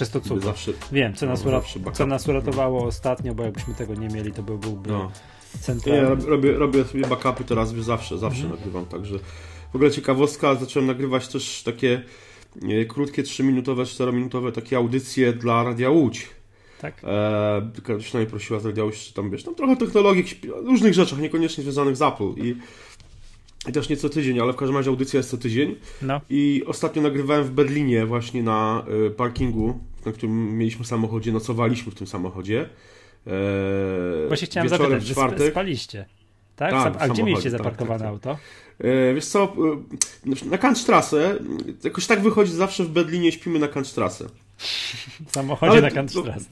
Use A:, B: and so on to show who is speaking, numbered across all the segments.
A: jest to. Zawsze, Wiem, co, no, nas, co nas uratowało ostatnio, bo jakbyśmy tego nie mieli, to byłby no. centralny.
B: Ja robię, robię sobie backupy teraz zawsze, zawsze mhm. nagrywam, także w ogóle ciekawostka, zacząłem nagrywać też takie e, krótkie, 3-minutowe, 4-minutowe takie audycje dla Radia Łódź.
A: Tak.
B: E, przynajmniej prosiła z Radia Łódź, czy tam wiesz, tam trochę technologii, różnych rzeczach, niekoniecznie związanych z Apple i i też nie co tydzień, ale w każdym razie audycja jest co tydzień.
A: No.
B: I ostatnio nagrywałem w Berlinie właśnie na y, parkingu, na którym mieliśmy samochodzie, nocowaliśmy w tym samochodzie.
A: E, właśnie chciałem zapytać, czwartek. spaliście, tak? tak A gdzie mieliście tak, zaparkowane tak, tak, auto?
B: E, wiesz co, e, na Kantstrasse, jakoś tak wychodzi zawsze w Berlinie śpimy na Kantstrasse.
A: W samochodzie Ale na Kantstrasse.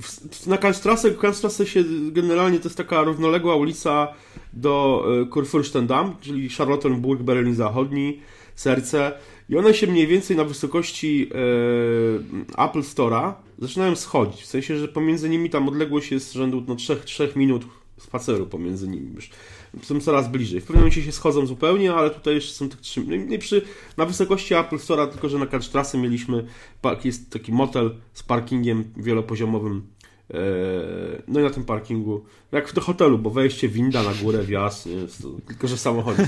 B: Na Kantstrasse, Kantstrasse się generalnie to jest taka równoległa ulica do e, Kurfürstendamm, czyli Charlottenburg, Berlin Zachodni, serce. I one się mniej więcej na wysokości e, Apple Store'a zaczynają schodzić. W sensie, że pomiędzy nimi tam odległość jest rzędu no, 3, 3 minut spaceru pomiędzy nimi. Już są coraz bliżej. W pewnym momencie się schodzą zupełnie, ale tutaj jeszcze są tak trzy. No przy, na wysokości Apple Store'a, tylko że na Karcztrasy mieliśmy jest taki motel z parkingiem wielopoziomowym. E, no i na tym parkingu, jak w hotelu, bo wejście, winda na górę, wjazd, tylko że samochód.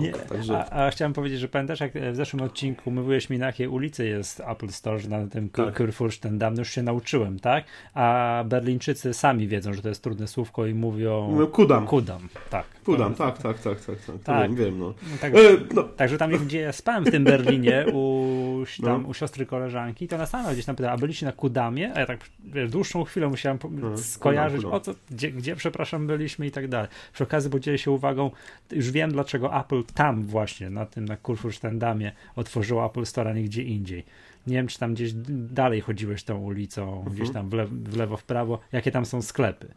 A: Nie, także... a, a, chciałem powiedzieć, że pamiętasz, jak w zeszłym odcinku mówiłeś mi, na jakiej ulicy jest Apple Store, że na tym tak. Kurfürstendamm, już się nauczyłem, tak? A Berlińczycy sami wiedzą, że to jest trudne słówko i mówią...
B: No, kudam.
A: Kudam, tak.
B: Kudam, tak, tak, tak, tak, tak,
A: tak.
B: wiem, no.
A: no także, e, no. także tam, gdzie ja spałem w tym Berlinie u, tam, no. u siostry koleżanki, to ona sama gdzieś tam pytała, a byliście na Kudamie? A ja tak, wiesz, dłuższą chwilę musiałem no, skojarzyć, o co, gdzie, gdzie, przepraszam, byliśmy i tak dalej. Przy okazji podzielę się uwagą, już wiem, dlaczego Apple tam właśnie, na tym, na Kurfürstendamie otworzyło Apple Store, a nie gdzie indziej. Nie wiem, czy tam gdzieś dalej chodziłeś tą ulicą, mhm. gdzieś tam w, w lewo, w prawo, jakie tam są sklepy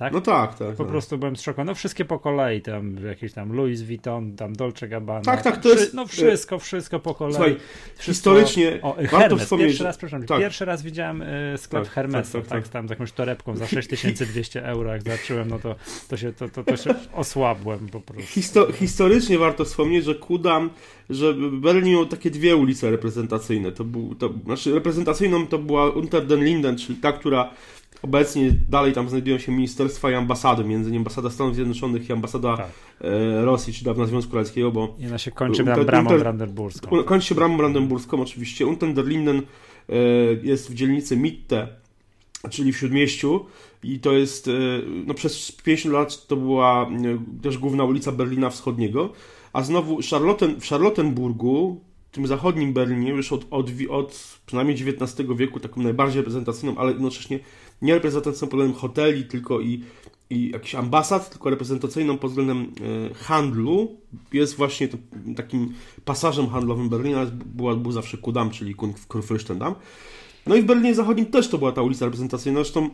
A: tak?
B: No tak, tak.
A: Po tak. prostu byłem zszokowany. No wszystkie po kolei, tam jakieś tam Louis Vuitton, tam Dolce Gabbana.
B: Tak, tak, to jest...
A: No wszystko, wszystko po kolei.
B: Słuchaj,
A: wszystko...
B: historycznie
A: o, warto Hermes, wspomnieć... Pierwszy raz, przepraszam, tak. pierwszy raz widziałem y, sklep tak, Hermesa, tak, tak, tak, tam z jakąś torebką za 6200 euro, jak zacząłem, no to, to, się, to, to, to się osłabłem po prostu.
B: Histo historycznie warto wspomnieć, że Kudam, że Berlin miał takie dwie ulice reprezentacyjne. To był, to, znaczy reprezentacyjną to była Unter den Linden, czyli ta, która Obecnie dalej tam znajdują się ministerstwa i ambasady, między innymi ambasada Stanów Zjednoczonych i ambasada tak. e, Rosji, czy dawna Związku Radzieckiego, bo...
A: I ona się kończy unter, bramą brandenburską.
B: Kończy się bramą brandenburską, oczywiście. Unter der Linden e, jest w dzielnicy Mitte, czyli w Śródmieściu i to jest, e, no przez 50 lat to była też główna ulica Berlina Wschodniego, a znowu Charlotten, w Charlottenburgu tym zachodnim Berlinie już od, od, od przynajmniej XIX wieku taką najbardziej reprezentacyjną, ale jednocześnie nie reprezentacyjną pod względem hoteli, tylko i, i jakichś ambasad, tylko reprezentacyjną pod względem e, handlu. Jest właśnie to, takim pasażem handlowym Berlina, była, był zawsze Kudam, czyli Kurfürstendamm. No i w Berlinie Zachodnim też to była ta ulica reprezentacyjna. Zresztą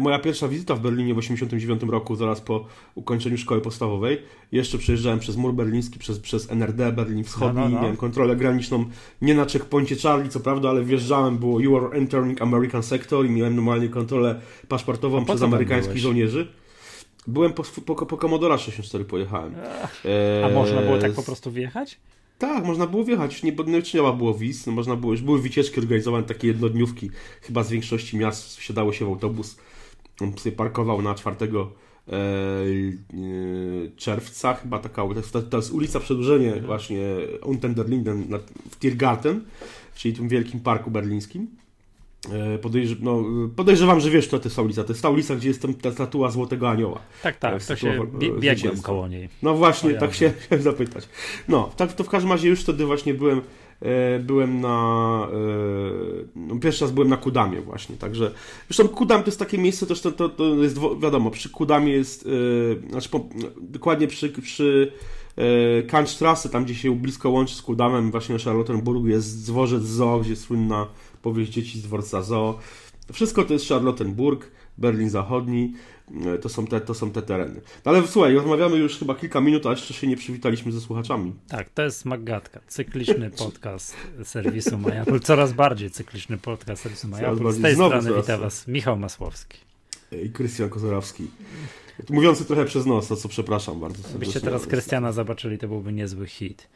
B: moja pierwsza wizyta w Berlinie w 1989 roku, zaraz po ukończeniu szkoły podstawowej. Jeszcze przejeżdżałem przez mur berliński, przez, przez NRD, Berlin Wschodni, no, no, no. miałem kontrolę graniczną nie na checkpoincie Charlie, co prawda, ale wjeżdżałem, było You are entering American sector i miałem normalnie kontrolę paszportową przez amerykańskich żołnierzy. Byłem po, po, po Commodore 64 pojechałem.
A: A można było tak po prostu wjechać?
B: Tak, można było wjechać, nie, nie trzeba było wiz, no można było, już były wycieczki organizowane, takie jednodniówki, chyba z większości miast wsiadało się w autobus, on sobie parkował na 4 e, e, czerwca, chyba taka, to, to jest ulica Przedłużenie właśnie Unten der Linden w Tiergarten, czyli tym wielkim parku berlińskim. E, podejrz no, podejrzewam, że wiesz, co to jest ta ulica. To jest ta ulica, gdzie jest ta statua Złotego Anioła.
A: Tak, tak, to się biegłem koło niej.
B: No właśnie, tak się chciałem zapytać. No, tak, to w każdym razie już wtedy właśnie byłem e, byłem na e, no, pierwszy raz byłem na Kudamie właśnie, także zresztą Kudam to jest takie miejsce też to, to, to jest wiadomo, przy Kudamie jest znaczy po, dokładnie przy, przy Kantstrasse, tam gdzie się blisko łączy z Kudamem właśnie na Charlottenburgu jest dworzec zoo, gdzie słynna powieść dzieci z dworca Zoo. Wszystko to jest Charlottenburg, Berlin Zachodni, e, to są te, to są te tereny. No ale słuchaj, rozmawiamy już chyba kilka minut, a jeszcze się nie przywitaliśmy ze słuchaczami.
A: Tak, to jest Magatka, cykliczny podcast serwisu MyApple, coraz bardziej cykliczny podcast serwisu MyApple. Z tej Znowu strony witam Was Michał Masłowski.
B: I Krystian Kozorowski. Mówiący trochę przez nos, to co przepraszam bardzo.
A: Gdybyście teraz Krystiana zobaczyli, to byłby niezły hit.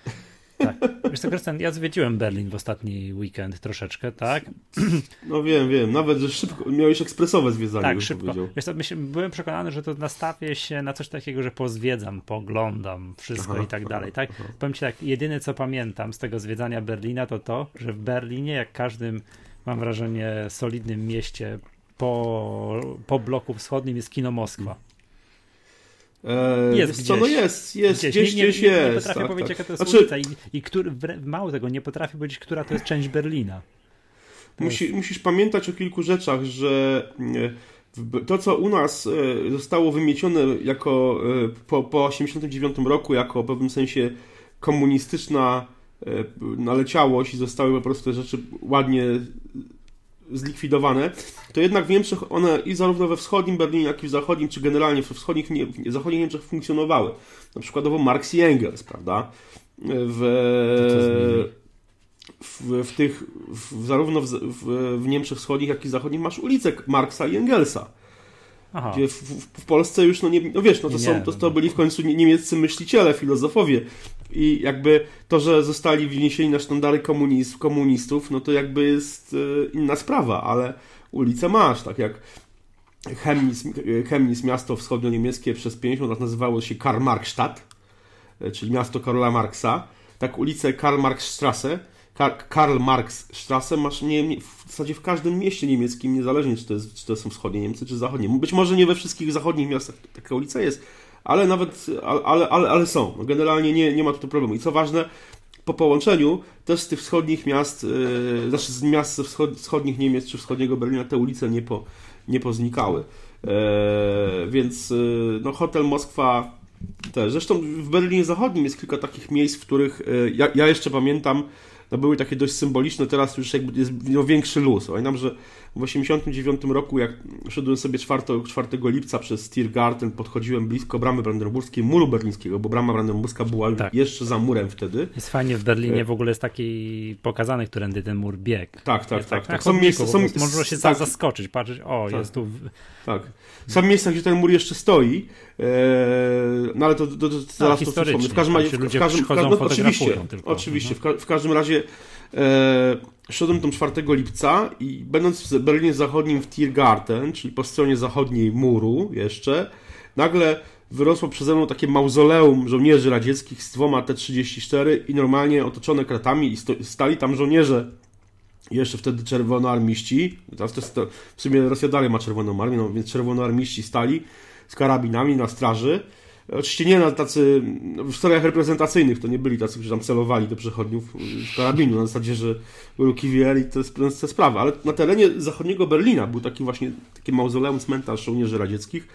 A: Tak. Wiesz co, Krystian, ja zwiedziłem Berlin w ostatni weekend troszeczkę, tak?
B: No wiem, wiem. Nawet, że szybko, miałeś ekspresowe zwiedzanie.
A: Tak, szybko. Wiesz co, myśl, byłem przekonany, że to nastawię się na coś takiego, że pozwiedzam, poglądam wszystko aha, i tak dalej, tak? Aha. Powiem ci tak, jedyne co pamiętam z tego zwiedzania Berlina to to, że w Berlinie, jak każdym, mam wrażenie, solidnym mieście po, po bloku wschodnim jest kino Moskwa.
B: Eee, jest gdzieś. Co, no jest, jest, gdzieś, gdzieś, nie, gdzieś nie, nie, jest.
A: Nie potrafię tak, powiedzieć, tak. jaka to jest znaczy... ulica i, i który, mało tego, nie potrafię powiedzieć, która to jest część Berlina.
B: Musi, jest... Musisz pamiętać o kilku rzeczach, że e, to, co u nas e, zostało wymiecione jako e, po, po 89 roku, jako w pewnym sensie komunistyczna naleciałość i zostały po prostu te rzeczy ładnie zlikwidowane, to jednak w Niemczech one i zarówno we wschodnim Berlinie, jak i w zachodnim, czy generalnie we wschodnich, w zachodnich Niemczech funkcjonowały. Na przykładowo Marx i Engels, prawda? W, w, w tych, w, zarówno w, Niemczech wschodnich, jak i zachodnich masz ulicę Marksa i Engelsa. Aha. Gdzie w, w, w, Polsce już, no, nie, no wiesz, no to, są, to, to byli w końcu niemieccy myśliciele, filozofowie. I jakby to, że zostali wniesieni na sztandary komunist, komunistów, no to jakby jest e, inna sprawa, ale ulicę masz, tak jak Chemnitz, Chemnitz miasto wschodnio-niemieckie przez 50 lat nazywało się Karl Marxstadt, e, czyli miasto Karola Marksa. Tak ulicę Karl Marx Strasse Karl Marx Strasse masz nie, w zasadzie w każdym mieście niemieckim, niezależnie czy to, jest, czy to są wschodnie Niemcy, czy zachodnie. Być może nie we wszystkich zachodnich miastach taka ulica jest, ale nawet, ale, ale, ale są. Generalnie nie, nie ma tu problemu. I co ważne, po połączeniu też z tych wschodnich miast, yy, znaczy z miast wschod, wschodnich Niemiec czy wschodniego Berlina te ulice nie, po, nie poznikały. Yy, więc yy, no, hotel Moskwa też. Zresztą w Berlinie Zachodnim jest kilka takich miejsc, w których ja, ja jeszcze pamiętam, no były takie dość symboliczne, teraz już jakby jest no, większy luz. Pamiętam, że w 89 roku, jak szedłem sobie 4, 4 lipca przez Tiergarten, podchodziłem blisko bramy brandenburskiej, muru berlińskiego, bo brama brandenburska była tak. jeszcze za murem wtedy.
A: Jest fajnie, w Berlinie e, w ogóle jest taki pokazany, którędy ten mur biegł.
B: Tak, tak, tak.
A: tak. Są miejsca, są, można się tak, zaskoczyć, patrzeć, o, tak, jest tu...
B: Tak. Są miejsca, gdzie ten mur jeszcze stoi, e, no ale to, to, to, to zaraz to wspomnę. W każdym razie, w, każdym, no, oczywiście, tylko, oczywiście, no. w, w każdym razie szedłem tam 4 lipca i będąc w Berlinie Zachodnim w Tiergarten, czyli po stronie zachodniej muru jeszcze, nagle wyrosło przeze mną takie mauzoleum żołnierzy radzieckich z dwoma T-34 i normalnie otoczone kratami i stali tam żołnierze. Jeszcze wtedy czerwonoarmiści, teraz to, to w sumie Rosja dalej ma czerwoną armię, no, więc czerwonoarmiści stali z karabinami na straży Oczywiście nie na tacy, w strojach reprezentacyjnych to nie byli tacy, którzy tam celowali do przechodniów z karabinu, na zasadzie, że ruki i to jest, sprawa, ale na terenie zachodniego Berlina był taki właśnie, taki mauzoleum, cmentarz żołnierzy radzieckich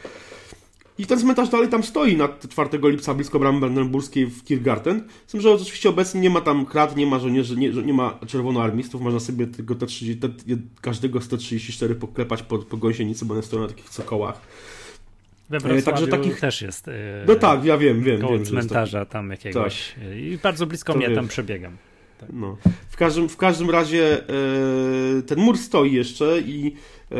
B: i ten cmentarz dalej tam stoi na 4 lipca blisko bramy brandenburskiej w Tiergarten. Z tym, że oczywiście obecnie nie ma tam krat, nie ma żołnierzy, nie, nie ma czerwonoarmistów, można sobie tego te 30, te, każdego z T-34 poklepać po, po gąsienicy, bo one stoją na takich cokołach.
A: We Wrocławiu Także takich też jest.
B: No tak, ja wiem, wiem.
A: Koło
B: wiem,
A: cmentarza tam jakiegoś. Tak. I bardzo blisko to mnie wiesz. tam przebiegam.
B: Tak. No. W, każdym, w każdym razie e, ten mur stoi jeszcze i e,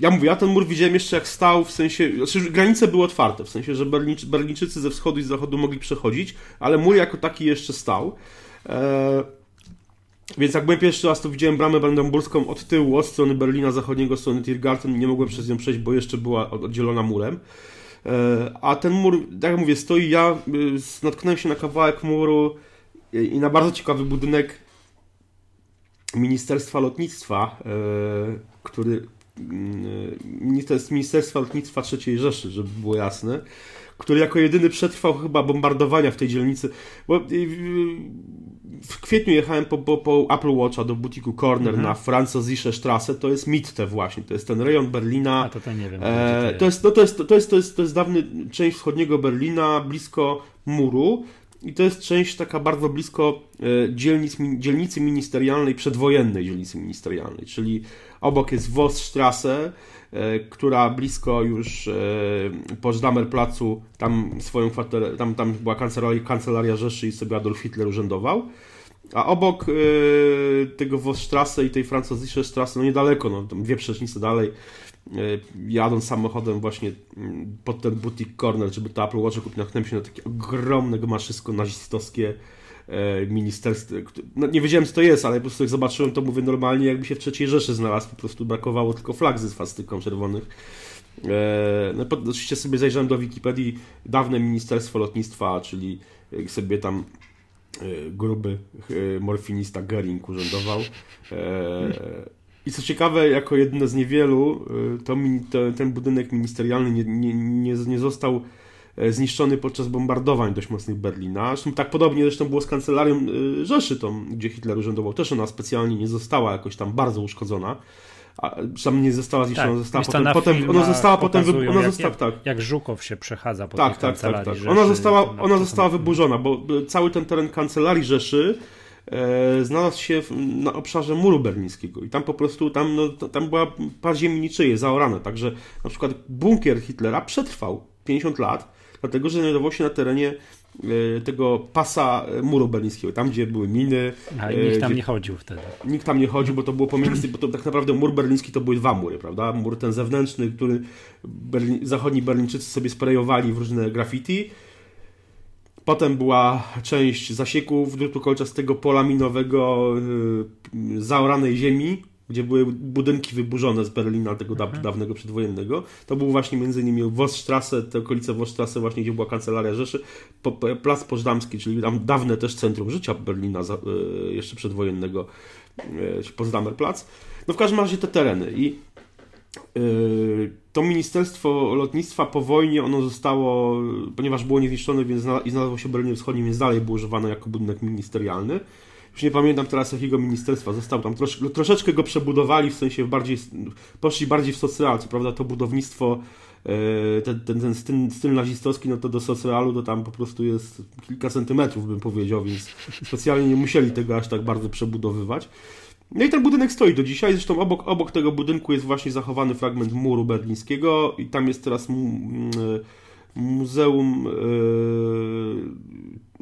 B: ja mówię, ja ten mur widziałem jeszcze jak stał, w sensie, znaczy granice były otwarte, w sensie, że Berlińczycy ze wschodu i z zachodu mogli przechodzić, ale mur jako taki jeszcze stał. E, więc jak byłem pierwszy raz, to widziałem bramę brandenburską od tyłu, od strony Berlina Zachodniego, od strony Tiergarten. Nie mogłem przez nią przejść, bo jeszcze była oddzielona murem. E, a ten mur, tak jak mówię, stoi. Ja y, natknąłem się na kawałek muru i na bardzo ciekawy budynek Ministerstwa Lotnictwa, e, który mm, to jest Ministerstwa Lotnictwa III Rzeszy, żeby było jasne, który jako jedyny przetrwał chyba bombardowania w tej dzielnicy. Bo y, w kwietniu jechałem po, po, po Apple Watcha do butiku Corner mhm. na Franzosische Straße, to jest Mitte właśnie, to jest ten rejon Berlina.
A: A to, to nie wiem.
B: E, to, jest, no, to, jest, to, jest, to, jest, to jest dawny część wschodniego Berlina, blisko muru i to jest część taka bardzo blisko e, dzielnic, dzielnicy ministerialnej, przedwojennej dzielnicy ministerialnej, czyli obok jest Wosstrasse, e, która blisko już e, po Żdamer-Placu, tam swoją kwaterę, tam, tam była kancelaria, kancelaria Rzeszy i sobie Adolf Hitler urzędował. A obok tego Wosstrasse i tej Franzosische Strasse, no niedaleko, no, dwie przecznice dalej, jadąc samochodem właśnie mm, pod ten boutique corner, żeby to Apple Watch kupić, natknąłem się na takie ogromne gmaszysko nazistowskie e, ministerstw. No, nie wiedziałem, co to jest, ale po prostu jak zobaczyłem, to mówię normalnie, jakby się w trzeciej Rzeszy znalazł. Po prostu brakowało tylko flag ze swastyką czerwonych. E, no, oczywiście sobie zajrzałem do Wikipedii, dawne Ministerstwo Lotnictwa, czyli sobie tam e, gruby morfinista Gering urzędował. I co ciekawe, jako jedno z niewielu, to, ten budynek ministerialny nie, nie, nie, nie został E, zniszczony podczas bombardowań dość mocnych Berlina. Zresztą tak podobnie zresztą było z kancelarią e, Rzeszy, tą, gdzie Hitler urzędował. Też ona specjalnie nie została jakoś tam bardzo uszkodzona. A, tam nie została zniszczona, tak, została potem, potem ona została potem ona
A: jak,
B: została, tak.
A: jak Żukow się przechadza po
B: tak,
A: tak, tak, tak,
B: tak. Ona została, ona została wyburzona, bo cały ten teren kancelarii Rzeszy e, znalazł się w, na obszarze muru berlińskiego i tam po prostu, tam, no, tam była par ziemi niczyje, zaorane, także na przykład bunkier Hitlera przetrwał 50 lat, dlatego że znajdował się na terenie e, tego pasa muru berlińskiego, tam gdzie były miny.
A: A nikt tam nie chodził wtedy.
B: Nikt tam nie chodził, bo to było pomiędzy, bo to tak naprawdę mur berliński to były dwa mury, prawda? Mur ten zewnętrzny, który Berlin, zachodni Berlińczycy sobie sprayowali w różne graffiti. Potem była część zasieków drutu kolczastego pola minowego, yy, zaoranej ziemi, gdzie były budynki wyburzone z Berlina, tego mhm. dawnego przedwojennego. To był właśnie między innymi Woststrasse, te okolice Woststrasse właśnie, gdzie była kancelaria Rzeszy, po, Plac Pożdamski, czyli tam dawne też centrum życia Berlina e, jeszcze przedwojennego, e, Potsdamer Plac. No w każdym razie te tereny i e, to Ministerstwo Lotnictwa po wojnie ono zostało, ponieważ było niezniszczone więc i znalazło się w Berlinie Wschodnim, więc dalej było używane jako budynek ministerialny już nie pamiętam teraz jakiego ministerstwa został tam, trosz, troszeczkę go przebudowali, w sensie bardziej, poszli bardziej w socjal, co prawda to budownictwo, e, ten, ten, ten styl, styl nazistowski, no to do socjalu to tam po prostu jest kilka centymetrów, bym powiedział, więc specjalnie nie musieli tego aż tak bardzo przebudowywać. No i ten budynek stoi do dzisiaj, zresztą obok, obok tego budynku jest właśnie zachowany fragment muru berlińskiego i tam jest teraz muzeum e,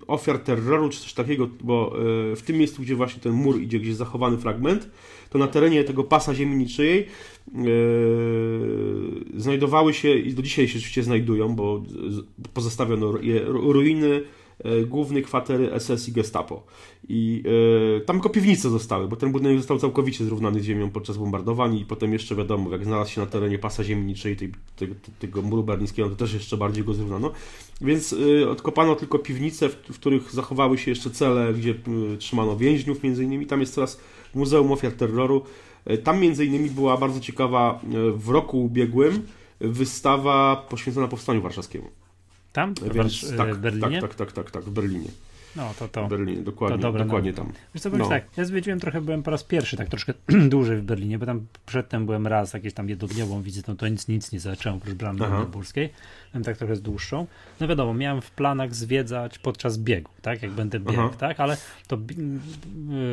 B: ofiar terroru, czy coś takiego, bo e, w tym miejscu, gdzie właśnie ten mur idzie, gdzie jest zachowany fragment, to na terenie tego pasa ziemi niczyjej e, znajdowały się, i do dzisiaj się oczywiście znajdują, bo pozostawiono je ruiny głównej kwatery SS i Gestapo. I e, tam tylko piwnice zostały, bo ten budynek został całkowicie zrównany z ziemią podczas bombardowań i potem jeszcze wiadomo, jak znalazł się na terenie pasa ziemniczej tej, tej, tego muru berlińskiego, to też jeszcze bardziej go zrównano. Więc e, odkopano tylko piwnice, w, w, których zachowały się jeszcze cele, gdzie trzymano więźniów między innymi. Tam jest teraz Muzeum Ofiar Terroru. Tam między innymi była bardzo ciekawa w roku ubiegłym wystawa poświęcona Powstaniu Warszawskiemu.
A: Tam?
B: Więc, tak, w Berlinie? Tak, tak, tak, tak, tak, w Berlinie.
A: No, to to.
B: W Berlinie, dokładnie, to dobre, dokładnie no. tam.
A: Wiesz co, no. tak, ja zwiedziłem trochę, byłem po raz pierwszy, tak troszkę dłużej w Berlinie, bo tam przedtem byłem raz jakieś tam jednodniową wizytą, to nic, nic nie zacząłem oprócz bramy Brandenburskiej, byłem tak trochę z dłuższą. No wiadomo, miałem w planach zwiedzać podczas biegu, tak, jak będę biegł, tak, ale to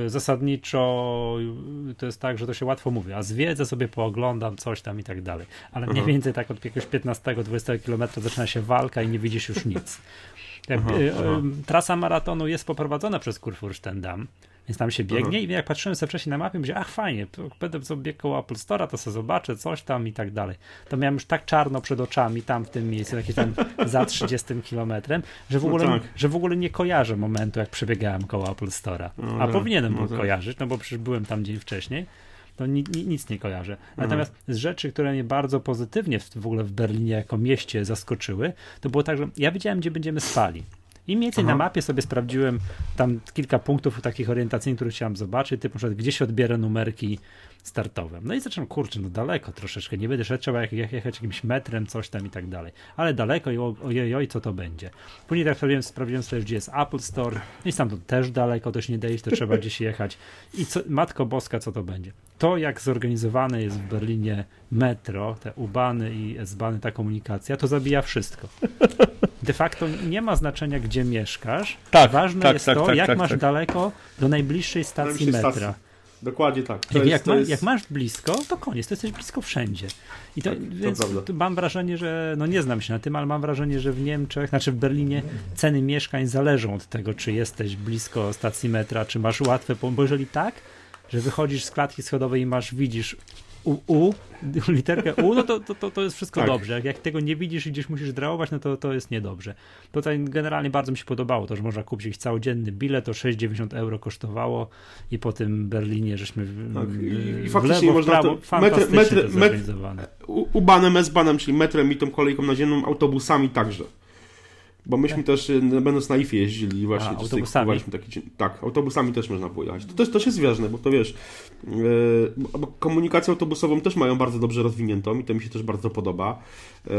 A: y, zasadniczo to jest tak, że to się łatwo mówi, a zwiedzę sobie, pooglądam coś tam i tak dalej, ale mniej więcej tak od jakiegoś 15-20 km zaczyna się walka i nie widzisz już nic. Aha, y. Trasa maratonu jest poprowadzona przez Kurfürstendamm, więc tam się biegnie aha. i jak patrzyłem sobie wcześniej na mapie, myślę, ach fajnie, będę sobie biegł koło Apple Store'a, to sobie zobaczę coś tam i tak dalej. To miałem już tak czarno przed oczami tam w tym miejscu, jakieś tam za 30 kilometrem, że, w no ogóle, no tak. że w ogóle nie kojarzę momentu, jak przebiegałem koło Apple Store'a. No, A tak, powinienem no, tak. kojarzyć, no bo przecież byłem tam dzień wcześniej to ni, ni, nic nie kojarzę. Mhm. Natomiast z rzeczy, które mnie bardzo pozytywnie w, w ogóle w Berlinie jako mieście zaskoczyły, to było tak, że ja wiedziałem, gdzie będziemy spali. I mniej więcej Aha. na mapie sobie sprawdziłem tam kilka punktów takich orientacyjnych, które chciałem zobaczyć, typu na przykład gdzie się odbiera numerki startowe. No i zacząłem, kurczę, no daleko troszeczkę, nie będę szedł, trzeba jechać jakimś metrem, coś tam i tak dalej. Ale daleko i ojej, oj, co to będzie. Później tak sprawdziłem, sprawdziłem sobie, gdzie jest Apple Store, no i to też daleko, też nie dejść, to trzeba gdzieś jechać. I co, Matko Boska, co to będzie? To, jak zorganizowane jest w Berlinie metro, te ubany i S-bany, ta komunikacja, to zabija wszystko. De facto nie ma znaczenia, gdzie mieszkasz. Tak, Ważne tak, jest tak, to, tak, jak tak, masz tak. daleko do najbliższej stacji metra. Stacji.
B: Dokładnie tak.
A: Jak, jest, ma, jest... jak, masz blisko, to koniec, to jesteś blisko wszędzie. I to, tak, więc to mam wrażenie, że, no nie znam się na tym, ale mam wrażenie, że w Niemczech, znaczy w Berlinie ceny mieszkań zależą od tego, czy jesteś blisko stacji metra, czy masz łatwe, bo jeżeli tak, że wychodzisz z klatki schodowej i masz, widzisz U, U, literkę U, no to, to, to jest wszystko tak. dobrze. Jak, tego nie widzisz i gdzieś musisz drałować, no to, to jest niedobrze. Tutaj generalnie bardzo mi się podobało to, że można kupić jakiś całodzienny bilet, to 6,90 euro kosztowało i po tym Berlinie żeśmy w, tak. I, i faktycznie lewo, można prawo, to metr, metr, metr,
B: U-banem, S-banem, czyli metrem i tą kolejką naziemną, autobusami także. Bo myśmy tak. też, y, będąc na IFie jeździli właśnie. A,
A: autobusami?
B: Taki, tak, autobusami też można pojechać. To też, też jest ważne, bo to wiesz, yy, komunikację autobusową też mają bardzo dobrze rozwiniętą i to mi się też bardzo podoba. Yy,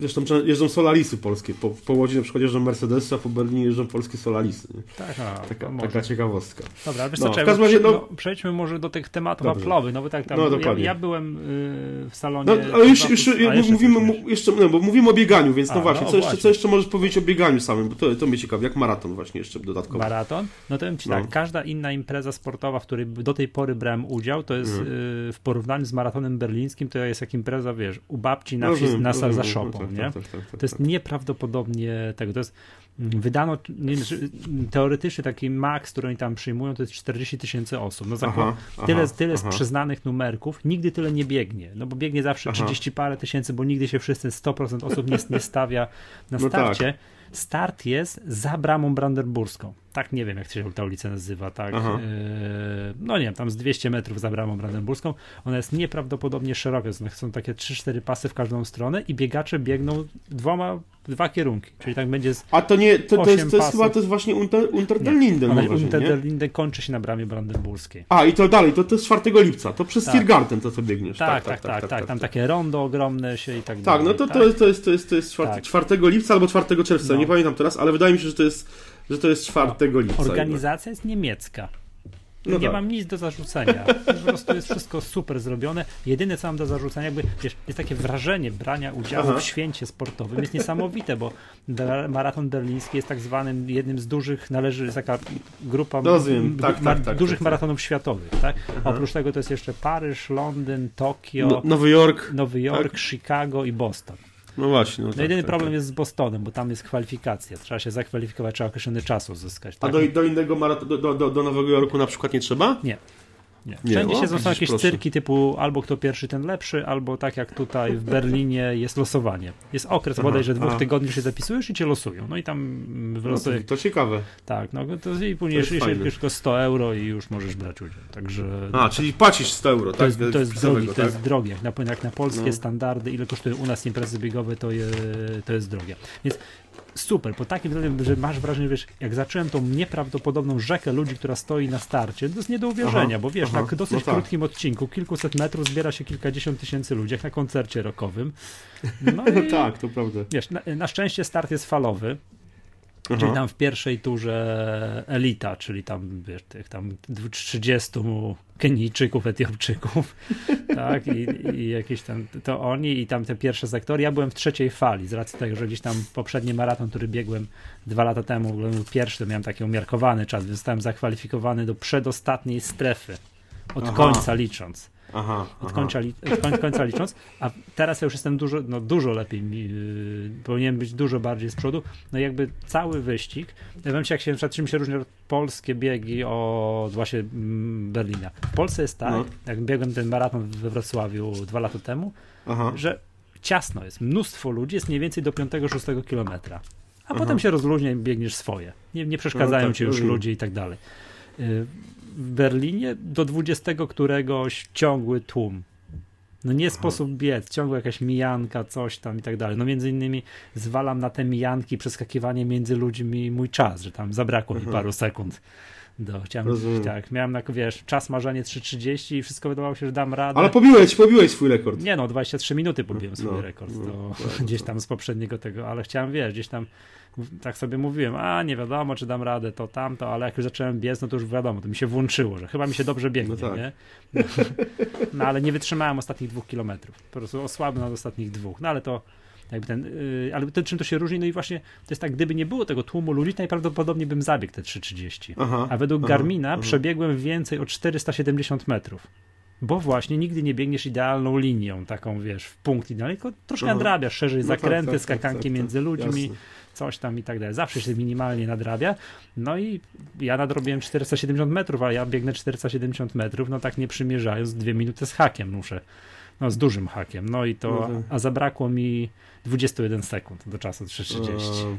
B: Zresztą jeżdżą Solarisy polskie. Po, po Łodzi na przykład jeżdżą Mercedesy, a po Berlinie jeżdżą polskie Solarisy.
A: Tak, a,
B: taka, taka ciekawostka.
A: Dobra, wiesz no, no, razie, no, no, przejdźmy może do tych tematów Apple'owych, no bo tak tam, no, ja, ja, byłem y, w salonie... No,
B: ale już, już, jeszcze, mówimy, jeszcze, no, bo mówimy o bieganiu, więc a, no właśnie, no, co, Jeszcze, co jeszcze możesz powiedzieć o bieganiu samym, bo to, to mnie ciekawi, jak maraton właśnie jeszcze dodatkowo.
A: Maraton? No to wiem Ci tak, no. każda inna impreza sportowa, w której do tej pory brałem udział, to jest mhm. y, w porównaniu z maratonem berlińskim, to jest jak impreza, wiesz, u babci na, wsi, na, za szopą, tak, nie? Tak, tak, tak, tak jest nieprawdopodobnie tego. To jest mm, wydano nie, teoretycznie taki maks, który oni tam przyjmują, to jest 40 tysięcy osób. No aha, tyle, aha, tyle aha. z przyznanych numerków, nigdy tyle nie biegnie, no bo biegnie zawsze 30 parę tysięcy, bo nigdy się wszyscy 100% osób nie, nie stawia na no starcie. Tak. Start jest za bramą brandenburską tak nie wiem jak się ta ulica nazywa, tak, yy, no nie wiem, tam z 200 metrów za bramą brandenburską, ona jest nieprawdopodobnie szeroka, są takie 3-4 pasy w każdą stronę i biegacze biegną dwoma, dwa kierunki, czyli tak będzie z
B: A to nie, to, to, jest, to jest chyba to jest właśnie Unter, Unter den Linden.
A: Unter den Linden kończy się na bramie brandenburskiej.
B: A i to dalej, to, to jest 4 lipca, to przez tak. Tiergarten to co biegniesz.
A: Tak tak tak, tak, tak, tak, tak, tam takie rondo ogromne się i tak,
B: tak dalej. Tak, no to, to, jest, to jest, to jest, to jest 4, 4 lipca albo 4 czerwca, no. nie pamiętam teraz, ale wydaje mi się, że to jest że to jest 4 no, lipca.
A: Organizacja jest niemiecka. No nie tak. mam nic do zarzucenia. Po prostu jest wszystko super zrobione. Jedyne, co mam do zarzucenia, jakby wiesz, jest takie wrażenie brania udziału Aha. w święcie sportowym. Jest niesamowite, bo maraton berliński jest tak zwanym jednym z dużych, należy, jest taka grupa
B: Rozumiem. Tak, tak, tak,
A: dużych
B: tak,
A: maratonów światowych. Tak? Oprócz tego to jest jeszcze Paryż, Londyn, Tokio, no,
B: Nowy Jork,
A: Nowy Jork tak. Chicago i Boston.
B: No właśnie. No,
A: no tak, jedyny tak, problem tak. jest z Bostonem, bo tam jest kwalifikacja. Trzeba się zakwalifikować, trzeba określony czas uzyskać.
B: Tak? A do, do innego maratonu, do, do, do Nowego Jorku na przykład nie trzeba?
A: Nie. Nie. Wszędzie nie, się są jakieś proszę. cyrki typu albo kto pierwszy, ten lepszy, albo tak jak tutaj w Berlinie jest losowanie. Jest okres bodajże dwóch aha. tygodni się zapisujesz i cię losują. No i tam wylosuje.
B: No to, to, ciekawe.
A: Tak, no to i później jeszcze tylko 100 euro i już możesz brać udział. Także.
B: A, czyli płacisz 100 euro,
A: to
B: tak?
A: Jest, to jest drogi, tak? to jest drogie. Jak na, jak na polskie no. standardy, ile kosztuje u nas imprezy biegowe, to, je, to jest drogie. Więc super, po takim że masz wrażenie, wiesz, jak zacząłem tą nieprawdopodobną rzekę ludzi, która stoi na starcie, to jest nie do uwierzenia, aha, bo wiesz, aha, na dosyć no tak. krótkim odcinku, kilkuset metrów zbiera się kilkadziesiąt tysięcy ludzi, jak na koncercie rockowym.
B: No, no tak, to prawda.
A: Wiesz, na, na szczęście start jest falowy, Aha. Czyli tam w pierwszej turze elita, czyli tam, wiesz, tych tam 30 Kenijczyków, Etiopczyków, tak, i, i, jakieś tam, to oni i tam te pierwsze sektory. Ja byłem w trzeciej fali, z racji tego, że gdzieś tam poprzedni maraton, który biegłem dwa lata temu, byłem pierwszy, to miałem taki umiarkowany czas, więc zostałem zakwalifikowany do przedostatniej strefy, od Aha. końca licząc. Aha, od, końca, od końca licząc, a teraz ja już jestem dużo, no dużo lepiej, yy, powinien być dużo bardziej z przodu, no jakby cały wyścig, ja wiem jak się, czym się różnią polskie biegi od właśnie mm, Berlina. W Polsce jest tak, no. jak biegłem ten maraton we Wrocławiu dwa lata temu, Aha. że ciasno jest, mnóstwo ludzi, jest mniej więcej do 5-6 kilometra, a Aha. potem się rozluźnia i biegniesz swoje. Nie, nie przeszkadzają no, tak, ci już ludzie i tak dalej. Yy, w Berlinie do 20 któregoś ciągły tłum. No nie sposób biec, ciągle jakaś mijanka, coś tam i tak dalej. No między innymi zwalam na te mijanki przeskakiwanie między ludźmi mój czas, że tam zabrakło mi paru sekund. Do, chciałem, Rozumiem. tak, miałem na, wiesz, czas marzenie 3.30 i wszystko wydawało się, że dam radę.
B: Ale pobiłeś, pobiłeś swój rekord.
A: Nie no, 23 minuty pobiłem swój no, rekord. No, to, no, gdzieś tam z poprzedniego tego, ale chciałem, wiesz, gdzieś tam tak sobie mówiłem, a nie wiadomo, czy dam radę to, tamto, ale jak już zacząłem biec, no to już wiadomo, to mi się włączyło, że chyba mi się dobrze biegnie, no tak. nie? No, ale nie wytrzymałem ostatnich dwóch kilometrów. Po prostu osłabłem na ostatnich dwóch. No ale to jakby ten, yy, ale ten, czym to się różni? No i właśnie to jest tak, gdyby nie było tego tłumu ludzi, to najprawdopodobniej bym zabiegł te 3.30. A według aha, Garmina aha. przebiegłem więcej o 470 metrów. bo właśnie nigdy nie biegniesz idealną linią, taką wiesz, w punkt idealny, tylko troszkę nadrabiasz szerzej no tak, zakręty, tak, tak, skakanki tak, między ludźmi, jasne. coś tam i tak dalej. Zawsze się minimalnie nadrabia. No i ja nadrobiłem 470 metrów, a ja biegnę 470 metrów, no tak nie przymierzając, dwie minuty z hakiem muszę. No z dużym hakiem. No i to, no tak. a zabrakło mi 21 sekund do czasu 3.30.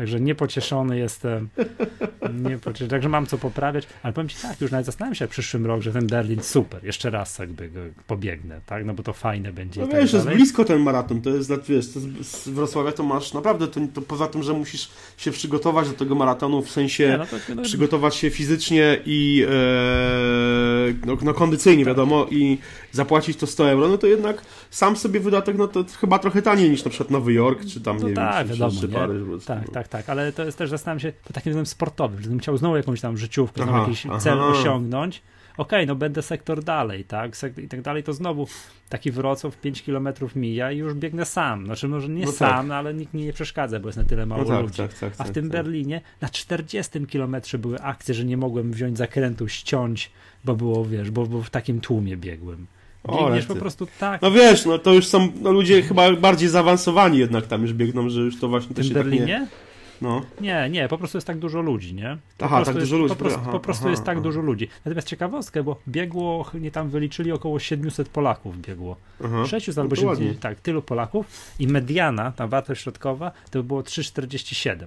A: Także niepocieszony jestem. Niepocieszony. Także mam co poprawiać, ale powiem ci tak, już nawet zastanawiam się w przyszłym roku, że ten Berlin super, jeszcze raz jakby pobiegnę, tak? No bo to fajne będzie.
B: No tak wiesz, jest blisko ten maraton, to jest, wiesz, to z Wrocławia to masz naprawdę, to, to, poza tym, że musisz się przygotować do tego maratonu, w sensie no to, no, przygotować się fizycznie i e, no, no, kondycyjnie, tak. wiadomo, i zapłacić to 100 euro, no to jednak sam sobie wydatek, no to chyba trochę taniej niż na przykład Nowy Jork, czy tam, no nie tak, wiem, czy, wiadomo, czy, czy Paryż.
A: Tak, tak, tak, ale to jest też, zastanawiam się, po takim względem sportowym, że gdybym chciał znowu jakąś tam życiówkę, aha, jakiś aha. cel osiągnąć, okej, okay, no będę sektor dalej, tak, i tak dalej, to znowu taki Wrocław 5 km mija i już biegnę sam. Znaczy może nie no sam, tak. ale nikt mi nie przeszkadza, bo jest na tyle mało no tak, ludzi. Tak, tak, A w tak, tym tak. Berlinie na 40 km były akcje, że nie mogłem wziąć zakrętu, ściąć, bo było, wiesz, bo, bo w takim tłumie biegłem. Biegniesz po prostu tak.
B: No wiesz, no to już są no, ludzie chyba bardziej zaawansowani jednak tam już biegną, że już to właśnie też
A: w Berlinie? Tak nie... No. Nie, nie, po prostu jest tak dużo ludzi, nie?
B: Po aha, tak
A: jest,
B: dużo ludzi.
A: Po prostu, aha, po prostu aha, jest tak dużo ludzi. Natomiast ciekawostkę, bo biegło, nie tam wyliczyli około 700 Polaków biegło. Aha, 600 albo 700, tak, tylu Polaków i mediana, ta wartość środkowa, to było 3,47.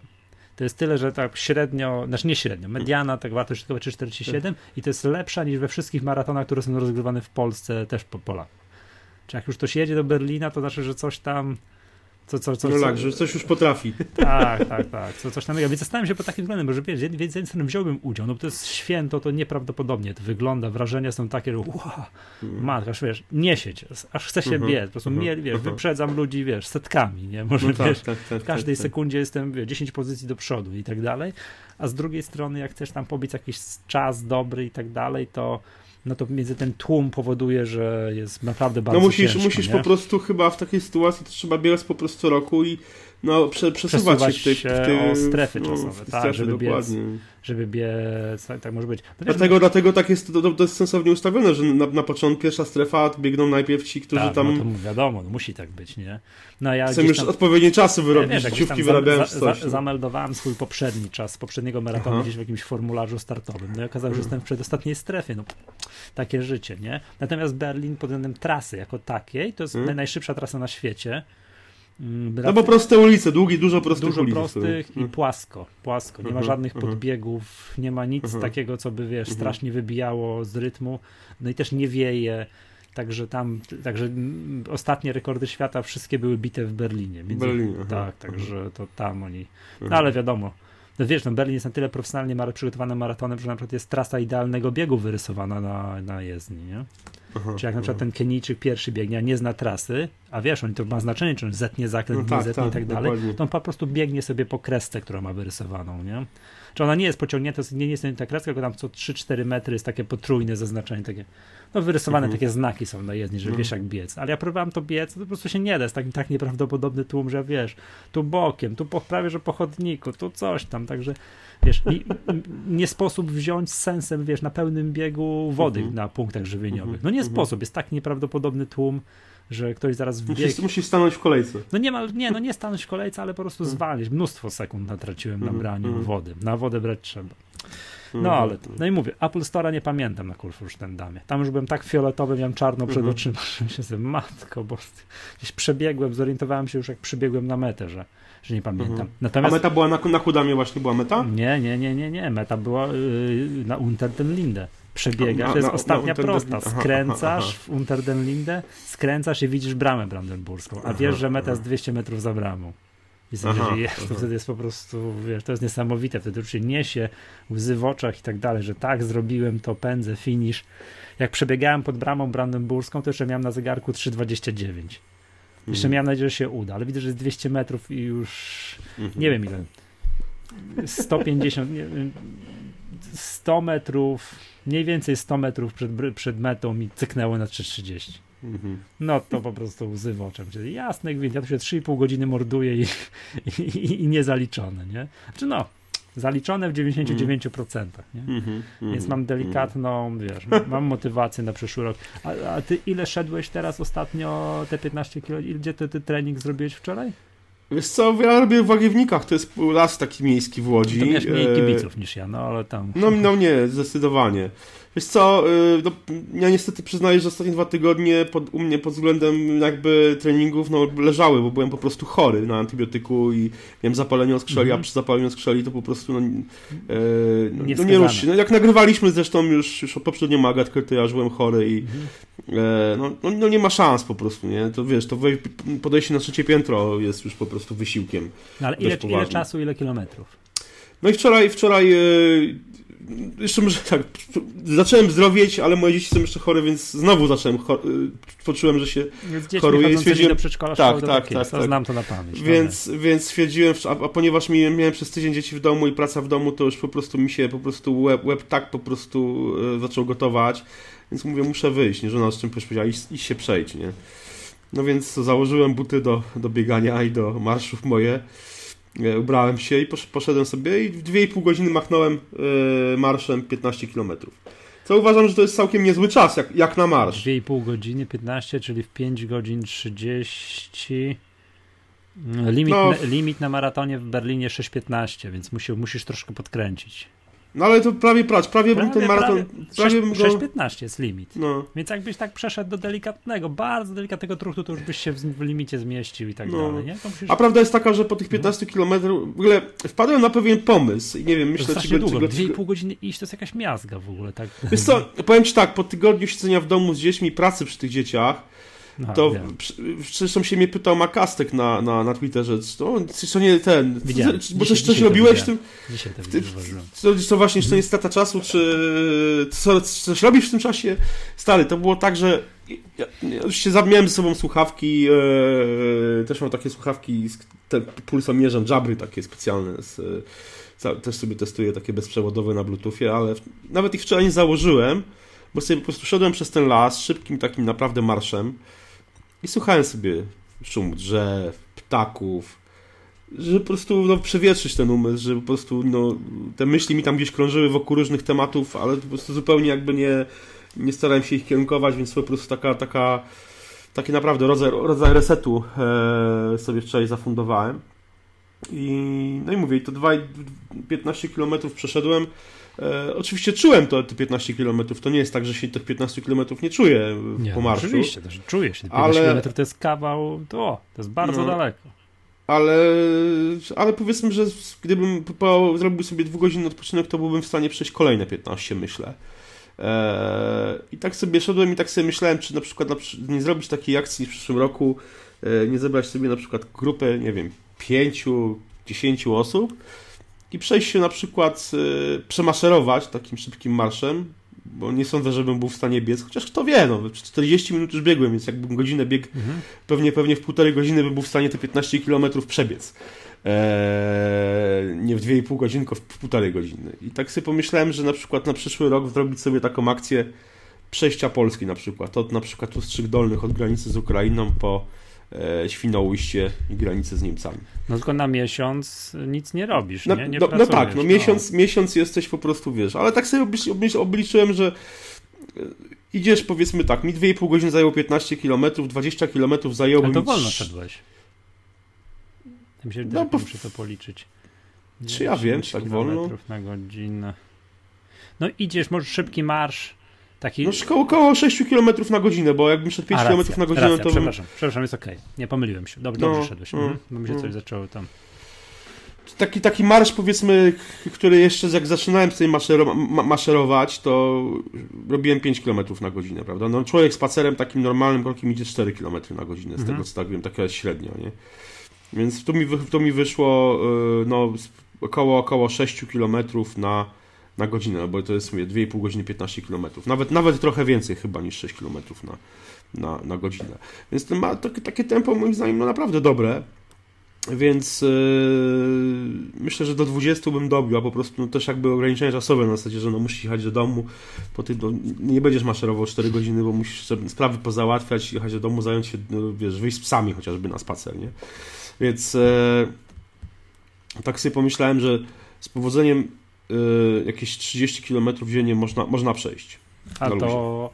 A: To jest tyle, że tak średnio, znaczy nie średnio, mediana, tak wartość środkowa 3,47 i to jest lepsza niż we wszystkich maratonach, które są rozgrywane w Polsce też po Polaków. Czy jak już ktoś jedzie do Berlina, to znaczy, że coś tam
B: co, co, co, tak, że coś już potrafi.
A: Tak, tak, tak. Co, coś tam. Ja więc zastanawiam się pod takim względem, bo że wiesz, więc z jednej strony wziąłbym udział, no bo to jest święto, to nieprawdopodobnie to wygląda, wrażenia są takie, że wow, mm. matka, aż wiesz, nie sieć, aż chce się mm -hmm, biec, po prostu mm -hmm, wiesz, wyprzedzam ludzi, wiesz, setkami, nie? Może no tak, wiesz, tak, tak, w każdej tak, tak. sekundzie jestem, wiesz, 10 pozycji do przodu i tak dalej, a z drugiej strony, jak chcesz tam pobić jakiś czas dobry i tak dalej, to no to między ten tłum powoduje, że jest naprawdę bardzo
B: No musisz,
A: ciężko,
B: musisz po prostu chyba w takiej sytuacji to trzeba biegać po prostu roku i no, prze, przesuwać,
A: przesuwać się w tej, w tej, o strefy no, czasowe, tak, żeby biec, żeby biec, tak, tak może być.
B: No dlatego, dlatego tak jest to, to jest sensownie ustawione, że na, na początku pierwsza strefa biegną najpierw ci, którzy
A: tak,
B: tam...
A: No to wiadomo, no, musi tak być, nie? No,
B: ja Chcę już tam... odpowiednie czasy wyrobić, ja, życiówki wyrabiając za, coś.
A: Za, no. zameldowałem swój poprzedni czas, poprzedniego maratonu Aha. gdzieś w jakimś formularzu startowym, no i okazało się, że jestem w przedostatniej strefie, no takie życie, nie? Natomiast Berlin pod względem trasy jako takiej, to jest hmm. najszybsza trasa na świecie,
B: Mm, no bo proste ulice, długie, dużo prostych
A: dużo
B: ulic.
A: prostych i hmm. płasko, płasko. Nie ma mhm, żadnych mhm. podbiegów, nie ma nic mhm. takiego, co by, wiesz, strasznie wybijało z rytmu. No i też nie wieje. Także tam, także ostatnie rekordy świata wszystkie były bite w Berlinie.
B: Między, Berlinie
A: tak, także to tam oni. No ale wiadomo, no wiesz, no Berlin jest na tyle profesjonalnie mar- przygotowany maratonem, że na przykład jest trasa idealnego biegu wyrysowana na, na jezdni, nie? Aha, Czy jak na przykład ten Kenijczyk pierwszy biegnie, a nie zna trasy, a wiesz, on to ma znaczenie, czy on zetnie zakręt, no tak, nie zetnie tak, i tak dalej, dokładnie. to on po prostu biegnie sobie po kresce, którą ma wyrysowaną, nie? Czy ona nie jest pociągnięta, nie jest ta kreska, tylko tam co 3-4 metry jest takie potrójne zaznaczenie, takie no wyrysowane mhm. takie znaki są na jezdni, że mhm. wiesz jak biec, ale ja próbowałem to biec, to po prostu się nie da, jest tak, tak nieprawdopodobny tłum, że wiesz, tu bokiem, tu po, prawie, że po chodniku, tu coś tam, także wiesz, i, nie sposób wziąć z sensem, wiesz, na pełnym biegu wody mhm. na punktach żywieniowych. No nie mhm. sposób, jest tak nieprawdopodobny tłum, że ktoś zaraz wbiegł.
B: Musi, musi stanąć w kolejce.
A: No nie ma, nie, no nie stanąć w kolejce, ale po prostu mhm. zwalić. Mnóstwo sekund natraciłem na braniu wody. Na wodę brać trzeba. No mhm. ale, no i mówię, Apple Store'a nie pamiętam na Kurfürstendamie. Tam już byłem tak fioletowy, miałem czarno przed mhm. oczyma, że się sobie, matko, bo gdzieś przebiegłem, zorientowałem się już jak przybiegłem na metę, że, że nie pamiętam. Mhm.
B: Natomiast... A meta była na, na Hudamie właśnie, była meta?
A: Nie, nie, nie, nie, nie, meta była yy, na Unter den Linde. Przebiegasz, to jest na, ostatnia na prosta. Skręcasz w Unter den Linde, skręcasz i widzisz bramę brandenburską, a wiesz, że meta jest 200 metrów za bramą. I sobie, aha, że jest, to wtedy jest po prostu, wiesz, to jest niesamowite, wtedy już się niesie łzy w oczach i tak dalej, że tak, zrobiłem to, pędzę, finish. Jak przebiegałem pod bramą brandenburską, to jeszcze miałem na zegarku 3,29. Jeszcze mhm. miałem nadzieję, że się uda, ale widzę, że jest 200 metrów i już mhm. nie wiem ile. 150, nie, 100 metrów, mniej więcej 100 metrów przed, przed metą mi cyknęło na 3,30. Mhm. No to po prostu łzy w oczach. Jasne, gwint, ja tu się 3,5 godziny morduję i, i, i, niezaliczone, nie? Znaczy no, Zaliczone w 99%. Nie? Mm-hmm, Więc mam delikatną, mm. wiesz, mam motywację na przyszły rok. A, a, ty ile szedłeś teraz ostatnio te 15 km? Gdzie ty, ty trening zrobiłeś wczoraj?
B: Wiesz co, ja robię w Łagiewnikach, to jest las taki miejski w Łodzi. To
A: miałeś mniej e, kibiców niż ja, no ale tam...
B: No, no nie, zdecydowanie. Wiesz co, y, no, ja niestety przyznaję, że ostatnie dwa tygodnie pod, u mnie pod względem jakby treningów no, leżały, bo byłem po prostu chory na antybiotyku i miałem zapalenie skrzeli, mm -hmm. a mhm. przy zapaleniu skrzeli to po prostu no, e, no, nie, no, nie ruszy. No, jak nagrywaliśmy zresztą już, już poprzednio Magatkę, to ja byłem chory i mm -hmm. e, no, no, no, nie ma szans po prostu, nie? To wiesz, to podejście na trzecie piętro jest już po prostu wysiłkiem.
A: No ale ile, ile czasu, ile kilometrów?
B: No i wczoraj, wczoraj e, jeszcze może tak, zacząłem zdrowieć, ale moje dzieci są jeszcze chore, więc znowu zacząłem, poczułem, że się choruję.
A: Stwierdziłem, do przedszkola, tak, tak, tak, tak, tak. Znam to na pamięć.
B: Więc, więc stwierdziłem, a, a, ponieważ miałem, miałem przez tydzień dzieci w domu i praca w domu, to już po prostu mi się po prostu łeb, łeb tak po prostu e, zaczął gotować, więc mówię, muszę wyjść, nie? Żona z czym powiedziała, iść, iść się przejść, nie? No więc założyłem buty do, do biegania i do marszów moje ubrałem się i poszedłem sobie i w 2,5 godziny machnąłem e, marszem 15 km. Co uważam, że to jest całkiem niezły czas, jak, jak na marsz.
A: 2,5 godziny 15, czyli w 5 godzin 30. Limit, no, na, limit na maratonie w Berlinie 6,15, więc musi, musisz troszkę podkręcić.
B: No ale to prawie prać, prawie, prawie bym ten maraton.
A: Prawie, prawie 6,15 jest limit. No. Więc jakbyś tak przeszedł do delikatnego, bardzo delikatnego truchtu, to już byś się w, limicie zmieścił i tak no. dalej. Nie?
B: Musisz... A prawda jest taka, że po tych 15 no. w ogóle wpadłem na pewien pomysł i nie wiem, myślę,
A: czy go, długo. Czy go... 2,5 godziny iść to jest jakaś miazga w ogóle. Tak?
B: Wiesz co, powiem ci tak, po tygodniu siedzenia w domu z dziećmi pracy przy tych dzieciach, no, to zresztą się mnie pytał Makastek na, na, na Twitterze, to, co nie ten,
A: widziałem.
B: bo coś, coś robiłeś w tym,
A: Dzisiaj to
B: co, co właśnie, czy to nie strata czasu, czy co, coś robisz w tym czasie? Stary, to było tak, że ja, ja oczywiście miałem ze sobą słuchawki, e, też mam takie słuchawki z te, pulsomierzem Jabry takie specjalne, z, e, też sobie testuję takie bezprzewodowe na bluetoothie, ale nawet ich wczoraj nie założyłem, bo sobie po prostu szedłem przez ten las szybkim takim naprawdę marszem i słuchałem sobie szum drzew, ptaków, że po prostu no, przewietrzyć ten umysł, że po prostu no, te myśli mi tam gdzieś krążyły wokół różnych tematów, ale po prostu zupełnie jakby nie, nie starałem się ich kierunkować, więc po prostu taka, taka taki naprawdę rodzaj, rodzaj resetu e, sobie wczoraj zafundowałem. I, no i mówię, to 2, 15 km przeszedłem. E, oczywiście czułem to te 15 km. To nie jest tak, że się tych 15 km nie czuję nie, po marszu.
A: Oczywiście, też czuję się. 15 ale... km to jest kawał, to, to jest bardzo no, daleko.
B: Ale, ale powiedzmy, że gdybym po, zrobił sobie dwugodzinny odpoczynek, to byłbym w stanie przejść kolejne 15, myślę. Eee, I tak sobie szedłem i tak sobie myślałem, czy na przykład nie zrobić takiej akcji w przyszłym roku, e, nie zebrać sobie na przykład grupę, nie wiem, pięciu, dziesięciu osób i przejść się na przykład, y, przemaszerować takim szybkim marszem, bo nie sądzę, żebym był w stanie biec, chociaż kto wie, no, 40 minut już biegłem, więc jakbym godzinę biegł, mhm. pewnie, pewnie w półtorej godziny bym był w stanie te 15 km przebiec. Eee, nie w 2,5 godziny, tylko w półtorej godziny. I tak sobie pomyślałem, że na przykład na przyszły rok zrobić sobie taką akcję przejścia Polski na przykład, od na przykład Ustrzyk Dolnych, od granicy z Ukrainą po e, Świnoujście i granicę z Niemcami.
A: No tylko na miesiąc nic nie robisz, no, nie? nie
B: no, no, tak, no miesiąc, no. miesiąc jesteś po prostu, wiesz, ale tak sobie obliczyłem, że e, idziesz powiedzmy tak, mi 2,5 godziny zajęło 15 km, 20 km zajęło
A: mi... to wolno szedłeś. Ja myślę, no, bo... muszę to policzyć.
B: Czy ja wiem, tak wolno?
A: na godzinę. No idziesz, może szybki marsz, Taki...
B: No około, około 6 km na godzinę, bo jakbym szedł 5 km na godzinę,
A: racja,
B: to...
A: Przepraszam, przepraszam, jest okej. Okay. Nie pomyliłem się. Dobrze, no, dobrze szedłeś. Mhm. Bo mi się coś zaczęło tam...
B: Taki, taki marsz, powiedzmy, który jeszcze jak zaczynałem sobie maszerować, maszerować, to robiłem 5 km na godzinę, prawda? No człowiek spacerem takim normalnym krokiem idzie 4 km na godzinę, z mhm. tego co tak wiem, taka jest średnio, nie? Więc to mi, to mi wyszło y, no, około, około 6 km na na godzinę, bo to jest mówię, 2,5 godziny 15 km. Nawet, nawet trochę więcej chyba niż 6 km na, na, na godzinę. Więc ten ma takie, takie tempo moim zdaniem no naprawdę dobre. Więc yy, myślę, że do 20 bym dobił, a po prostu no, też jakby ograniczenia czasowe na zasadzie, że no musisz jechać do domu, po ty, no, nie będziesz maszerował 4 godziny, bo musisz sprawy pozałatwiać, jechać do domu, zająć się, no, wiesz, wyjść z psami chociażby na spacer, nie? Więc yy, tak sobie pomyślałem, że z powodzeniem y, jakieś 30 km dziennie można, można przejść.
A: A to,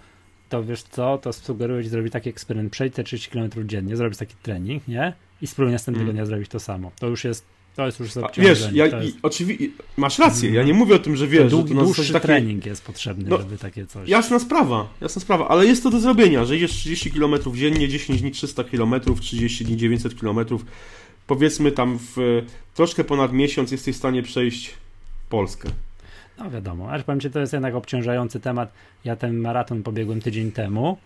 A: to wiesz co, to sugeruję ci zrobić taki eksperyment, przejdź te 30 km dziennie, zrobić taki trening, nie? I spróbuj następnego mm. dnia zrobić to samo. To już jest to jest już
B: Wiesz, ja, jest... oczywiście, masz rację, ja nie mówię o tym, że wiesz,
A: długi, że to dłuższy takie... trening jest potrzebny, no, żeby takie coś...
B: Jasna sprawa, jasna sprawa, ale jest to do zrobienia, że idziesz 30 km dziennie, 10 dni 300 km, 30 dni 900 km, powiedzmy tam w troszkę ponad miesiąc jesteś w stanie przejść Polskę.
A: No wiadomo, aż powiem Ci, to jest jednak obciążający temat. Ja ten maraton pobiegłem tydzień temu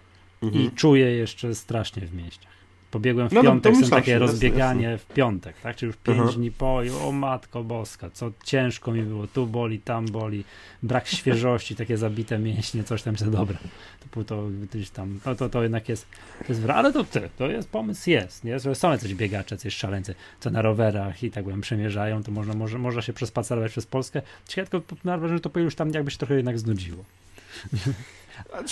A: mhm. i czuję jeszcze strasznie w mieście. Pobiegłem w no, piątek, są takie rozbieganie jasne. w piątek, tak? Czyli już pięć Aha. dni po o matko boska, co ciężko mi było, tu boli, tam boli, brak świeżości, takie zabite mięśnie, coś tam się dobra. To, to, gdzieś tam, no to, to jednak jest, to jest ale to, to jest pomysł jest, nie? Są jacyś biegacze, coś szaleńcy, co na rowerach i tak powiem przemierzają, to można, może, można się przespacerować przez Polskę. Ciekawe tylko, na że to już tam jakby się trochę jednak znudziło.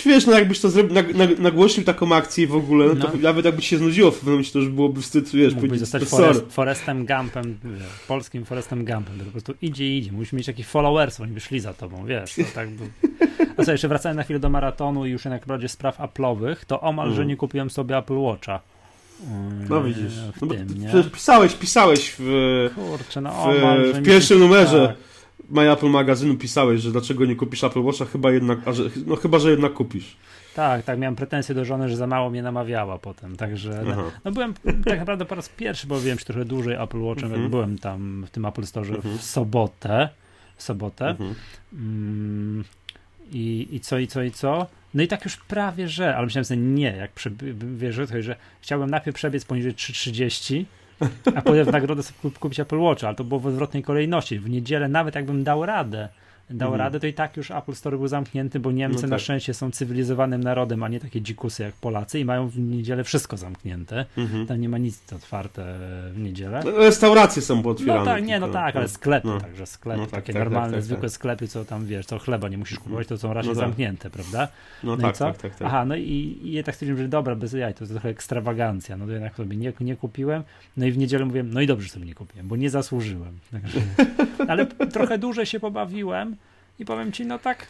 B: Wiesz, no jakbyś to zrobił, nag, nag, nagłośnił taką akcję w ogóle, no to no. nawet jakby się znudziło w pewnym momencie, to już byłoby wstyd, wiesz,
A: Mógłbyś zostać forest, Forestem Gumpem, wiesz, polskim Forestem Gumpem, to po prostu idzie idzie, musisz mieć takich followers, oni by szli za tobą, wiesz, to tak by... A co, jeszcze wracając na chwilę do maratonu i już jednak bardziej spraw Apple'owych, to omal, mm. że nie kupiłem sobie Apple Watcha.
B: No widzisz, w no, tym, pisałeś, pisałeś w,
A: Kurczę, no omal,
B: w, w pierwszym numerze. Tak My Apple magazynu pisałeś, że dlaczego nie kupisz Apple Watcha, chyba jednak, że, no chyba, że jednak kupisz.
A: Tak, tak, miałem pretensje do żony, że za mało mnie namawiała potem, także no, no byłem tak naprawdę po raz pierwszy, bo wiem, że trochę dłużej Apple Watchem, jak mhm. byłem tam w tym Apple Store mhm. w sobotę, w sobotę mhm. mm, i, i co, i co, i co, no i tak już prawie, że, ale myślałem sobie, nie, jak wiesz, że chciałbym najpierw przebiec poniżej 3.30, a potem w nagrodę sobie kupić Apple Watch, ale to było w odwrotnej kolejności. W niedzielę nawet jakbym dał radę, dał mhm. radę, to i tak już Apple Store był zamknięty, bo Niemcy no tak. na szczęście są cywilizowanym narodem, a nie takie dzikusy jak Polacy i mają w niedzielę wszystko zamknięte. Mhm. Tam nie ma nic otwarte w niedzielę.
B: No, restauracje są pootwierane.
A: No tak, nie, no tak, ale sklepy, no. także sklepy, no, tak, takie tak, normalne, tak, tak zwykłe tak. sklepy, co tam wiesz, co chleba nie musisz kupować, to są raczej no tak. zamknięte, prawda?
B: No, no tak, tak, tak, tak.
A: Aha, no i, i ja tak stwierdziłem, że dobra, bez jaj, to jest trochę ekstrawagancja, no to jednak sobie nie, nie kupiłem, no i w niedzielę mówiłem, no i dobrze sobie nie kupiłem, bo nie zasłużyłem. Także, ale trochę dłużej się pobawiłem, i powiem ci, no tak,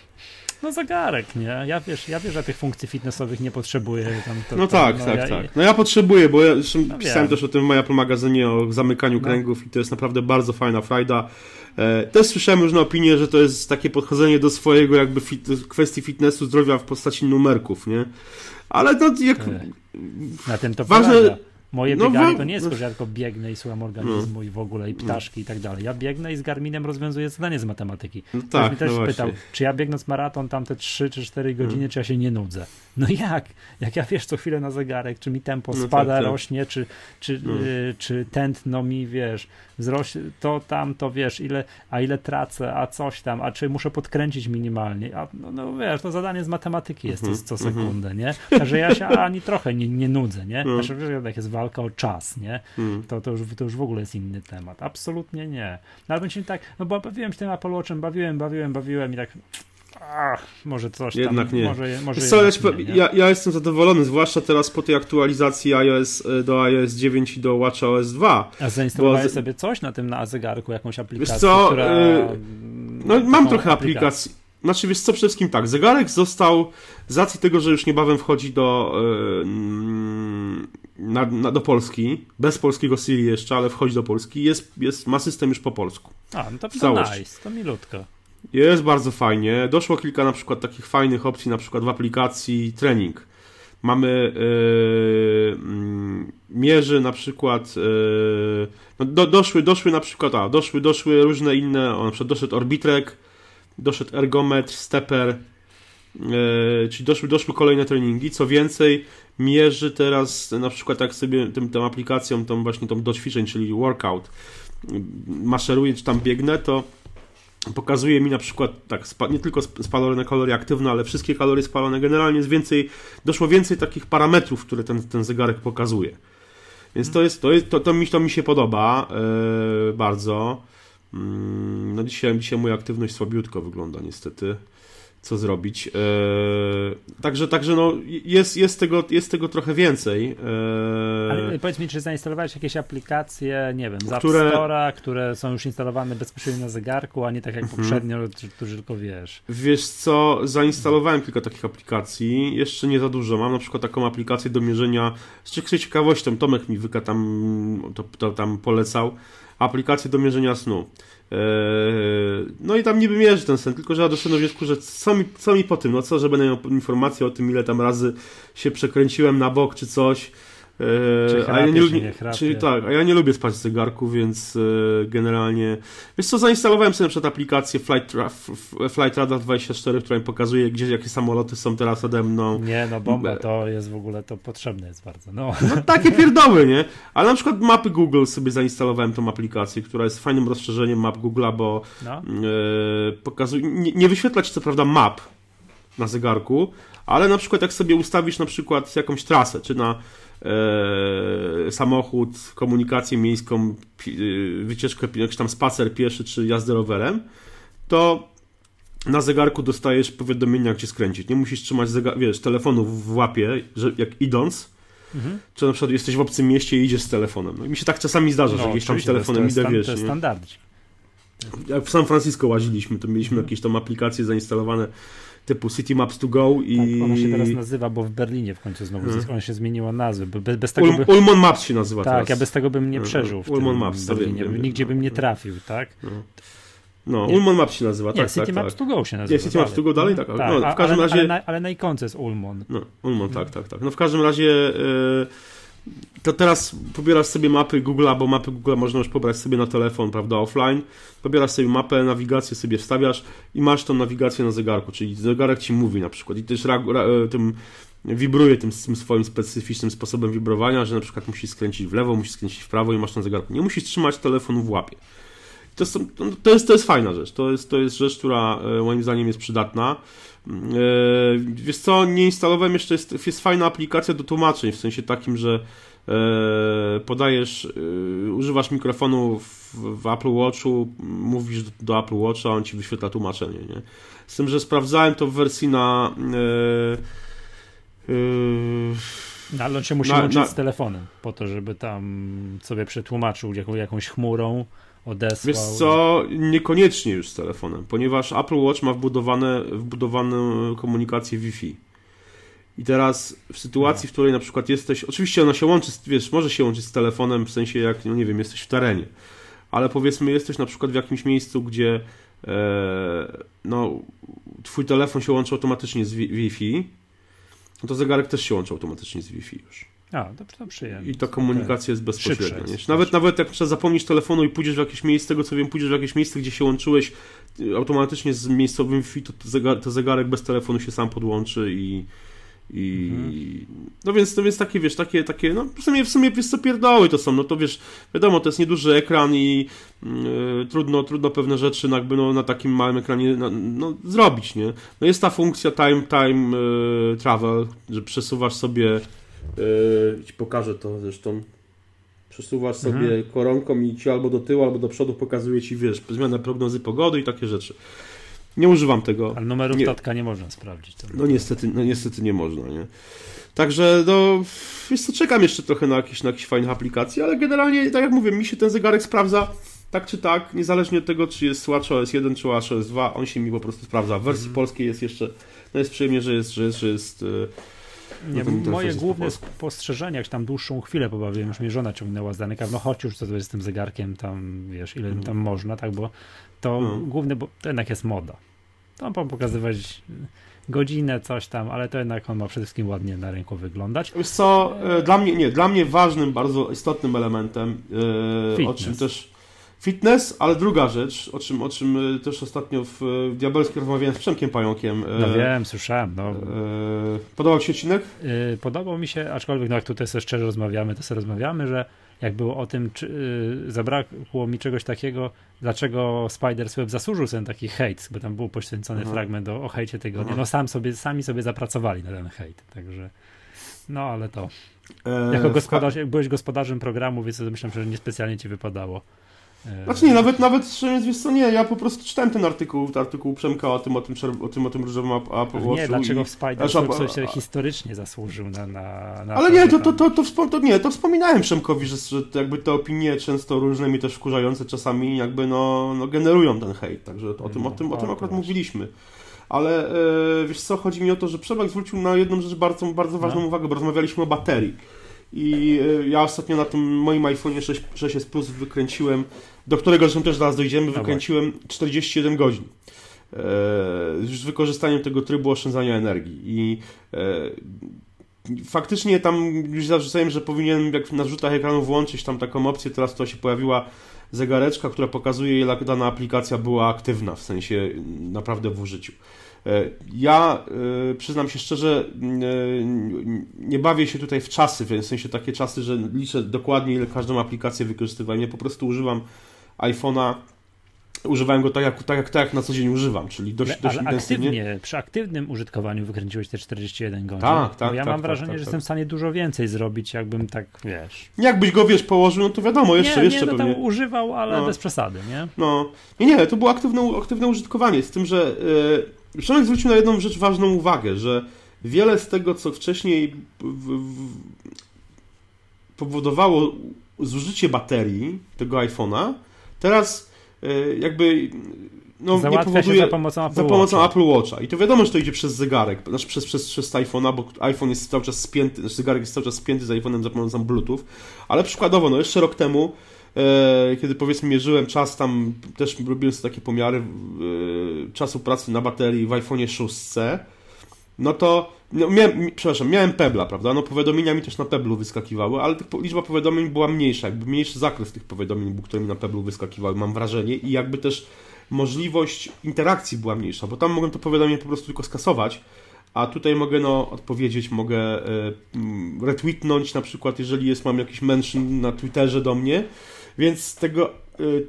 A: no zegarek, nie? Ja wiesz, ja wiesz, że tych funkcji fitnessowych nie potrzebuję. Tam,
B: to, no tak, no, tak, ja, tak. No ja potrzebuję, bo ja no pisałem wiem. też o tym w moim magazynie o zamykaniu no. kręgów i to jest naprawdę bardzo fajna frajda. E, też słyszałem różne opinie, że to jest takie podchodzenie do swojego jakby fit, kwestii fitnessu, zdrowia w postaci numerków, nie? Ale no jak...
A: Na tym to ważne, polega. Moje no, bieganie to nie jest to, że ja tylko biegnę i słucham organizmu no. i w ogóle i ptaszki no. i tak dalej. Ja biegnę i z Garminem rozwiązuję zadanie z matematyki. No tak, Ktoś mi też no pytał, czy ja biegnąc maraton tam te 3 czy 4 godziny, czy ja się nie nudzę. No jak? Jak ja wiesz co chwilę na zegarek, czy mi tempo no spada, tak, tak. rośnie, czy, czy, no. y, czy tętno mi, wiesz, wzrośnie, to tam, to wiesz, ile, a ile tracę, a coś tam, a czy muszę podkręcić minimalnie, a no, no wiesz, to zadanie z matematyki jest mm -hmm, co mhm. sekundę, nie? Także ja się ani trochę nie, nie nudzę, nie? No. Znaczy, wiesz, jak jest walka o czas, nie? Mm. To, to, już, to już w ogóle jest inny temat. Absolutnie nie. No ale tak, no bo bawiłem się tym Apple Watchem, bawiłem, bawiłem, bawiłem i tak Ach, może coś
B: Jednak
A: tam,
B: nie.
A: Może, może
B: Co, nie, nie? Ja, ja, jestem zadowolony, zwłaszcza teraz po tej aktualizacji iOS e, do iOS 9 i do WatchOS 2.
A: A zainstalowałeś bo... sobie coś na tym na zegarku, jakąś aplikację,
B: wiesz co, która... Yy, no mam trochę aplikacji. Znaczy, wiesz co, przede wszystkim tak, zegarek został, z racji tego, że już niebawem wchodzi do, yy, na, na, do Polski, bez polskiego Siri jeszcze, ale wchodzi do Polski, jest, jest, ma system już po polsku.
A: A, no to, to nice, to milutko.
B: Jest bardzo fajnie. Doszło kilka na przykład takich fajnych opcji, na przykład w aplikacji trening. Mamy yy, mierzy na przykład yy, no do, doszły, doszły na przykład, a doszły, doszły różne inne, o, na przykład doszedł orbitrek, doszedł ergometr, stepper, yy, czyli doszły, doszły kolejne treningi. Co więcej, mierzy teraz na przykład jak sobie tym, tą aplikacją, tą właśnie tą do ćwiczeń, czyli workout, maszeruję czy tam biegnę, to pokazuje mi na przykład tak, nie tylko spalone kalorie aktywne, ale wszystkie kalorie spalone. Generalnie jest więcej, doszło więcej takich parametrów, które ten, ten zegarek pokazuje. Więc to jest, to, jest, to, to, mi, to mi się podoba yy, bardzo. Yy, no dzisiaj, dzisiaj moja aktywność słabiutko wygląda niestety. Co zrobić. E, także, także no, jest, jest, tego, jest tego trochę więcej.
A: E, Ale powiedz mi, czy zainstalowałeś jakieś aplikacje, nie wiem, z które... App Store'a, które są już instalowane bezpośrednio na zegarku, a nie tak jak mhm. poprzednio, którzy tylko wiesz.
B: Wiesz co, zainstalowałem kilka takich aplikacji, jeszcze nie za dużo. Mam na przykład taką aplikację do mierzenia, z ciekawością, Tomek mi wyka tam, to, to tam polecał, aplikację do mierzenia snu. Eee, no i tam niby mierzy ten sen, tylko że ja doszedłem do wniosku, że co mi, co mi po tym, no co, żeby na informację o tym, ile tam razy się przekręciłem na bok czy coś,
A: Czy a ja nie, lubię,
B: czyli tak, a ja nie lubię spać w zegarku, więc e, generalnie. Wiesz co, zainstalowałem sobie na przykład aplikację Flight, Flight Radar 24, która mi pokazuje, gdzie jakie samoloty są teraz ode mną.
A: Nie, no bomba, to jest w ogóle to potrzebne jest bardzo. No,
B: no takie pierdoły, nie? Ale na przykład mapy Google sobie zainstalowałem tą aplikację, która jest fajnym rozszerzeniem map Google'a, bo no. e, pokazuje, nie, nie wyświetla ci co prawda map na zegarku, ale na przykład jak sobie ustawisz na przykład jakąś trasę, czy na e, samochód, komunikację miejską, e, wycieczkę, jakiś tam spacer pieszy, czy jazdę rowerem, to na zegarku dostajesz powiadomienia, cię skręcić. Nie musisz trzymać wiesz, telefonu w łapie, że jak idąc, mhm. czy na przykład jesteś w obcym mieście i idziesz z telefonem. No i mi się tak czasami zdarza, no, że gdzieś tam z telefonem idę, wiesz.
A: To jest standard.
B: Jak w San Francisco łaziliśmy, to mieliśmy mhm. jakieś tam aplikacje zainstalowane typu City Maps to Go i...
A: Tak, ona się teraz nazywa, bo w Berlinie w końcu znowu hmm. ona się zmieniła nazwę. Bez, bez tego
B: by... Ulmon Maps się nazywa
A: Tak,
B: teraz.
A: ja bez tego bym nie przeżył w Ulmon Maps, Berlinie. Wiem, wiem, Nigdzie bym nie trafił, tak?
B: No. No, nie. Ulmon Maps się nazywa,
A: nie,
B: tak,
A: City
B: tak,
A: Maps
B: tak.
A: to Go się nazywa.
B: Nie, City Maps to Go dalej, tak. tak no, w każdym
A: ale,
B: razie...
A: ale, na, ale na ikonce jest Ulmon.
B: No, Ulmon, tak, tak, tak. No w każdym razie... Yy to teraz pobierasz sobie mapy Google'a, bo mapy Google można już pobrać sobie na telefon, prawda, offline. Pobierasz sobie mapę, nawigację sobie wstawiasz i masz tą nawigację na zegarku, czyli zegarek ci mówi na przykład i też e, tym wibruje tym, tym swoim specyficznym sposobem wibrowania, że na przykład musisz skręcić w lewo, musisz skręcić w prawo i masz na zegarku. Nie musisz trzymać telefonu w łapie. To jest, to jest, to jest fajna rzecz. To jest, to jest rzecz, która e, moim zdaniem jest przydatna. E, wiesz co, nie instalowałem jeszcze, jest, jest fajna aplikacja do tłumaczeń, w sensie takim, że e, podajesz, używasz mikrofonu w, w Apple Watchu, mówisz do, do, Apple Watcha, on ci wyświetla tłumaczenie, nie? Z tym, że sprawdzałem to w wersji na
A: no, ale on się musi na, łączyć na... z telefonem, po to, żeby tam sobie przetłumaczył jaką, jakąś chmurą, odesłał.
B: Wiesz co, niekoniecznie już z telefonem, ponieważ Apple Watch ma wbudowane, wbudowaną komunikację Wi-Fi. I teraz w sytuacji, w której na przykład jesteś, oczywiście ona się łączy, wiesz, może się łączyć z telefonem, w sensie jak, no nie wiem, jesteś w terenie, ale powiedzmy jesteś na przykład w jakimś miejscu, gdzie e, no, twój telefon się łączy automatycznie z Wi-Fi, no to zegarek też się łączy automatycznie z Wi-Fi już.
A: A, to, to przyjemnie.
B: I ta komunikacja jest bezpośrednia. Jest, nawet, nawet jak trzeba zapomnieć telefonu i pójdziesz w jakieś miejsce, tego co wiem, pójdziesz w jakieś miejsce, gdzie się łączyłeś y, automatycznie z miejscowym Wi-Fi, to, to zegarek bez telefonu się sam podłączy i, i mhm. no więc, no więc takie, wiesz, takie, takie, no w sumie, w sumie wiesz co pierdoły to są, no to wiesz, wiadomo, to jest nieduży ekran i yy, trudno, trudno pewne rzeczy jakby no, na takim małym ekranie no, no, zrobić, nie? No jest ta funkcja time, time yy, travel, że przesuwasz sobie Yy, ci pokażę to zresztą. Przesuwasz sobie mhm. koronką i ci albo do tyłu, albo do przodu pokazuje ci, wiesz, zmianę prognozy pogody i takie rzeczy. Nie używam tego.
A: Ale numeru nie. tatka nie można sprawdzić.
B: No niestety, no niestety nie można, nie? Także, no, wiesz co, czekam jeszcze trochę na jakieś, na jakieś fajne aplikacje, ale generalnie, tak jak mówię, mi się ten zegarek sprawdza tak czy tak, niezależnie od tego, czy jest WatchOS 1 czy WatchOS 2, on się mi po prostu sprawdza. W wersji mhm. polskiej jest jeszcze, no jest przyjemnie, że jest, że jest, że jest yy,
A: nie, no moje główne spostrzeżenia, jak tam dłuższą chwilę pobawiłem, już mnie żona ciągnęła z danych, no chodź już co to jest z tym zegarkiem, tam wiesz, ile tam mm. można, tak, bo to mm. główne, bo to jednak jest moda. Tam pokazywać godzinę, coś tam, ale to jednak on ma przede wszystkim ładnie na rynku wyglądać.
B: Wiesz co, e, dla mnie, nie, dla mnie ważnym, bardzo istotnym elementem, yy, o czym też Fitness, ale druga rzecz, o czym, o czym e, też ostatnio w, w Diabelskie rozmawiałem z Przemkiem Pająkiem.
A: E, no wiem, słyszałem. No. E,
B: podobał Ci się odcinek?
A: Podobał mi się, aczkolwiek no jak tutaj sobie szczerze rozmawiamy, to sobie rozmawiamy, że jak było o tym, czy, zabrakło mi czegoś takiego, dlaczego Spider-Web zasłużył sobie taki hejt, bo tam był poświęcony Aha. fragment o, o hejcie tygodnia. No sam sobie, sami sobie zapracowali na ten hejt, także no ale to. jako gospodarz, byłeś gospodarzem programu, więc myślę, że niespecjalnie ci wypadało
B: E, znaczy nie, nawet, nawet szczerze wiesz co, nie, ja po prostu czytałem ten artykuł, ten artykuł Przemka o tym, o tym, o tym, o tym różowym Apple Watchu.
A: Nie, dlaczego i... w Spider coś się historycznie zasłużył na, na, na
B: Ale nie, to, to, to, to, to, nie, to wspominałem Przemkowi, że, że jakby te opinie często różne mi też wkurzające czasami jakby no, no generują ten hejt, także o tym, no, o tym, o tym akurat mówiliśmy. Ale e, wiesz co, chodzi mi o to, że Przemek zwrócił na jedną rzecz bardzo, bardzo ważną no. uwagę, bo rozmawialiśmy o baterii. I e, ja ostatnio na tym moim iPhone 6, 6s Plus wykręciłem, do którego zresztą też zaraz dojdziemy, wykręciłem 41 godzin. E, z wykorzystaniem tego trybu oszczędzania energii. I e, faktycznie tam już zarzucałem, że powinienem jak na rzutach ekranu włączyć tam taką opcję, teraz to się pojawiła zegareczka, która pokazuje ile dana aplikacja była aktywna, w sensie naprawdę w użyciu. E, ja przyznam się szczerze, e, nie bawię się tutaj w czasy, w sensie takie czasy, że liczę dokładnie ile każdą aplikację wykorzystywałem. Ja po prostu używam iPhone'a używałem go tak jak, tak, jak, tak jak na co dzień używam, czyli dość,
A: ale, dość ale aktywnie, przy aktywnym użytkowaniu wykręciłeś te 41 godzin.
B: Tak, tak.
A: ja
B: tak,
A: mam
B: tak,
A: wrażenie,
B: tak,
A: że jestem w stanie dużo więcej zrobić, jakbym tak, wiesz...
B: Jakbyś go, wiesz, położył, no to wiadomo, jeszcze,
A: nie,
B: jeszcze
A: nie, no
B: pewnie...
A: używał, ale no. bez przesady, nie?
B: No. Nie, nie, to było aktywne, aktywne użytkowanie, z tym, że... Yy Przemek zwrócił na jedną rzecz ważną uwagę, że wiele z tego, co wcześniej w, w, powodowało zużycie baterii tego iPhone'a, teraz e, jakby
A: no, nie powoduje za pomocą, Apple,
B: za pomocą Apple Watcha. I to wiadomo, że to idzie przez zegarek, znaczy przez, przez, przez iPhone'a, bo iPhone jest cały czas spięty, znaczy zegarek jest cały czas spięty z iPhone'em za pomocą Bluetooth. Ale przykładowo, no jeszcze rok temu E, kiedy powiedzmy mierzyłem czas tam, też robiłem sobie takie pomiary e, czasu pracy na baterii w iPhone'ie 6, no to no, miałem, przepraszam, miałem Pebla, prawda? No powiadomienia mi też na Peblu wyskakiwały, ale liczba powiadomień była mniejsza, jakby mniejszy zakres tych powiadomień był, które mi na Peblu wyskakiwały, mam wrażenie i jakby też możliwość interakcji była mniejsza, bo tam mogłem to powiadomienie po prostu tylko skasować, a tutaj mogę no, odpowiedzieć, mogę y, retweetnąć na przykład, jeżeli jest, mam jakiś mention na Twitterze do mnie, więc tego,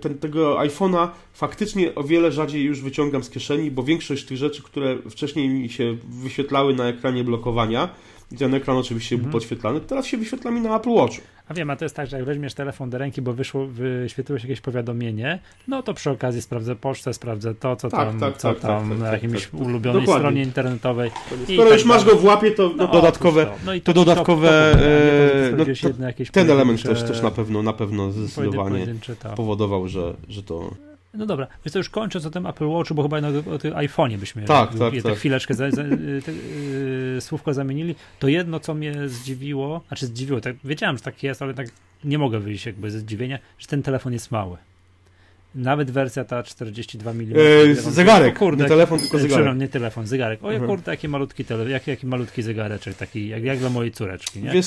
B: ten, tego iPhone'a faktycznie o wiele rzadziej już wyciągam z kieszeni, bo większość tych rzeczy, które wcześniej mi się wyświetlały na ekranie blokowania, i ten ekran oczywiście mhm. był podświetlany, teraz się wyświetla mi na Apple Watchu.
A: A wiem, a to jest tak, że jak weźmiesz telefon do ręki, bo wyszło, wyświetliło się jakieś powiadomienie, no to przy okazji sprawdzę pocztę, sprawdzę to, co tak, tam, tak, co tak, tam tak, na tak, jakimś tak, ulubionej Dokładnie. stronie internetowej.
B: Skoro już masz go w łapie, to no, dodatkowe, to. No i to, to dodatkowe, to, to, to, no, ten element też, też na pewno, na pewno zdecydowanie powodował, że, że to
A: no dobra, więc to już kończąc o tym Apple Watchu, bo chyba o tym iPhone'ie byśmy
B: tak, tak,
A: tak. chwileczkę za, za, te, yy, słówko zamienili. To jedno, co mnie zdziwiło, znaczy zdziwiło, tak, wiedziałem, że tak jest, ale tak nie mogę wyjść jakby ze zdziwienia, że ten telefon jest mały. Nawet wersja ta 42 mm.
B: Yy, zegarek, kurde, nie telefon, tylko zegarek.
A: nie telefon, zegarek. O, mhm. kurde, jaki malutki telefon, jaki, jaki malutki zegareczek, taki jak, jak dla mojej córeczki, nie?
B: Wiesz,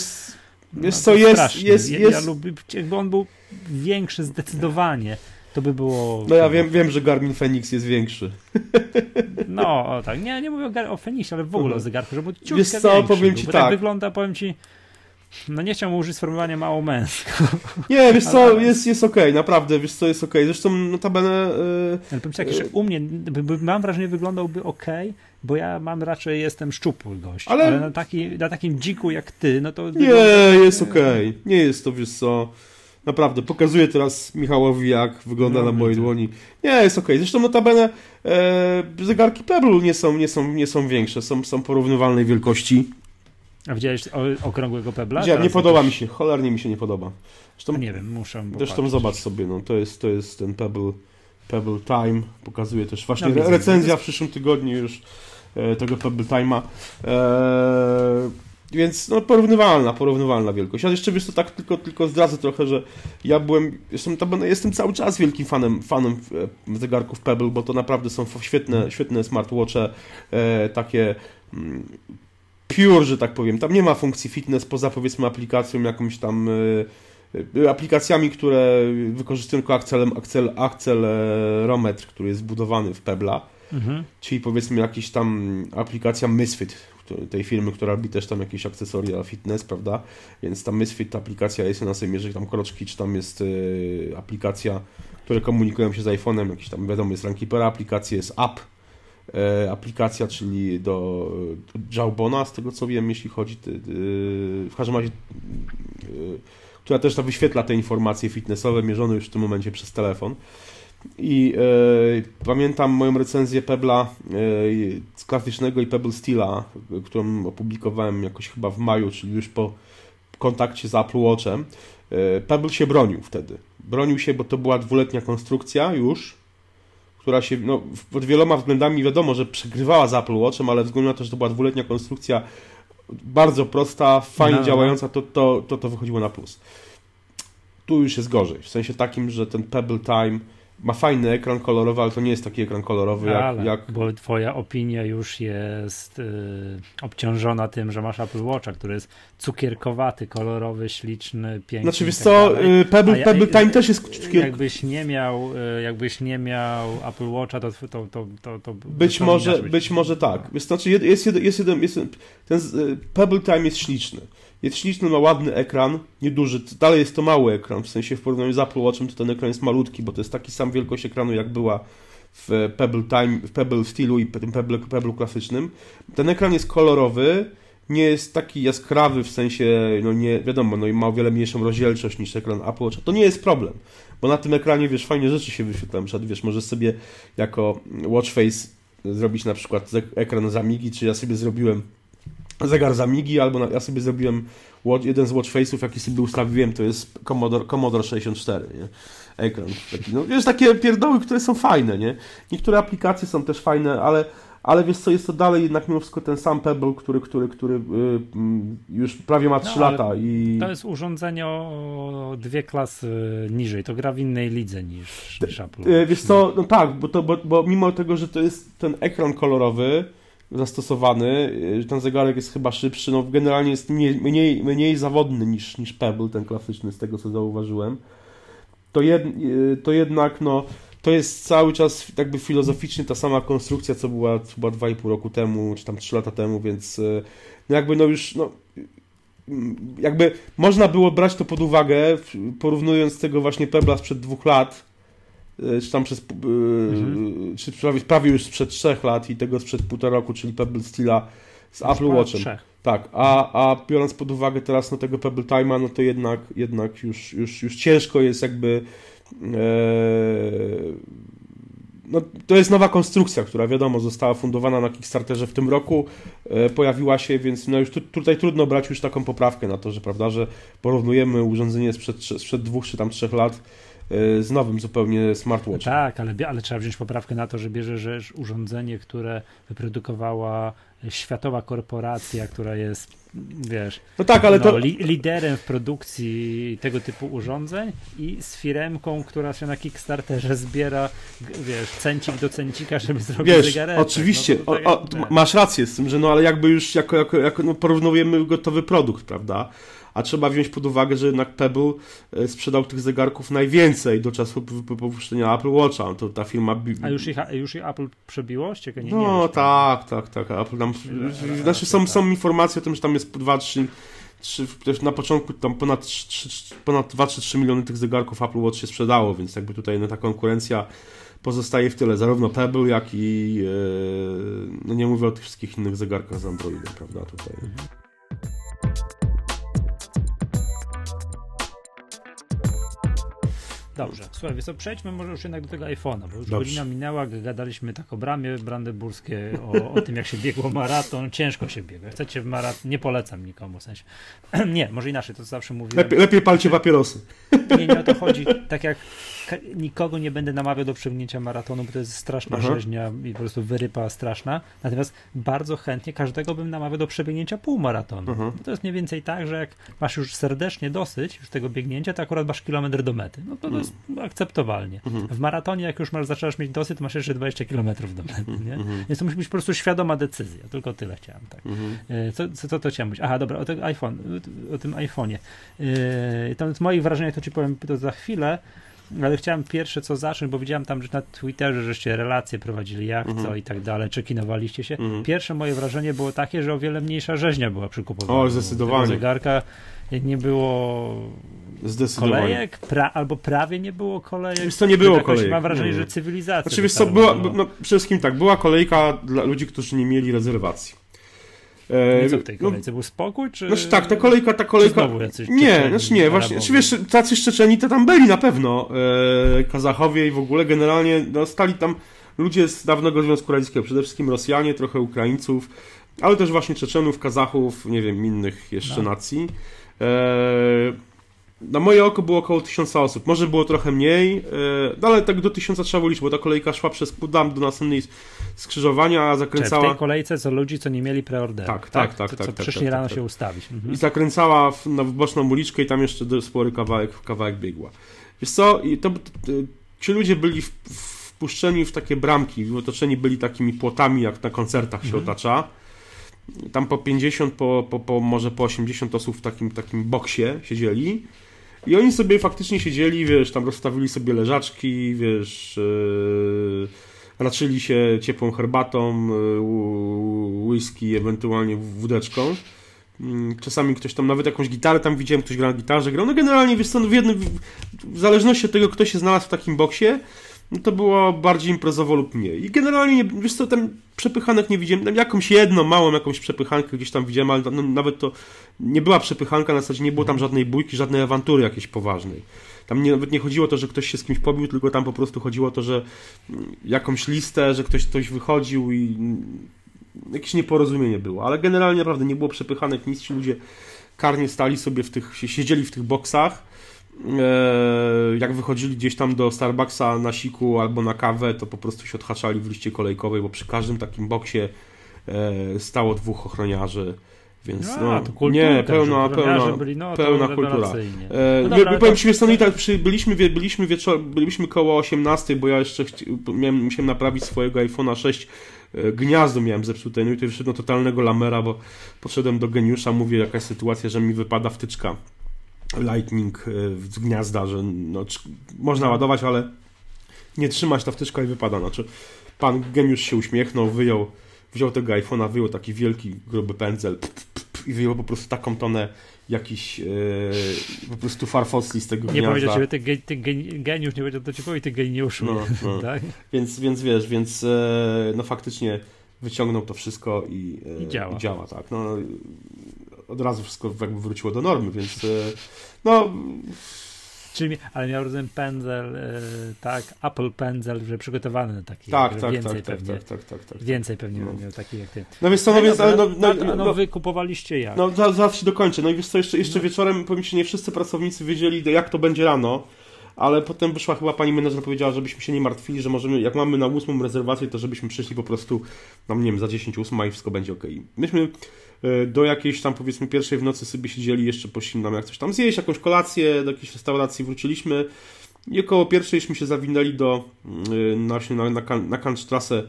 B: wiesz no, co, jest, jest,
A: jest... Ja, ja lubię, jakby on był większy zdecydowanie to by było...
B: No ja wiem, wiem że Garmin Fenix jest większy.
A: No, tak. Nie, nie mówię o, o Fenixie, ale w ogóle o mhm. zegarku, żeby ciutkę
B: Wiesz co,
A: większy
B: powiem ci tak. tak.
A: wygląda, powiem ci, no nie chciałbym użyć sformułowania mało męsko.
B: Nie, wiesz co, ale... jest, jest okej, okay, naprawdę, wiesz co, jest okej. Okay. Zresztą notabene...
A: Yy, ale powiem ci tak, że u mnie, mam wrażenie, wyglądałby okej, bo ja mam raczej, jestem szczupły gość, ale, ale na, taki, na takim dziku jak ty, no to...
B: Nie, wygląda... jest okej, okay. nie jest to, wiesz co... Naprawdę, pokazuję teraz Michałowi, jak wygląda no, na mojej dłoni. Nie, jest ok. Zresztą notabene e, zegarki Pebble nie są, nie są, nie są większe, są, są porównywalnej wielkości.
A: A widziałeś okrągłego Pebla?
B: Widziałem, nie podoba mi się, cholernie mi się nie podoba.
A: Zresztą, nie wiem, muszę
B: Zresztą patrzeć. zobacz sobie, no, to, jest, to jest ten Pebble, Pebble Time, pokazuje też właśnie no, recenzja w przyszłym tygodniu już e, tego Pebble Time'a. E, więc no, porównywalna, porównywalna wielkość. Ale jeszcze wiesz, to tak tylko, tylko zdradzę trochę, że ja byłem, jestem, jestem cały czas wielkim fanem, fanem e, zegarków Pebble, bo to naprawdę są świetne, świetne smartwatche, e, takie mm, pure, że tak powiem. Tam nie ma funkcji fitness poza powiedzmy aplikacją jakąś tam e, e aplikacjami, które wykorzystują tylko akcel, akcel, akcelerometr, który jest wbudowany w Pebla. Mhm. Czyli powiedzmy jakiś tam aplikacja Misfit, tej firmy, która robi też tam jakieś akcesoria fitness, prawda? Więc tam Misfit, aplikacja jest na sobie mierzy tam kroczki, czy tam jest y, aplikacja, które komunikują się z iPhone'em, jakiś tam wiadomo, jest Runkeepera aplikacja, jest app, y, aplikacja, czyli do, do Jawbona, z tego co wiem, jeśli chodzi, y, w każdym razie która też to wyświetla te informacje fitnessowe mierzone już w tym momencie przez telefon. I e, pamiętam moją recenzję Pebla e, klasycznego i Pebble Steela, którą opublikowałem jakoś chyba w maju, czyli już po kontakcie z Apple Watchem. E, Pebble się bronił wtedy. Bronił się, bo to była dwuletnia konstrukcja już, która się, no, pod wieloma względami wiadomo, że przegrywała z Apple Watchem, ale względu na to, że to była dwuletnia konstrukcja bardzo prosta, fajnie no. no. działająca, to, to, to to wychodziło na plus. Tu już jest gorzej, w sensie takim, że ten Pebble Time ma fajny ekran kolorowy, ale to nie jest taki ekran kolorowy jak, ale, jak...
A: Bo twoja opinia już jest yy, obciążona tym, że masz Apple Watcha, który jest cukierkowaty, kolorowy, śliczny, piękny.
B: Znaczy wiesz tak co, y, Pebble, ja, Pebble Time też jest
A: cukierkowaty. Jakbyś nie miał, y, jakbyś nie miał Apple Watcha, to, to, to, to, to
B: być może, być może tak. Znaczy jest, jest, jeden, jest, jeden, jest ten y, Pebble Time jest śliczny. Jest śliczny, ma ładny ekran, nieduży, dalej jest to mały ekran, w sensie w porównaniu z Apple Watchem to ten ekran jest malutki, bo to jest taki sam wielkość ekranu jak była w Pebble Time, w Pebble stylu i tym Pebble, Pebble klasycznym. Ten ekran jest kolorowy, nie jest taki jaskrawy w sensie, no nie, wiadomo, no i ma o wiele mniejszą rozdzielczość niż ekran Apple Watch. To nie jest problem, bo na tym ekranie, wiesz, fajnie rzeczy się wyświetlają. Przykład, wiesz, możesz sobie jako watch face zrobić na przykład ekran z Amigi, czy ja sobie zrobiłem zegar z Amigi, albo na, ja sobie zrobiłem jeden z watch face'ów, jaki sobie ustawiłem, to jest Commodore, Commodore 64, nie? Ekran. Taki, no, wiesz, takie pierdoły, które są fajne, nie? Niektóre aplikacje są też fajne, ale, ale wiesz co, jest to dalej jednak mimo wszystko ten sam Pebble, który, który, który yy, już prawie ma 3 no, lata. I...
A: To jest urządzenie o dwie klasy niżej, to gra w innej lidze niż, niż Apple.
B: Yy, wiesz co, no tak, bo, to, bo, bo mimo tego, że to jest ten ekran kolorowy, zastosowany. Y, ten zegarek jest chyba szybszy, no generalnie jest mniej, mniej, mniej zawodny niż, niż Pebble, ten klasyczny, z tego co zauważyłem. To, jed, y, to jednak, no, to jest cały czas jakby filozoficznie ta sama konstrukcja, co była chyba 2,5 roku temu, czy tam 3 lata temu, więc y, no jakby no już, no, jakby można było brać to pod uwagę, porównując tego właśnie Pebla sprzed dwóch lat, czy tam przez, e, mhm. czy prawie, prawie już sprzed trzech lat i tego sprzed półtora roku, czyli Pebble Steela z Apple Watchem. Trzech. Tak, a, a biorąc pod uwagę teraz no, tego Pebble Time'a, no to jednak, jednak już, już, już ciężko jest jakby e, no, to jest nowa konstrukcja, która wiadomo została fundowana na Kickstarterze w tym roku, e, pojawiła się, więc no już tu, tutaj trudno brać już taką poprawkę na to, że prawda, że porównujemy urządzenie sprzed, sprzed dwóch czy tam trzech lat Y, z nowym zupełnie smartwatchem.
A: tak, ale, ale trzeba wziąć poprawkę na to, że bierzesz urządzenie, które wyprodukowała światowa korporacja, która jest, wiesz,
B: no tak, ale no, to...
A: li, liderem w produkcji tego typu urządzeń i z firmką, która się na Kickstarterze zbiera, wiesz, cencik do cencika, żeby zrobić wiesz, zegarek.
B: Oczywiście, no, o, o, masz rację z tym, że no ale jakby już jako, jako, jako no, porównujemy gotowy produkt, prawda? A trzeba wziąć pod uwagę, że jednak Pebble e, sprzedał tych zegarków najwięcej do czasu wypuszczenia Apple Watcha. To ta firma...
A: A już ich, już ich Apple przebiło?
B: Nie, no nie tak, tak, tak. Apple tam... Znaczy są, są informacje o tym, że tam jest 2-3 też na początku tam ponad, 3, ponad 2 3 miliony tych zegarków Apple Watch się sprzedało, więc jakby tutaj no, ta konkurencja pozostaje w tyle, zarówno Pebble, jak i e, no nie mówię o tych wszystkich innych zegarkach z Androidem, prawda, tutaj. Mhm.
A: Dobrze, słuchaj, co, przejdźmy może już jednak do tego iPhone'a, bo już Dobrze. godzina minęła, gadaliśmy tak o bramie brandenburskie, o, o tym jak się biegło maraton, ciężko się biega. Chcecie w maraton, nie polecam nikomu, w sensie, nie, może inaczej, to zawsze mówię.
B: Lepiej, lepiej palcie papierosy.
A: Nie, nie o to chodzi, tak jak nikogo nie będę namawiał do przebiegnięcia maratonu, bo to jest straszna Aha. rzeźnia i po prostu wyrypa straszna, natomiast bardzo chętnie każdego bym namawiał do przebiegnięcia półmaratonu. To jest mniej więcej tak, że jak masz już serdecznie dosyć już tego biegnięcia, to akurat masz kilometr do mety. No to, to jest akceptowalnie. Mhm. W maratonie, jak już masz, zaczynasz mieć dosyć, to masz jeszcze 20 km do mety, nie? Mhm. Więc to musi być po prostu świadoma decyzja. Tylko tyle chciałem, tak. E, co, co, co to chciałem mówić? Aha, dobra, o, tym iPhone, o tym iPhone'ie. Yy, tam z moich wrażeń, to ci powiem to za chwilę, ale chciałem pierwsze co zacząć, bo widziałem tam, że na Twitterze żeście relacje prowadzili, jak mhm. co i tak dalej, czy kinowaliście się. Mhm. Pierwsze moje wrażenie było takie, że o wiele mniejsza rzeźnia była przy kupowaniu.
B: O, zdecydowanie.
A: zegarka nie było kolejek, pra, albo prawie nie było kolejek.
B: Wiesz to nie było kolejek.
A: Mam wrażenie, że cywilizacja.
B: Oczywiście, znaczy, była, no, przede wszystkim tak, była kolejka dla ludzi, którzy nie mieli rezerwacji.
A: E, co w tej no, kolejce? Był spokój, czy...
B: Znaczy tak, ta kolejka, ta kolejka... nie, znaczy nie, właśnie, czy wiesz, tacy Szczeczeni to tam byli na pewno, e, Kazachowie i w ogóle generalnie no, stali tam ludzie z dawnego Związku Radzieckiego, przede wszystkim Rosjanie, trochę Ukraińców, ale też właśnie Czeczenów, Kazachów, nie wiem, innych jeszcze no. nacji. E, na moje oko było około tysiąca osób. Może było trochę mniej, e, no ale tak do tysiąca trzeba było liczyć, bo ta kolejka szła przez Pudam do następnej skrzyżowania, a zakręcała...
A: Czyli w tej kolejce co ludzi, co nie mieli preorderu.
B: Tak, tak, tak.
A: To,
B: tak,
A: co
B: tak,
A: przyszli
B: tak,
A: rano
B: tak,
A: się ustawić.
B: Mhm. I zakręcała w, na boczną uliczkę i tam jeszcze spory kawałek, kawałek biegła. Wiesz co, i to ci ludzie byli w, wpuszczeni w takie bramki, otoczeni byli takimi płotami, jak na koncertach się mhm. otacza tam po 50, po, po, po może po 80 osób w takim, takim boksie siedzieli i oni sobie faktycznie siedzieli, wiesz, tam rozstawili sobie leżaczki, wiesz, yy, raczyli się ciepłą herbatą, yy, whisky, ewentualnie wódeczką. Yy, czasami ktoś tam, nawet jakąś gitarę tam widziałem, ktoś grał na gitarze, grał. No generalnie, wiesz co, no w, jednym, w zależności od tego, kto się znalazł w takim boksie, no to było bardziej imprezowo lub mniej. I generalnie, wiesz co, tam przepychanek nie widziałem, tam jakąś jedną, małą jakąś przepychankę gdzieś tam widziałem, ale no, nawet to nie była przepychanka, na zasadzie nie było tam żadnej bójki, żadnej awantury jakiejś poważnej. Tam nie, nawet nie chodziło o to, że ktoś się z kimś pobił, tylko tam po prostu chodziło o to, że mm, jakąś listę, że ktoś ktoś wychodził i mm, jakieś nieporozumienie było. Ale generalnie naprawdę nie było przepychanek, nic ci ludzie karnie stali sobie w tych, siedzieli w tych boksach jak wychodzili gdzieś tam do Starbucksa na siku albo na kawę, to po prostu się odhaczali w liście kolejkowej, bo przy każdym takim boksie e, stało dwóch ochroniarzy. Więc no, no kultura, nie, pełna, pełna, byli, no, pełna kultura. E, no dobra, powiem Ci, to... tak, byliśmy, byliśmy, wieczor, byliśmy koło 18, bo ja jeszcze miałem, musiałem naprawić swojego iPhone'a 6 gniazdo miałem zepsute, no i to wyszedłem totalnego lamera, bo podszedłem do geniusza, mówię jakaś sytuacja, że mi wypada wtyczka Lightning e, z gniazda, że no, można ładować, ale nie trzymać ta wtyczka i wypada. Znaczy, pan geniusz się uśmiechnął, wyjął, wziął tego iPhone'a, wyjął taki wielki, gruby pędzel i wyjął po prostu taką tonę jakiś e, po prostu farfosli z tego
A: nie
B: gniazda.
A: Nie powiedział ty, ty geniusz, nie powiedział do ciebie, ty geniuszu. No, no. tak?
B: więc, więc wiesz, więc e, no faktycznie wyciągnął to wszystko i,
A: e, I działa.
B: I działa tak. No, od razu wszystko jakby wróciło do normy, więc e, no...
A: Czyli, ale miał rozumiem pędzel, e, tak, Apple pędzel, że przygotowany na taki,
B: tak, tak,
A: więcej
B: tak,
A: pewnie,
B: tak, tak, tak, tak,
A: więcej pewnie no. miał taki jak ty.
B: No więc to, no, więc, ale no, no,
A: no, no, wy kupowaliście jak?
B: No zaraz się dokończę, no i wiesz co, jeszcze, jeszcze wieczorem, powiem ci, nie wszyscy pracownicy wiedzieli, jak to będzie rano, ale potem wyszła chyba pani menedżer powiedziała, żebyśmy się nie martwili, że możemy, jak mamy na ósmą rezerwację, to żebyśmy przyszli po prostu, no nie wiem, za 10 ósma i wszystko będzie ok. Myśmy E, do jakiejś tam powiedzmy pierwszej w nocy sobie siedzieli, jeszcze poszli nam jak coś tam zjeść, jakąś kolację, do jakiejś restauracji wróciliśmy i około pierwszejśmy się zawinęli do, e, na, na, na Kantstrasse,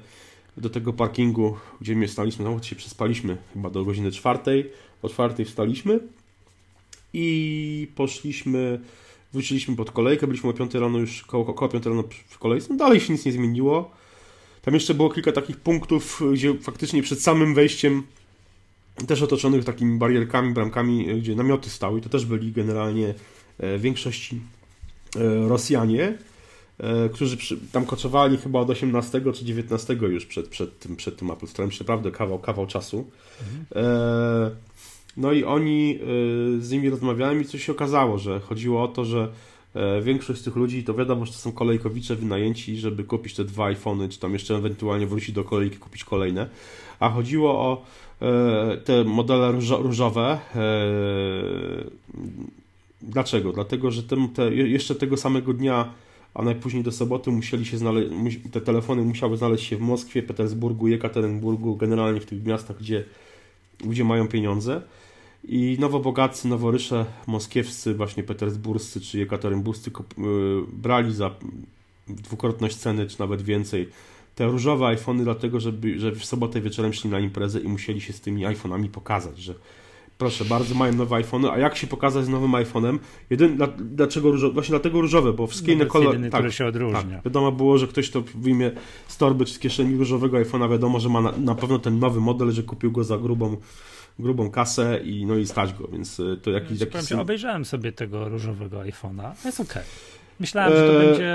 B: do tego parkingu, gdzie my staliśmy, no się przespaliśmy chyba do godziny czwartej, o czwartej wstaliśmy i poszliśmy, wróciliśmy pod kolejkę, byliśmy o 5 rano już, koło, koło 5 rano w kolejce, no dalej się nic nie zmieniło. Tam jeszcze było kilka takich punktów, gdzie faktycznie przed samym wejściem też otoczonych takimi barierkami, bramkami, gdzie namioty stały. To też byli generalnie e, w większości e, Rosjanie, e, którzy tam koczowali chyba od 18 czy 19 już przed, przed tym, przed tym Apple Store, naprawdę kawał, kawał czasu. Mhm. No i oni z nimi rozmawiałem i coś się okazało, że chodziło o to, że większość z tych ludzi to wiadomo, że to są kolejkowicze wynajęci, żeby kupić te dwa iPhony, czy tam jeszcze ewentualnie wrócić do kolejki, kupić kolejne. A chodziło o E, te modele różowe. E, dlaczego? Dlatego, że te, jeszcze tego samego dnia, a najpóźniej do soboty musieli się znaleźć, te telefony musiały znaleźć się w Moskwie, Petersburgu, Jekaterinburgu, generalnie w tych miastach, gdzie ludzie mają pieniądze. I nowobogacy, noworysze moskiewscy, właśnie petersburscy czy jekaterinburscy e, brali za dwukrotność ceny, czy nawet więcej te różowe iPhony, dlatego żeby, że w sobotę wieczorem szli na imprezę i musieli się z tymi iPhone'ami pokazać, że proszę bardzo, mają nowe iPhony, a jak się pokazać z nowym iPhone'em? Jeden, dlaczego różowe? Właśnie dlatego różowe, bo wszystkie
A: no
B: inne kolory...
A: tak, się odróżnia. Tak,
B: wiadomo było, że ktoś to wyjmie z torby czy z kieszeni różowego iPhone'a, wiadomo, że ma na, na, pewno ten nowy model, że kupił go za grubą grubą kasę i no i stać go, więc e, to jakiś... jakiś...
A: Powiem, obejrzałem sobie tego różowego iPhone'a, jest okej. Okay. Myślałem, że to e... będzie,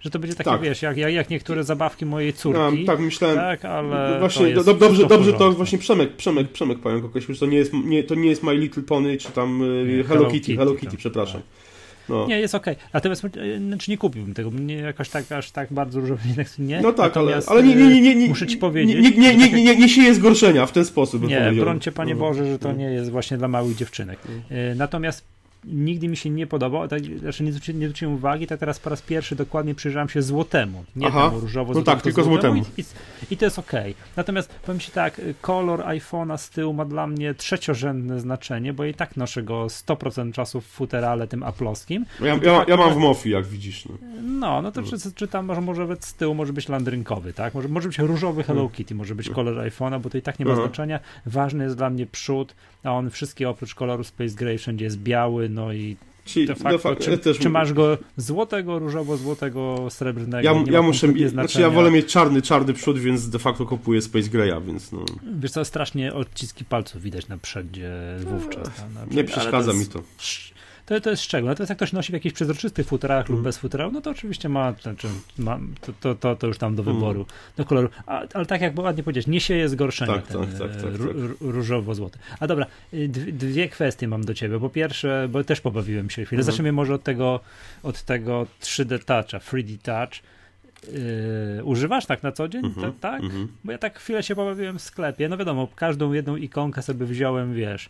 A: że to będzie takie, tak. wiesz, jak, jak niektóre zabawki mojej córki.
B: tak, myślałem.
A: Tak, ale
B: no właśnie,
A: do,
B: dobrze, dobrze to właśnie Przemek, Przemek, Przemek Pająk określił, że to nie jest, nie, to nie jest My Little Pony, czy tam nie, Hello, Hello, Kitty, Hello Kitty, tak, przepraszam. Tak.
A: No. Nie, jest okej. Okay. Natomiast e, znaczy nie kupiłbym tego. Mnie jakoś tak, aż tak bardzo różowy nie.
B: No tak, ale, ale nie, nie, nie, nie,
A: muszę ci powiedzieć.
B: Nie, nie, nie, nie, nie sieje zgorszenia w ten sposób.
A: Nie, brońcie Panie no. Boże, że to nie jest właśnie dla małych dziewczynek. E, natomiast nigdy mi się nie podobał, tak, znaczy nie, zwróciłem, nie zwróciłem uwagi, tak teraz po raz pierwszy dokładnie przyjrzałem się złotemu, nie Aha. temu różowo
B: No tak, tylko złotemu.
A: I, i, I, to jest ok. Natomiast powiem Ci tak, kolor iPhone'a z tyłu ma dla mnie trzeciorzędne znaczenie, bo i tak noszę go 100% czasu w futerale tym aploskim.
B: Ja, ja, ja mam w Mofi, jak widzisz. No,
A: no, no to no. Czy, czy tam może, może z tyłu może być landrynkowy, tak? Może, może być różowy Hello mm. Kitty, może być kolor iPhone'a, bo to i tak nie ma mhm. znaczenia. Ważny jest dla mnie przód, a on wszystkie oprócz koloru Space Gray wszędzie jest biały, no i Czyli de facto, czy, też... czy, masz go złotego, różowo-złotego, srebrnego?
B: Ja, ja muszę, znaczy ja wolę mieć czarny, czarny przód, więc de facto kupuję Space Grey'a, więc no.
A: Wiesz co, strasznie odciski palców widać na przedzie wówczas.
B: Na, nie przeszkadza mi to
A: to, to jest szczegół. Natomiast jak ktoś nosi w jakichś przezroczystych futerach mm. lub bez futerał, no to oczywiście ma, znaczy, ma to, to, to, to, już tam do mm. wyboru, mm. do koloru. A, ale tak jak ładnie powiedzieć, nie sieje zgorszenia tak, ten tak, tak, tak, tak. różowo-złoty. A dobra, y, dwie kwestie mam do ciebie. Po pierwsze, bo też pobawiłem się chwilę. Mm. Zacznijmy może od tego, od tego 3D Toucha, 3D Touch Yy, używasz tak na co dzień? Mm-hmm, tak? Mm-hmm. Bo ja tak chwilę się pobawiłem w sklepie. No wiadomo, każdą jedną ikonkę sobie wziąłem, wiesz.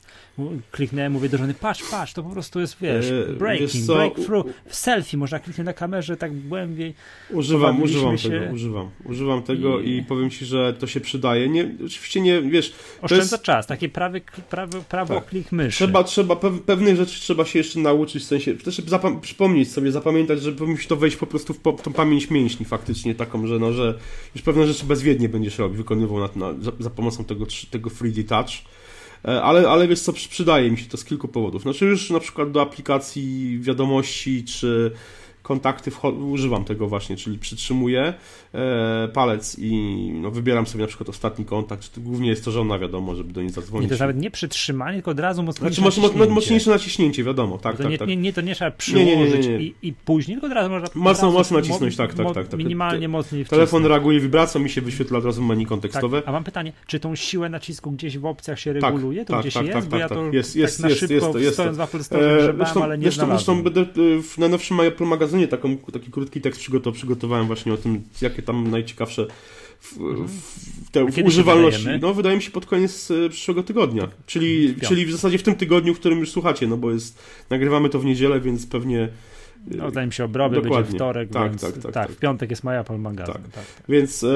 A: Kliknąłem, mówię do żony, patrz, patrz, to po prostu jest, wiesz, e, breaking, wiesz breakthrough. W selfie można kliknąć na kamerze tak głębiej.
B: Używam, używam się. tego, używam. Używam tego i... i... powiem ci, że to się przydaje. Nie, oczywiście nie, wiesz...
A: Oszczędza jest... czas, taki prawy, prawy, prawo tak. klik myszy.
B: Trzeba, trzeba, pewnych rzeczy trzeba się jeszcze nauczyć, w sensie, też zapam- przypomnieć sobie, zapamiętać, że musi to wejść po prostu w po, tą pamięć mięśni, fakt faktycznie taką, że, no, że już pewne rzeczy bezwiednie będziesz robił, wykonywał na, na, za, za, pomocą tego, tego 3D Touch. E, ale, ale wiesz co, przydaje mi się to z kilku powodów. Znaczy już na przykład do aplikacji wiadomości, czy kontakty używam tego właśnie, czyli przytrzymuję e, palec i no, wybieram sobie na przykład ostatni kontakt, głównie jest to żona, wiadomo, żeby do niej zadzwonić.
A: Nie, to nawet nie przytrzymanie, tylko od razu
B: mocniejsze znaczy, naciśnięcie. Mocniejsze naciśnięcie, wiadomo, tak, tak,
A: nie,
B: tak.
A: Nie, nie, to nie trzeba przyłożyć I, I, później, tylko od razu można... Mocno,
B: mocno nacisnąć, tak, tak, tak, tak.
A: Minimalnie mocniej
B: wcisnąć. Telefon reaguje wibracją mi się wyświetla od razu menu kontekstowe.
A: Tak, a mam pytanie, czy tą siłę nacisku gdzieś w opcjach się tak, reguluje? To tak, gdzieś tak, jest? Tak, Bo ja to jest, jest, tak na szybko jest, stojąc w Apple Store ale nie znalazłem. Zresztą będę
B: w najnowszym Apple magazynie taki krótki tekst przygotował przygotowałem właśnie o tym, jakie tam najciekawsze w, w, te, w używalności. No, wydaje mi się pod koniec e, przyszłego tygodnia. Czyli, w czyli w zasadzie w tym tygodniu, w którym już słuchacie, no bo jest, nagrywamy to w niedzielę, więc pewnie. E,
A: no, wydaje mi się, obroby Dokładnie. będzie wtorek, tak, więc, tak, tak, tak, tak, w piątek jest moja Apple Magazyn. Tak. tak. tak.
B: Więc e,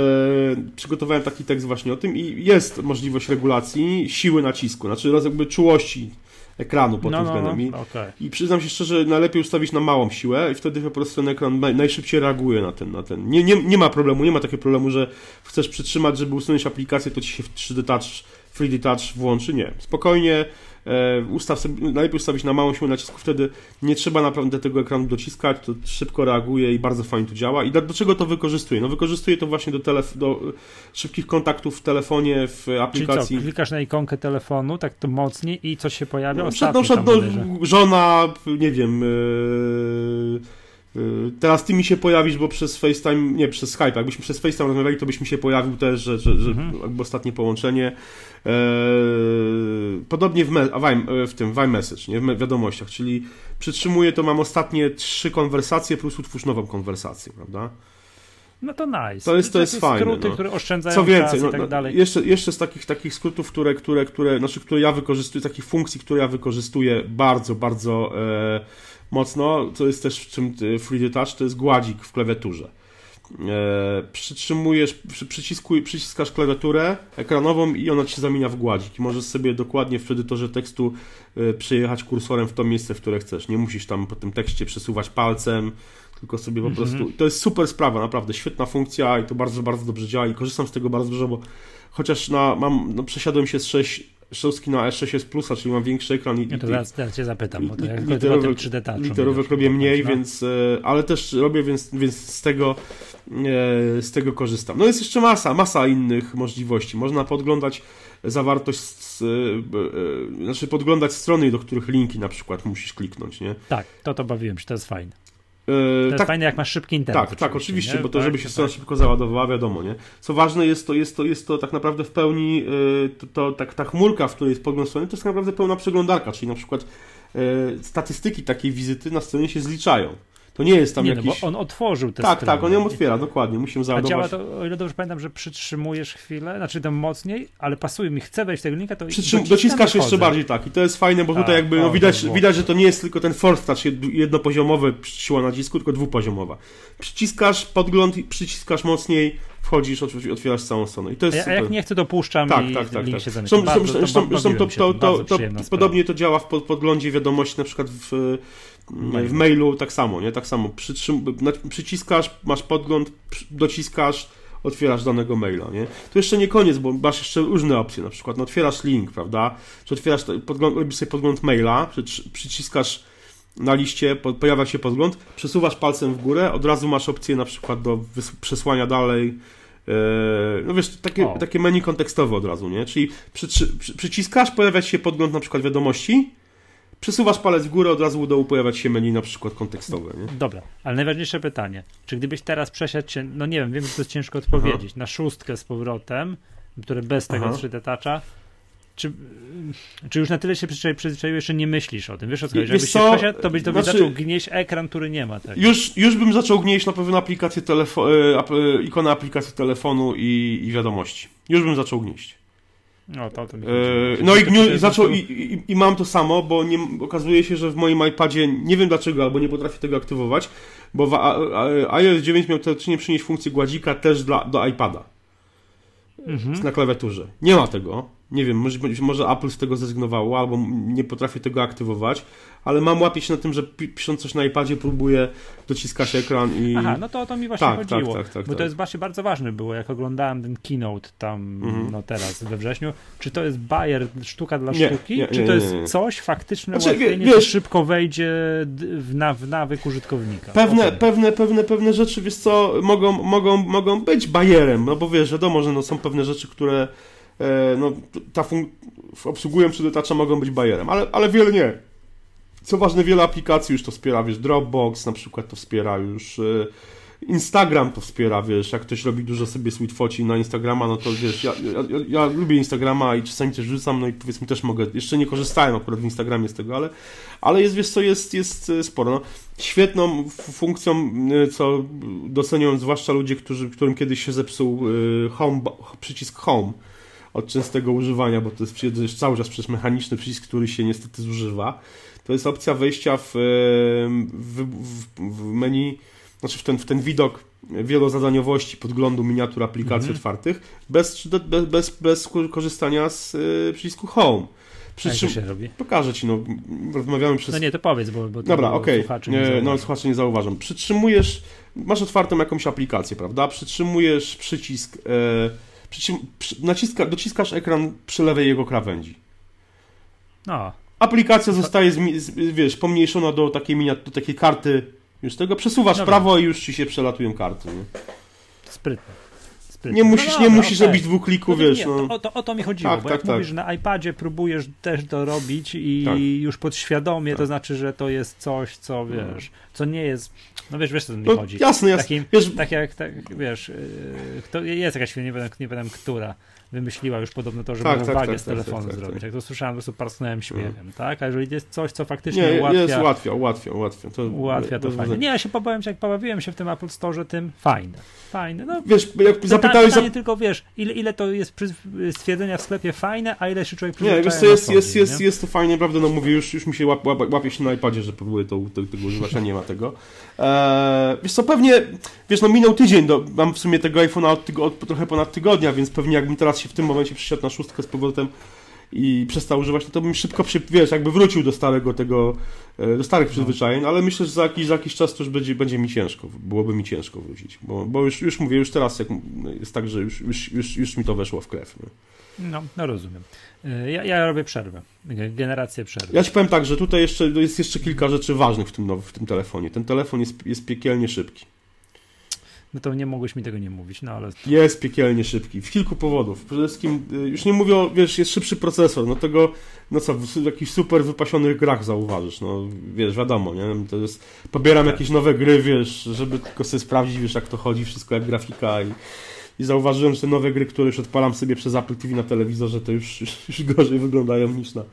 B: przygotowałem taki tekst właśnie o tym i jest możliwość regulacji siły nacisku, znaczy jakby czułości ekranu pod no, tym no, względem. No, okay. I przyznam się szczerze, najlepiej ustawić na małą siłę i wtedy po prostu ten ekran najszybciej reaguje na ten. Na ten. Nie, nie, nie ma problemu, nie ma takiego problemu, że chcesz przytrzymać, żeby usunąć aplikację, to ci się w 3D Touch, 3D Touch włączy. Nie. Spokojnie ustaw sobie, najlepiej ustawić na małą siłę nacisku, wtedy nie trzeba naprawdę tego ekranu dociskać, to szybko reaguje i bardzo fajnie to działa. I do, do czego to wykorzystuje? No wykorzystuje to właśnie do, telef- do szybkich kontaktów w telefonie, w aplikacji. Czyli
A: co, klikasz na ikonkę telefonu, tak to mocniej i coś się pojawia?
B: No, na przykład no, żona, nie wiem... Yy teraz ty mi się pojawisz, bo przez FaceTime, nie, przez Skype, jakbyśmy przez FaceTime rozmawiali, to byś mi się pojawił też, że, że, że mhm. jakby ostatnie połączenie. Eee, podobnie w, me, w tym, w iMessage, nie, w wiadomościach, czyli przytrzymuję to, mam ostatnie trzy konwersacje plus utwórz nową konwersację, prawda?
A: No to nice.
B: To jest, to jest fajne.
A: Skróty, no. które oszczędzają Co więcej, no, i tak no, dalej.
B: Jeszcze, jeszcze z takich, takich skrótów, które, które, które, znaczy, które ja wykorzystuję, takich funkcji, które ja wykorzystuję bardzo, bardzo e, mocno, co jest też w czym 3D Touch, to jest gładzik w klawiaturze. E, przytrzymujesz, przyciskuj, przyciskasz klawiaturę ekranową i ona ci się zamienia w gładzik. I możesz sobie dokładnie w edytorze tekstu e, przejechać kursorem w to miejsce, w które chcesz. Nie musisz tam po tym tekście przesuwać palcem, tylko sobie po mm -hmm. prostu. To jest super sprawa, naprawdę świetna funkcja i to bardzo, bardzo dobrze działa i korzystam z tego bardzo dużo, bo chociaż na, mam, no, przesiadłem się z 6 Szewski na E6 jest plusa, czyli mam większy ekran i...
A: Ja to zaraz, cię zapytam, bo to jak
B: literowek, 3D Touch. Literowek robię mniej, no. więc, e, ale też robię, więc, więc z tego e, z tego korzystam. No jest jeszcze masa, masa innych możliwości. Można podglądać zawartość, z, znaczy podglądać strony, do których linki na przykład musisz kliknąć, nie?
A: Tak, to to bawiłem się, to jest fajne. To jest tak, fajne, jak masz szybki internet.
B: Tak, tak, oczywiście, nie? bo to, tak, żeby się strona tak. szybko załadowała, wiadomo, nie? Co ważne jest to, jest to, jest to tak naprawdę w pełni, to, to tak, ta chmurka, w której jest podgląd strony, to jest tak naprawdę pełna przeglądarka, czyli na przykład statystyki takiej wizyty na stronie się zliczają. To nie jest tam nie, jakiś...
A: No bo on otworzył te
B: Tak, strony. tak, on ją otwiera, dokładnie, musimy załadować.
A: A działa to, o ile dobrze pamiętam, że przytrzymujesz chwilę, znaczy tam mocniej, ale pasuje mi, chcę wejść w tego linka, to
B: Przytrzym... dociskasz jeszcze bardziej, tak, i to jest fajne, bo tutaj jakby, no widać, widać, że to nie jest tylko ten force touch jednopoziomowy siła nacisku, tylko dwupoziomowa. Przyciskasz podgląd, przyciskasz mocniej, wchodzisz, otwierasz całą stronę. I to jest
A: a,
B: super.
A: jak nie chcę, to puszczam
B: tak,
A: i
B: tak, tak,
A: link
B: tak.
A: się zamyka. Zresztą,
B: bardzo, zresztą, zresztą to, to, to, to, podobnie to działa w podglądzie wiadomości, na przykład w, w mailu tak samo, nie? Tak samo. Przytrzym, przyciskasz, masz podgląd, dociskasz, otwierasz danego maila, nie? To jeszcze nie koniec, bo masz jeszcze różne opcje, na przykład no, otwierasz link, prawda? Czy otwierasz, podgląd, robisz sobie podgląd maila, przy, przyciskasz na liście, pojawia się podgląd, przesuwasz palcem w górę, od razu masz opcję na przykład do przesłania dalej, e, no wiesz, takie, takie menu kontekstowe od razu, nie? Czyli przy, przy, przyciskasz, pojawia się podgląd na przykład wiadomości, przesuwasz palec w górę, od razu do dołu pojawia się menu na przykład kontekstowe. Nie?
A: Dobra, ale najważniejsze pytanie. Czy gdybyś teraz przesiadł się, no nie wiem, wiem, że to jest ciężko odpowiedzieć, Aha. na szóstkę z powrotem, które bez tego 3D Toucha, czy, czy już na tyle się przyzwyczaiłeś, że nie myślisz o tym? Wiesz o co chodzi? Jakbyś się przesiadł, to byś, to byś znaczy, zaczął gnieść ekran, który nie ma tego.
B: Już, już bym zaczął gnieść na pewno aplikację telefo- e, e, ikonę aplikacji telefonu i, i wiadomości. Już bym zaczął gnieść.
A: No, to, to mi
B: e, no i, gniu, zaczął, i, i, i, mam to samo, bo nie, okazuje się, że w moim iPadzie nie wiem dlaczego, albo nie potrafię tego aktywować, bo w iOS 9 miał teoretycznie przynieść funkcję gładzika też dla, do iPada. Mhm. Na klawiaturze. Nie ma tego. Nie wiem, może, może Apple z tego zrezygnowało, albo nie potrafi tego aktywować, ale mam łapieć na tym, że pisząc coś na iPadzie próbuję dociskać ekran i...
A: Aha, no to o to mi właśnie tak, chodziło. Tak, tak, tak, bo to tak. jest właśnie bardzo ważne było, jak oglądałem ten keynote tam, mhm. no teraz we wrześniu, czy to jest Bayer, sztuka dla nie, sztuki, nie, nie, czy to jest coś faktyczne znaczy, ułatwienie, wiesz, szybko wejdzie w, na, w nawyk użytkownika?
B: Pewne, pewne, pewne, pewne rzeczy, wiesz co, mogą, mogą, mogą być Bayerem, no bo wiesz, wiadomo, że no, są pewne rzeczy, które E, no, ta obsługują przy detacza mogą być bajerem, ale, ale wiele nie. Co ważne, wiele aplikacji już to wspiera, wiesz, Dropbox na przykład to wspiera już, e, Instagram to wspiera, wiesz, jak ktoś robi dużo sobie sweet foci na Instagrama, no to wiesz, ja, ja, ja, lubię Instagrama i czasami też rzucam, no i powiedzmy też mogę, jeszcze nie korzystałem akurat w Instagramie z tego, ale, ale jest, wiesz co, jest, jest e, sporo. No, świetną funkcją, co docenią zwłaszcza ludzie, którzy, którym kiedyś się zepsuł home, przycisk home, od częstego używania, bo to jest przecież cały czas przecież mechaniczny przycisk, który się niestety zużywa. To jest opcja wejścia w, w, w menu, znaczy w ten, w ten widok wielozadaniowości podglądu miniatur aplikacji mhm. otwartych bez, bez, bez, bez korzystania z e, przycisku Home.
A: Przy czym, się robi?
B: Pokażę ci, no, rozmawiamy przez...
A: No nie, to powiedz, bo, bo
B: Dobra, okej, okay. no słuchacze nie zauważą. Przytrzymujesz, masz otwartą jakąś aplikację, prawda? Przytrzymujesz przycisk... E, naciska, dociskasz ekran przy lewej jego krawędzi.
A: No.
B: Aplikacja zostaje, wiesz, pomniejszona do takiej, do takiej karty już tego, przesuwasz w prawo i już ci się przelatują karty. Nie?
A: Sprytne.
B: Nie musisz, no, nie musisz okay. robić dwóch klików, no, wiesz. Nie,
A: no. to, to, o to mi chodziło, tak, bo tak, jak tak. mówisz, na iPadzie próbujesz też to robić i tak. już podświadomie, to tak. znaczy, że to jest coś, co no. wiesz, co nie jest, no wiesz, wiesz, co mi no, chodzi.
B: Jasne, jasne.
A: Takim, wiesz, tak jak, tak, wiesz, yy, to jest jakaś film, nie wiem, nie wiem która, wymyśliła już podobno to, żeby tak, tak, tak z tak, telefonu tak, zrobić. Jak to słyszałem, po prostu parsknąłem śmiechem, mm. tak? A jeżeli jest coś, co faktycznie
B: nie,
A: ułatwia...
B: jest ułatwia, ułatwia, ułatwia.
A: To, ułatwia to, fajnie. Nie, ja się pobawiłem jak pobawiłem się w tym Apple Store, tym fajne. Fajne. No,
B: wiesz, jak zapytałeś...
A: Pytanie tylko, wiesz, ile, ile to jest stwierdzenia w sklepie fajne, a ile się człowiek
B: przyzwyczaja Nie, wiesz co, jest, jest, jest, jest to fajnie, prawda, no mówię, już, już mi się łap, łap, łapie się na iPadzie, że próbuję to, to, tego używać, a nie ma tego. Eee, wiesz co, pewnie, wiesz, no minął tydzień, do, mam w sumie tego iPhone'a od, od, trochę ponad tygodnia, więc pewnie jakbym teraz się w tym momencie przyszedł na szóstkę z powrotem i przestał używać, no to bym szybko, przy, wiesz, jakby wrócił do starego tego, e, do starych no. przyzwyczajeń, ale myślę, że za jakiś, za jakiś czas to już będzie, będzie mi ciężko, byłoby mi ciężko wrócić, bo, bo już, już mówię, już teraz jak, jest tak, że już, już, już, już mi to weszło w krew. Nie?
A: No, no rozumiem. E, ja, ja robię przerwę, generację przerwy.
B: Ja ci powiem tak, że tutaj jeszcze, jest jeszcze kilka rzeczy ważnych w tym, w tym telefonie. Ten telefon jest, jest piekielnie szybki.
A: No to nie mogłeś mi tego nie mówić, no ale...
B: Jest piekielnie szybki, z kilku powodów. Przede wszystkim, y, już nie mówię, o, wiesz, jest szybszy procesor, no tego, no co, w jakichś super wypasionych grach zauważysz, no wiesz, wiadomo, nie, to jest, pobieram jakieś nowe gry, wiesz, żeby tylko sobie sprawdzić, wiesz, jak to chodzi, wszystko jak grafika i, i zauważyłem, że te nowe gry, które już odpalam sobie przez Apple TV na telewizorze, to już, już, już gorzej wyglądają niż na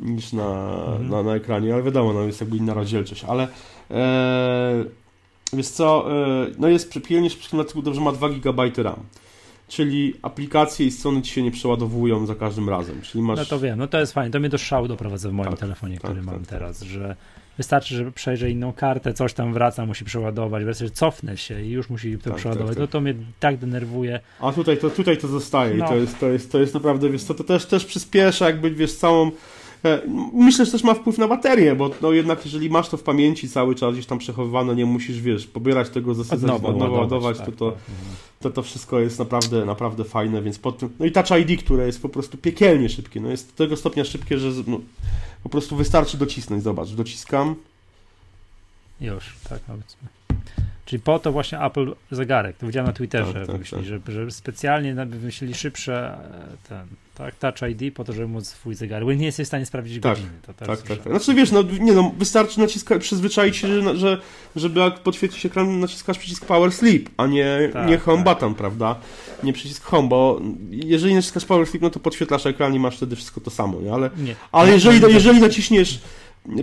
B: niż na, mhm. na, na ekranie, ale wiadomo, no jest jakby inna rozdzielczość, ale e, wiesz co, e, no jest przede wszystkim dlatego, że ma 2 GB RAM. Czyli aplikacje i strony ci się nie przeładowują za każdym razem. Czyli masz...
A: No to wiem, no to jest fajnie. To mnie do szału doprowadza w moim tak, telefonie, tak, który tak, mam tak, teraz, że wystarczy, że przejrzę inną kartę, coś tam wraca, musi przeładować, wreszcie cofnę się i już musi to tak, przeładować. Tak, tak. No to mnie tak denerwuje.
B: A tutaj to, tutaj to zostaje no. i to jest, to, jest, to jest naprawdę, wiesz, to, to też, też przyspiesza jakby, wiesz, całą myślę, że też ma wpływ na baterię, bo no jednak jeżeli masz to w pamięci cały czas gdzieś tam przechowywane, nie musisz, wiesz, pobierać tego, zasysać, od nowa ładować, tak, to, to, tak. to, to wszystko jest naprawdę, naprawdę fajne, więc pod tym, no i Touch ID, które jest po prostu piekielnie szybkie, no jest do tego stopnia szybkie, że no, po prostu wystarczy docisnąć, zobacz, dociskam.
A: Już, tak, powiedzmy. Czyli po to właśnie Apple zegarek, to widziałem na Twitterze, tak, tak, myśli, tak. Że, że specjalnie wymyślili szybsze e, ten, tak, Touch ID po to, żeby móc swój zegarek, bo nie jesteś w stanie sprawdzić tak, godziny. To
B: tak, tak, tak. Znaczy wiesz, no, nie no, wystarczy naciskać, przyzwyczaić się, że, że żeby jak podświetlić ekran, naciskasz przycisk Power Sleep, a nie, tak, nie Home tak. Button, prawda? Nie przycisk Home, bo jeżeli naciskasz Power Sleep, no to podświetlasz ekran i masz wtedy wszystko to samo, nie? Ale, nie. ale jeżeli, jeżeli naciśniesz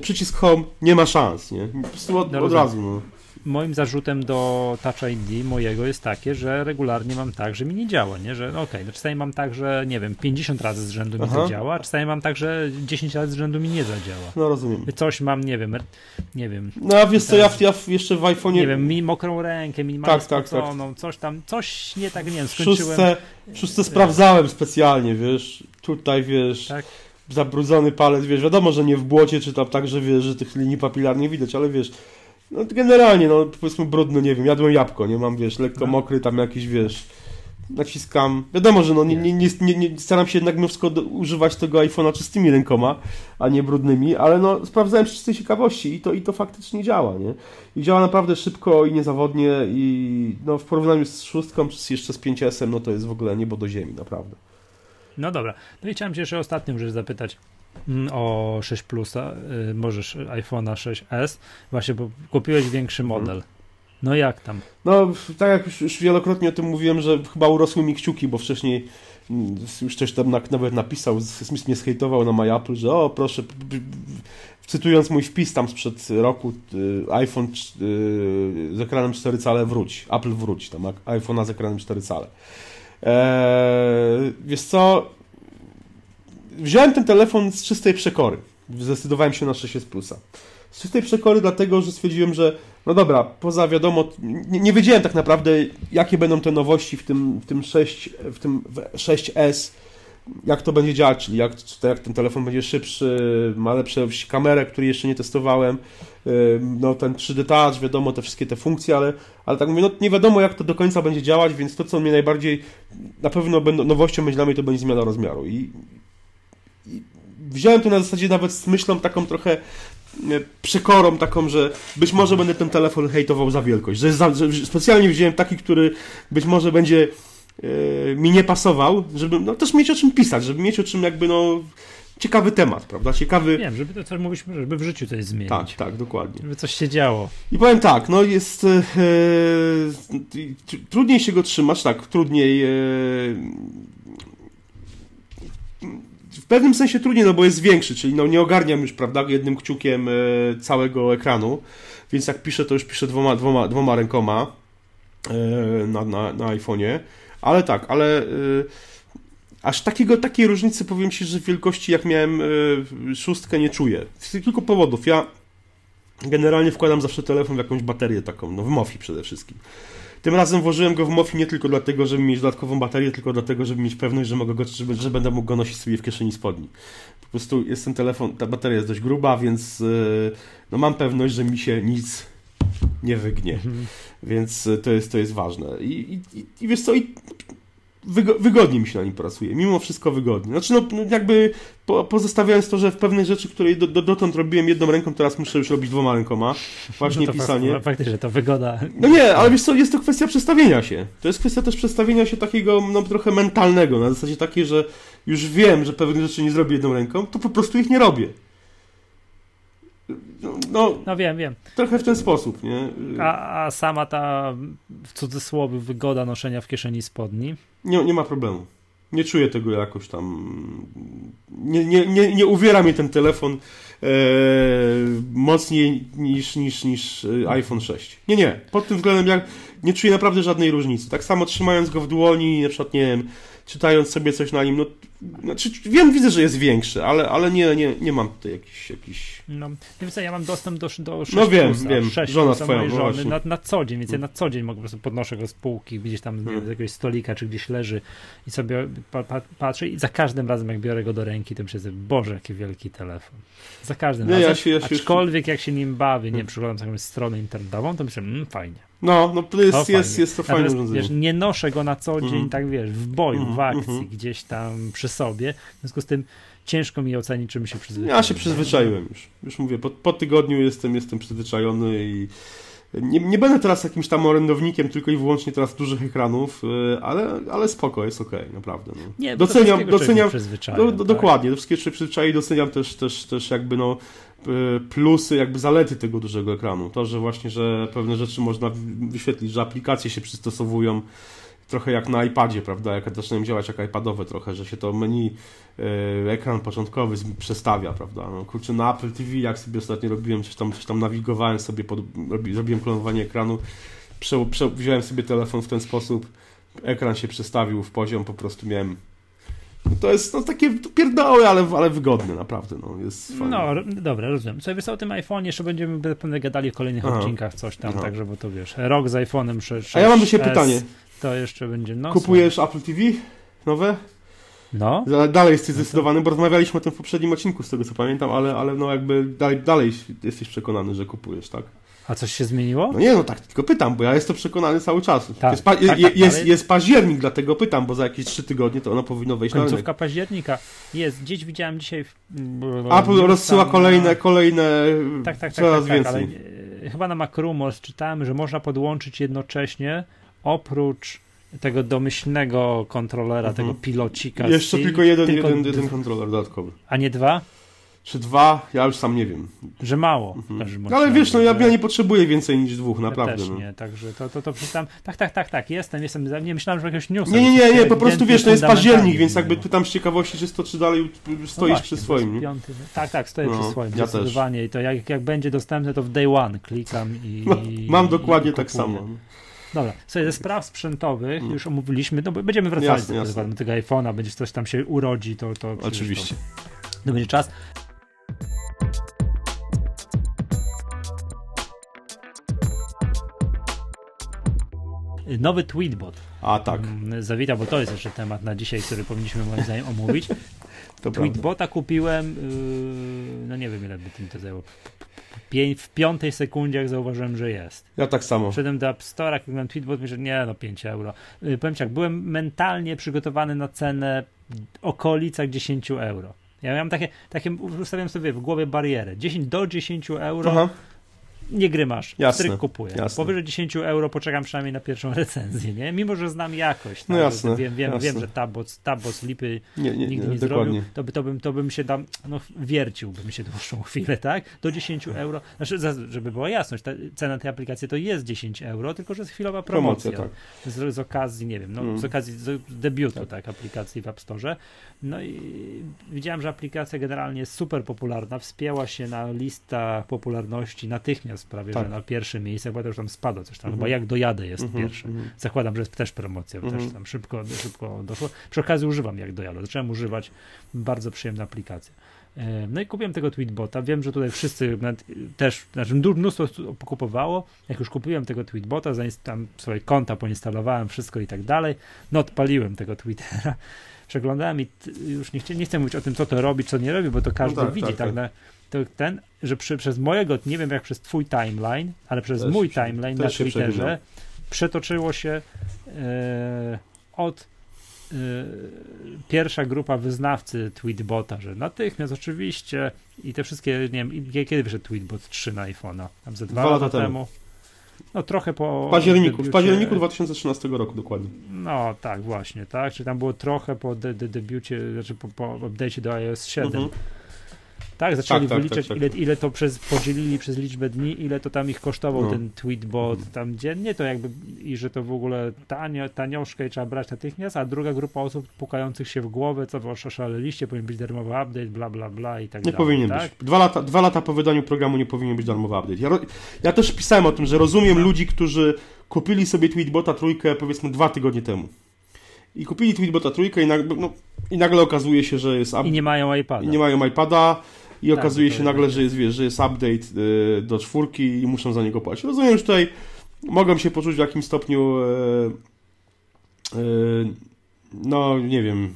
B: przycisk Home, nie ma szans, nie? Po prostu od, no, od razu, no
A: moim zarzutem do Touch ID mojego jest takie, że regularnie mam tak, że mi nie działa, nie? Że no okej, okay, no czasami mam tak, że nie wiem, 50 razy z rzędu mi Aha. zadziała, a czasami mam tak, że 10 razy z rzędu mi nie zadziała.
B: No rozumiem.
A: Coś mam, nie wiem, nie wiem.
B: No a wiesz co, ja, ja jeszcze w iPhone'ie...
A: Nie wiem, mi mokrą rękę, mi tak, tak, tak. coś tam, coś nie tak, nie wiem, skończyłem...
B: Szóstce sprawdzałem specjalnie, wiesz, tutaj, wiesz... Tak zabrudzony palec, wiesz, wiadomo, że nie w błocie, czy tam tak, że wiesz, że tych linii papilarnych widać, ale wiesz, no generalnie, no powiedzmy brudno, nie wiem, jadłem jabłko, nie mam, wiesz, lekko no. mokry, tam jakiś, wiesz, naciskam. Wiadomo, że no nie, nie, nie, nie, staram się jednak mimo wszystko do, używać tego iPhone'a czystymi rękoma, a nie brudnymi, ale no sprawdzałem z czystej ciekawości i to, i to faktycznie działa, nie? I działa naprawdę szybko i niezawodnie i no w porównaniu z szóstką czy jeszcze z 5S, no to jest w ogóle niebo do ziemi, naprawdę.
A: No dobra. No i chciałem cię jeszcze ostatnią rzecz zapytać. Mm, o 6 Plusa, y, możesz iPhone'a 6S, właśnie, bo kupiłeś większy mhm. model. No jak tam?
B: No, tak jak już, już, wielokrotnie o tym mówiłem, że chyba urosły mi kciuki, bo wcześniej mm, już ktoś tam nawet napisał, Smith mnie zhejtował na MyApple, że o proszę, cytując mój wpis tam sprzed roku, y, iPhone y, z ekranem 4 cale wróć, Apple wróć, tam iPhone'a z ekranem 4 cale. Eee, wiesz co, wziąłem ten telefon z czystej przekory. Zdecydowałem się na 6S Plusa. Z czystej przekory dlatego, że stwierdziłem, że no dobra, poza wiadomo, nie, nie wiedziałem tak naprawdę, jakie będą te nowości w tym, w tym 6, w tym 6S, jak to będzie działać, czyli jak, jak ten telefon będzie szybszy, ma lepszą kamerę, której jeszcze nie testowałem, no ten 3D Touch, wiadomo, te wszystkie te funkcje, ale, ale tak mówię, no nie wiadomo jak to do końca będzie działać, więc to, co mnie najbardziej, na pewno będą, nowością będzie dla mnie, to będzie zmiana rozmiaru i wziąłem to na zasadzie nawet z myślą taką trochę e, przekorą taką, że być może będę ten telefon hejtował za wielkość, że, za, że specjalnie wziąłem taki, który być może będzie e, mi nie pasował, żeby no, też mieć o czym pisać, żeby mieć o czym jakby no ciekawy temat, prawda? Ciekawy...
A: Wiem, żeby to coś mówiliśmy, żeby w życiu coś zmienić.
B: Tak, tak, dokładnie.
A: Żeby coś się działo.
B: I powiem tak, no jest e, trudniej się go trzymać, tak, trudniej w pewnym sensie trudniej, no bo jest większy, czyli no nie ogarniam już, prawda, jednym kciukiem e, całego ekranu, więc jak piszę, to już piszę dwoma, dwoma, dwoma rękoma e, na, na, na iPhone'ie, ale tak, ale e, aż takiego, takiej różnicy powiem Ci, że w wielkości jak miałem szóstkę nie czuję. Z kilku powodów. Ja generalnie wkładam zawsze telefon w jakąś baterię taką, no w MOFI przede wszystkim. Tym razem włożyłem go w MOFI nie tylko dlatego, żeby mieć dodatkową baterię, tylko dlatego, żeby mieć pewność, że, mogę go, że, że będę mógł go nosić sobie w kieszeni spodni. Po prostu jest ten telefon, ta bateria jest dość gruba, więc yy, no mam pewność, że mi się nic nie wygnie. Mhm. Więc yy, to jest, to jest ważne. I, i, i wiesz co, i wygodnie mi się na nim pracuje, mimo wszystko wygodnie. Znaczy, no, no jakby po, pozostawiając to, że w pewnych rzeczy, które do, do, dotąd robiłem jedną ręką, teraz muszę już robić dwoma rękoma. Właśnie no pisanie.
A: Fakt, faktycznie, to wygoda.
B: No nie, ale wiesz co, jest to kwestia przestawienia się. To jest kwestia też przestawienia się takiego, no trochę mentalnego, na zasadzie takiej, że już wiem, że pewnych rzeczy nie zrobię jedną ręką, to po prostu ich nie robię.
A: No, no wiem, wiem.
B: Trochę w ten sposób, nie?
A: A, a sama ta w cudzysłowie wygoda noszenia w kieszeni spodni?
B: Nie, nie ma problemu. Nie czuję tego jakoś tam. Nie, nie, nie, nie uwiera mnie ten telefon e, mocniej niż, niż, niż e, iPhone 6. Nie, nie. Pod tym względem ja nie czuję naprawdę żadnej różnicy. Tak samo trzymając go w dłoni, na przykład, nie wiem, czytając sobie coś na nim, no, znaczy, wiem, widzę, że jest większy, ale, ale nie, nie, nie mam tutaj jakiś, jakiś...
A: No, więc ja mam dostęp do, do 6
B: No wiem, plusa, wiem, 6 żona twoja, no
A: żony na, na co dzień, więc ja na co dzień mogę po prostu podnoszę go z półki, gdzieś tam hmm. z jakiegoś stolika, czy gdzieś leży i sobie pa, pa, patrzę i za każdym razem, jak biorę go do ręki, to myślę, Boże, jaki wielki telefon. Za każdym nie, razem, ja się, ja się aczkolwiek jak się nim bawię, nie hmm. przyglądam jakąś stronę internetową, to myślę, mmm, fajnie.
B: No, no to jest, jest, jest to fajne urządzenie.
A: Wiesz, nie noszę go na co dzień, mm. tak wiesz, w boju, mm, w akcji, mm. gdzieś tam przy sobie. W związku z tym ciężko mi ocenić, czym się przyzwyczaiłem.
B: Ja się przyzwyczaiłem już. Już mówię, po, po tygodniu jestem, jestem przyzwyczajony i nie, nie będę teraz jakimś tam orędownikiem tylko i wyłącznie teraz dużych ekranów, y, ale, ale spoko, jest okej, okay, naprawdę. No.
A: Nie, doceniam, doceniam do,
B: do, tak? dokładnie, do wszystkiego się przyzwyczai, doceniam też, też, też jakby no plusy, jakby zalety tego dużego ekranu. To, że właśnie, że pewne rzeczy można wyświetlić, że aplikacje się przystosowują trochę jak na iPadzie, prawda, jak zaczynają działać jak iPadowe trochę, że się to menu, e, ekran początkowy przestawia, prawda, no kurczę, na Apple TV, jak sobie ostatnio robiłem, coś tam, coś tam nawigowałem sobie, pod, robi, zrobiłem klonowanie ekranu, prze, prze, wziąłem sobie telefon w ten sposób, ekran się przestawił w poziom, po prostu miałem to jest no, takie pierdoły, ale, ale wygodne, naprawdę. No, jest fajne.
A: no dobra, rozumiem. Co wiesz o tym iPhone, jeszcze będziemy pewnie gadali w kolejnych Aha. odcinkach coś tam, Aha. także, bo to wiesz, rok z iPhone'em 6,
B: A ja mam do siebie pytanie.
A: To jeszcze będzie no.
B: Kupujesz Apple TV nowe?
A: No.
B: Dalej jesteś zdecydowany, bo rozmawialiśmy o tym w poprzednim odcinku, z tego co pamiętam, ale, ale no jakby dalej, dalej jesteś przekonany, że kupujesz, tak?
A: A coś się zmieniło?
B: No nie, no tak, tylko pytam, bo ja jestem przekonany cały czas. Tak, jest, pa tak, tak, jest, ale... jest październik, dlatego pytam, bo za jakieś trzy tygodnie to ono powinno wejść
A: Końcówka
B: na rynek.
A: października. Jest, gdzieś widziałem dzisiaj... W...
B: Apple rozsyła kolejne, kolejne tak, tak, tak, coraz tak, tak, więcej.
A: ale chyba na Macrumors czytałem, że można podłączyć jednocześnie oprócz tego domyślnego kontrolera, mhm. tego pilocika.
B: Jeszcze tylko jeden, tylko jeden, jeden kontroler dodatkowy.
A: A nie dwa?
B: Czy dwa? Ja już sam nie wiem.
A: Że mało. Mhm.
B: No, ale wiesz, no ja, ja, nie potrzebuję więcej niż dwóch, naprawdę. Ja
A: też
B: no.
A: nie, także to, to, to przeczytam. Tak, tak, tak, tak, jestem, jestem, nie myślałem, że jakiegoś newsa.
B: Nie, nie, nie, nie, po prostu wiesz, to jest październik, więc jakby pytam z ciekawości, czy to, czy dalej stoisz no właśnie, przy swoim.
A: Piąty, tak, tak, stoję no, przy swoim, ja zdecydowanie. Też. I to jak, jak będzie dostępne, to w day one klikam i... No,
B: mam dokładnie i tak samo.
A: Dobra, sobie ze spraw sprzętowych mm. już omówiliśmy, no będziemy wracać jasne, do, jasne. do tego iPhone'a, będzie coś tam się urodzi, to... to
B: Oczywiście. To,
A: to będzie czas. Nowy tweetbot.
B: A tak.
A: Mm, zawita, bo to jest jeszcze temat na dzisiaj, który powinniśmy moim zdaniem omówić. To Tweetbota prawda. kupiłem, yy, no nie wiem ile by tym to zajęło. W piątej sekundzie jak zauważyłem, że jest.
B: Ja tak samo.
A: Wszedłem do App Store'a, kliknąłem tweetbot, myślę, nie no 5 euro. Yy, powiem tak, byłem mentalnie przygotowany na cenę okolicach 10 euro. Ja miałem takie, takie ustawiam sobie w głowie barierę. 10 do 10 euro Aha nie gry masz. Jasne, Stryk kupuję. Jasne. Powyżej 10 euro poczekam przynajmniej na pierwszą recenzję, nie? Mimo, że znam jakość.
B: No tak? jasne,
A: wiem, wiem,
B: jasne.
A: wiem, że Tabos, Tabos lipy nie, nie, nigdy nie, nie zrobił, to, by, to, bym, to bym się tam, no wierciłbym się dłuższą chwilę, tak? Do 10 euro. Znaczy, żeby była jasność, ta, cena tej aplikacji to jest 10 euro, tylko że jest chwilowa promocja. promocja tak. z, z, okazji, nie wiem, no, mm. z okazji z debiutu tak. tak. aplikacji w App Store. No i widziałem, że aplikacja generalnie jest super popularna, wspięła się na listach popularności natychmiast prawie, tak. że na pierwsze miejsce, bo to już tam spadło coś tam, mm chyba jak dojadę jest -hmm, pierwszy. -hmm. Zakładam, że jest też promocja, -hmm. też mhm. tam szybko, szybko doszło. Przy okazji używam jak dojadę, zacząłem używać, bardzo przyjemna aplikacja. E, no i kupiłem tego tweetbota. Wiem, że tutaj wszyscy też, znaczy mnóstwo pokupowało. Jak już kupiłem tego tweetbota, tam swoje konta poinstalowałem, wszystko i tak dalej. No odpaliłem tego Twittera przeglądałem i już nie, chcę, nie chcę mówić o tym, co to robi, co nie robi, bo to każdy no tak, widzi, tak, tak, tak. To ten, że przy, przez mojego, nie wiem jak przez twój timeline, ale przez też mój timeline na Twitterze przetoczyło się e, od pierwsza grupa wyznawcy Tweetbota, że natychmiast oczywiście i te wszystkie, nie wiem, kiedy wyszedł Tweetbot 3 na iPhone'a? Tam ze dwa, dwa lata, temu. temu. No trochę po...
B: W październiku, debiucie... w październiku 2013 roku dokładnie.
A: No tak, właśnie, tak, czy tam było trochę po de, de, debiucie, znaczy po, po update'cie do iOS 7. Mhm. Tak, zaczęli tak, tak, wyliczać, tak, tak, ile, ile to przez, podzielili przez liczbę dni, ile to tam ich kosztował no. ten tweetbot mhm. tam dziennie, to jakby i że to w ogóle tanio, tanioszkę i trzeba brać natychmiast, a druga grupa osób pukających się w głowę, co wy oszaleliście, powinien być darmowy update, bla, bla, bla i tak
B: nie
A: dalej.
B: Nie powinien
A: tak?
B: być. Dwa lata, dwa lata po wydaniu programu nie powinien być darmowy update. Ja, ja też pisałem o tym, że rozumiem ludzi, którzy kupili sobie tweetbota trójkę powiedzmy dwa tygodnie temu. I kupili tweetbota trójkę i nagle, no, i nagle okazuje się, że jest...
A: I nie mają iPada.
B: I nie mają iPada i tak, okazuje się nagle, że jest, wiesz, że jest update y, do czwórki i muszą za niego płacić. Rozumiem, że tutaj mogą się poczuć w jakimś stopniu y, y, no, nie wiem,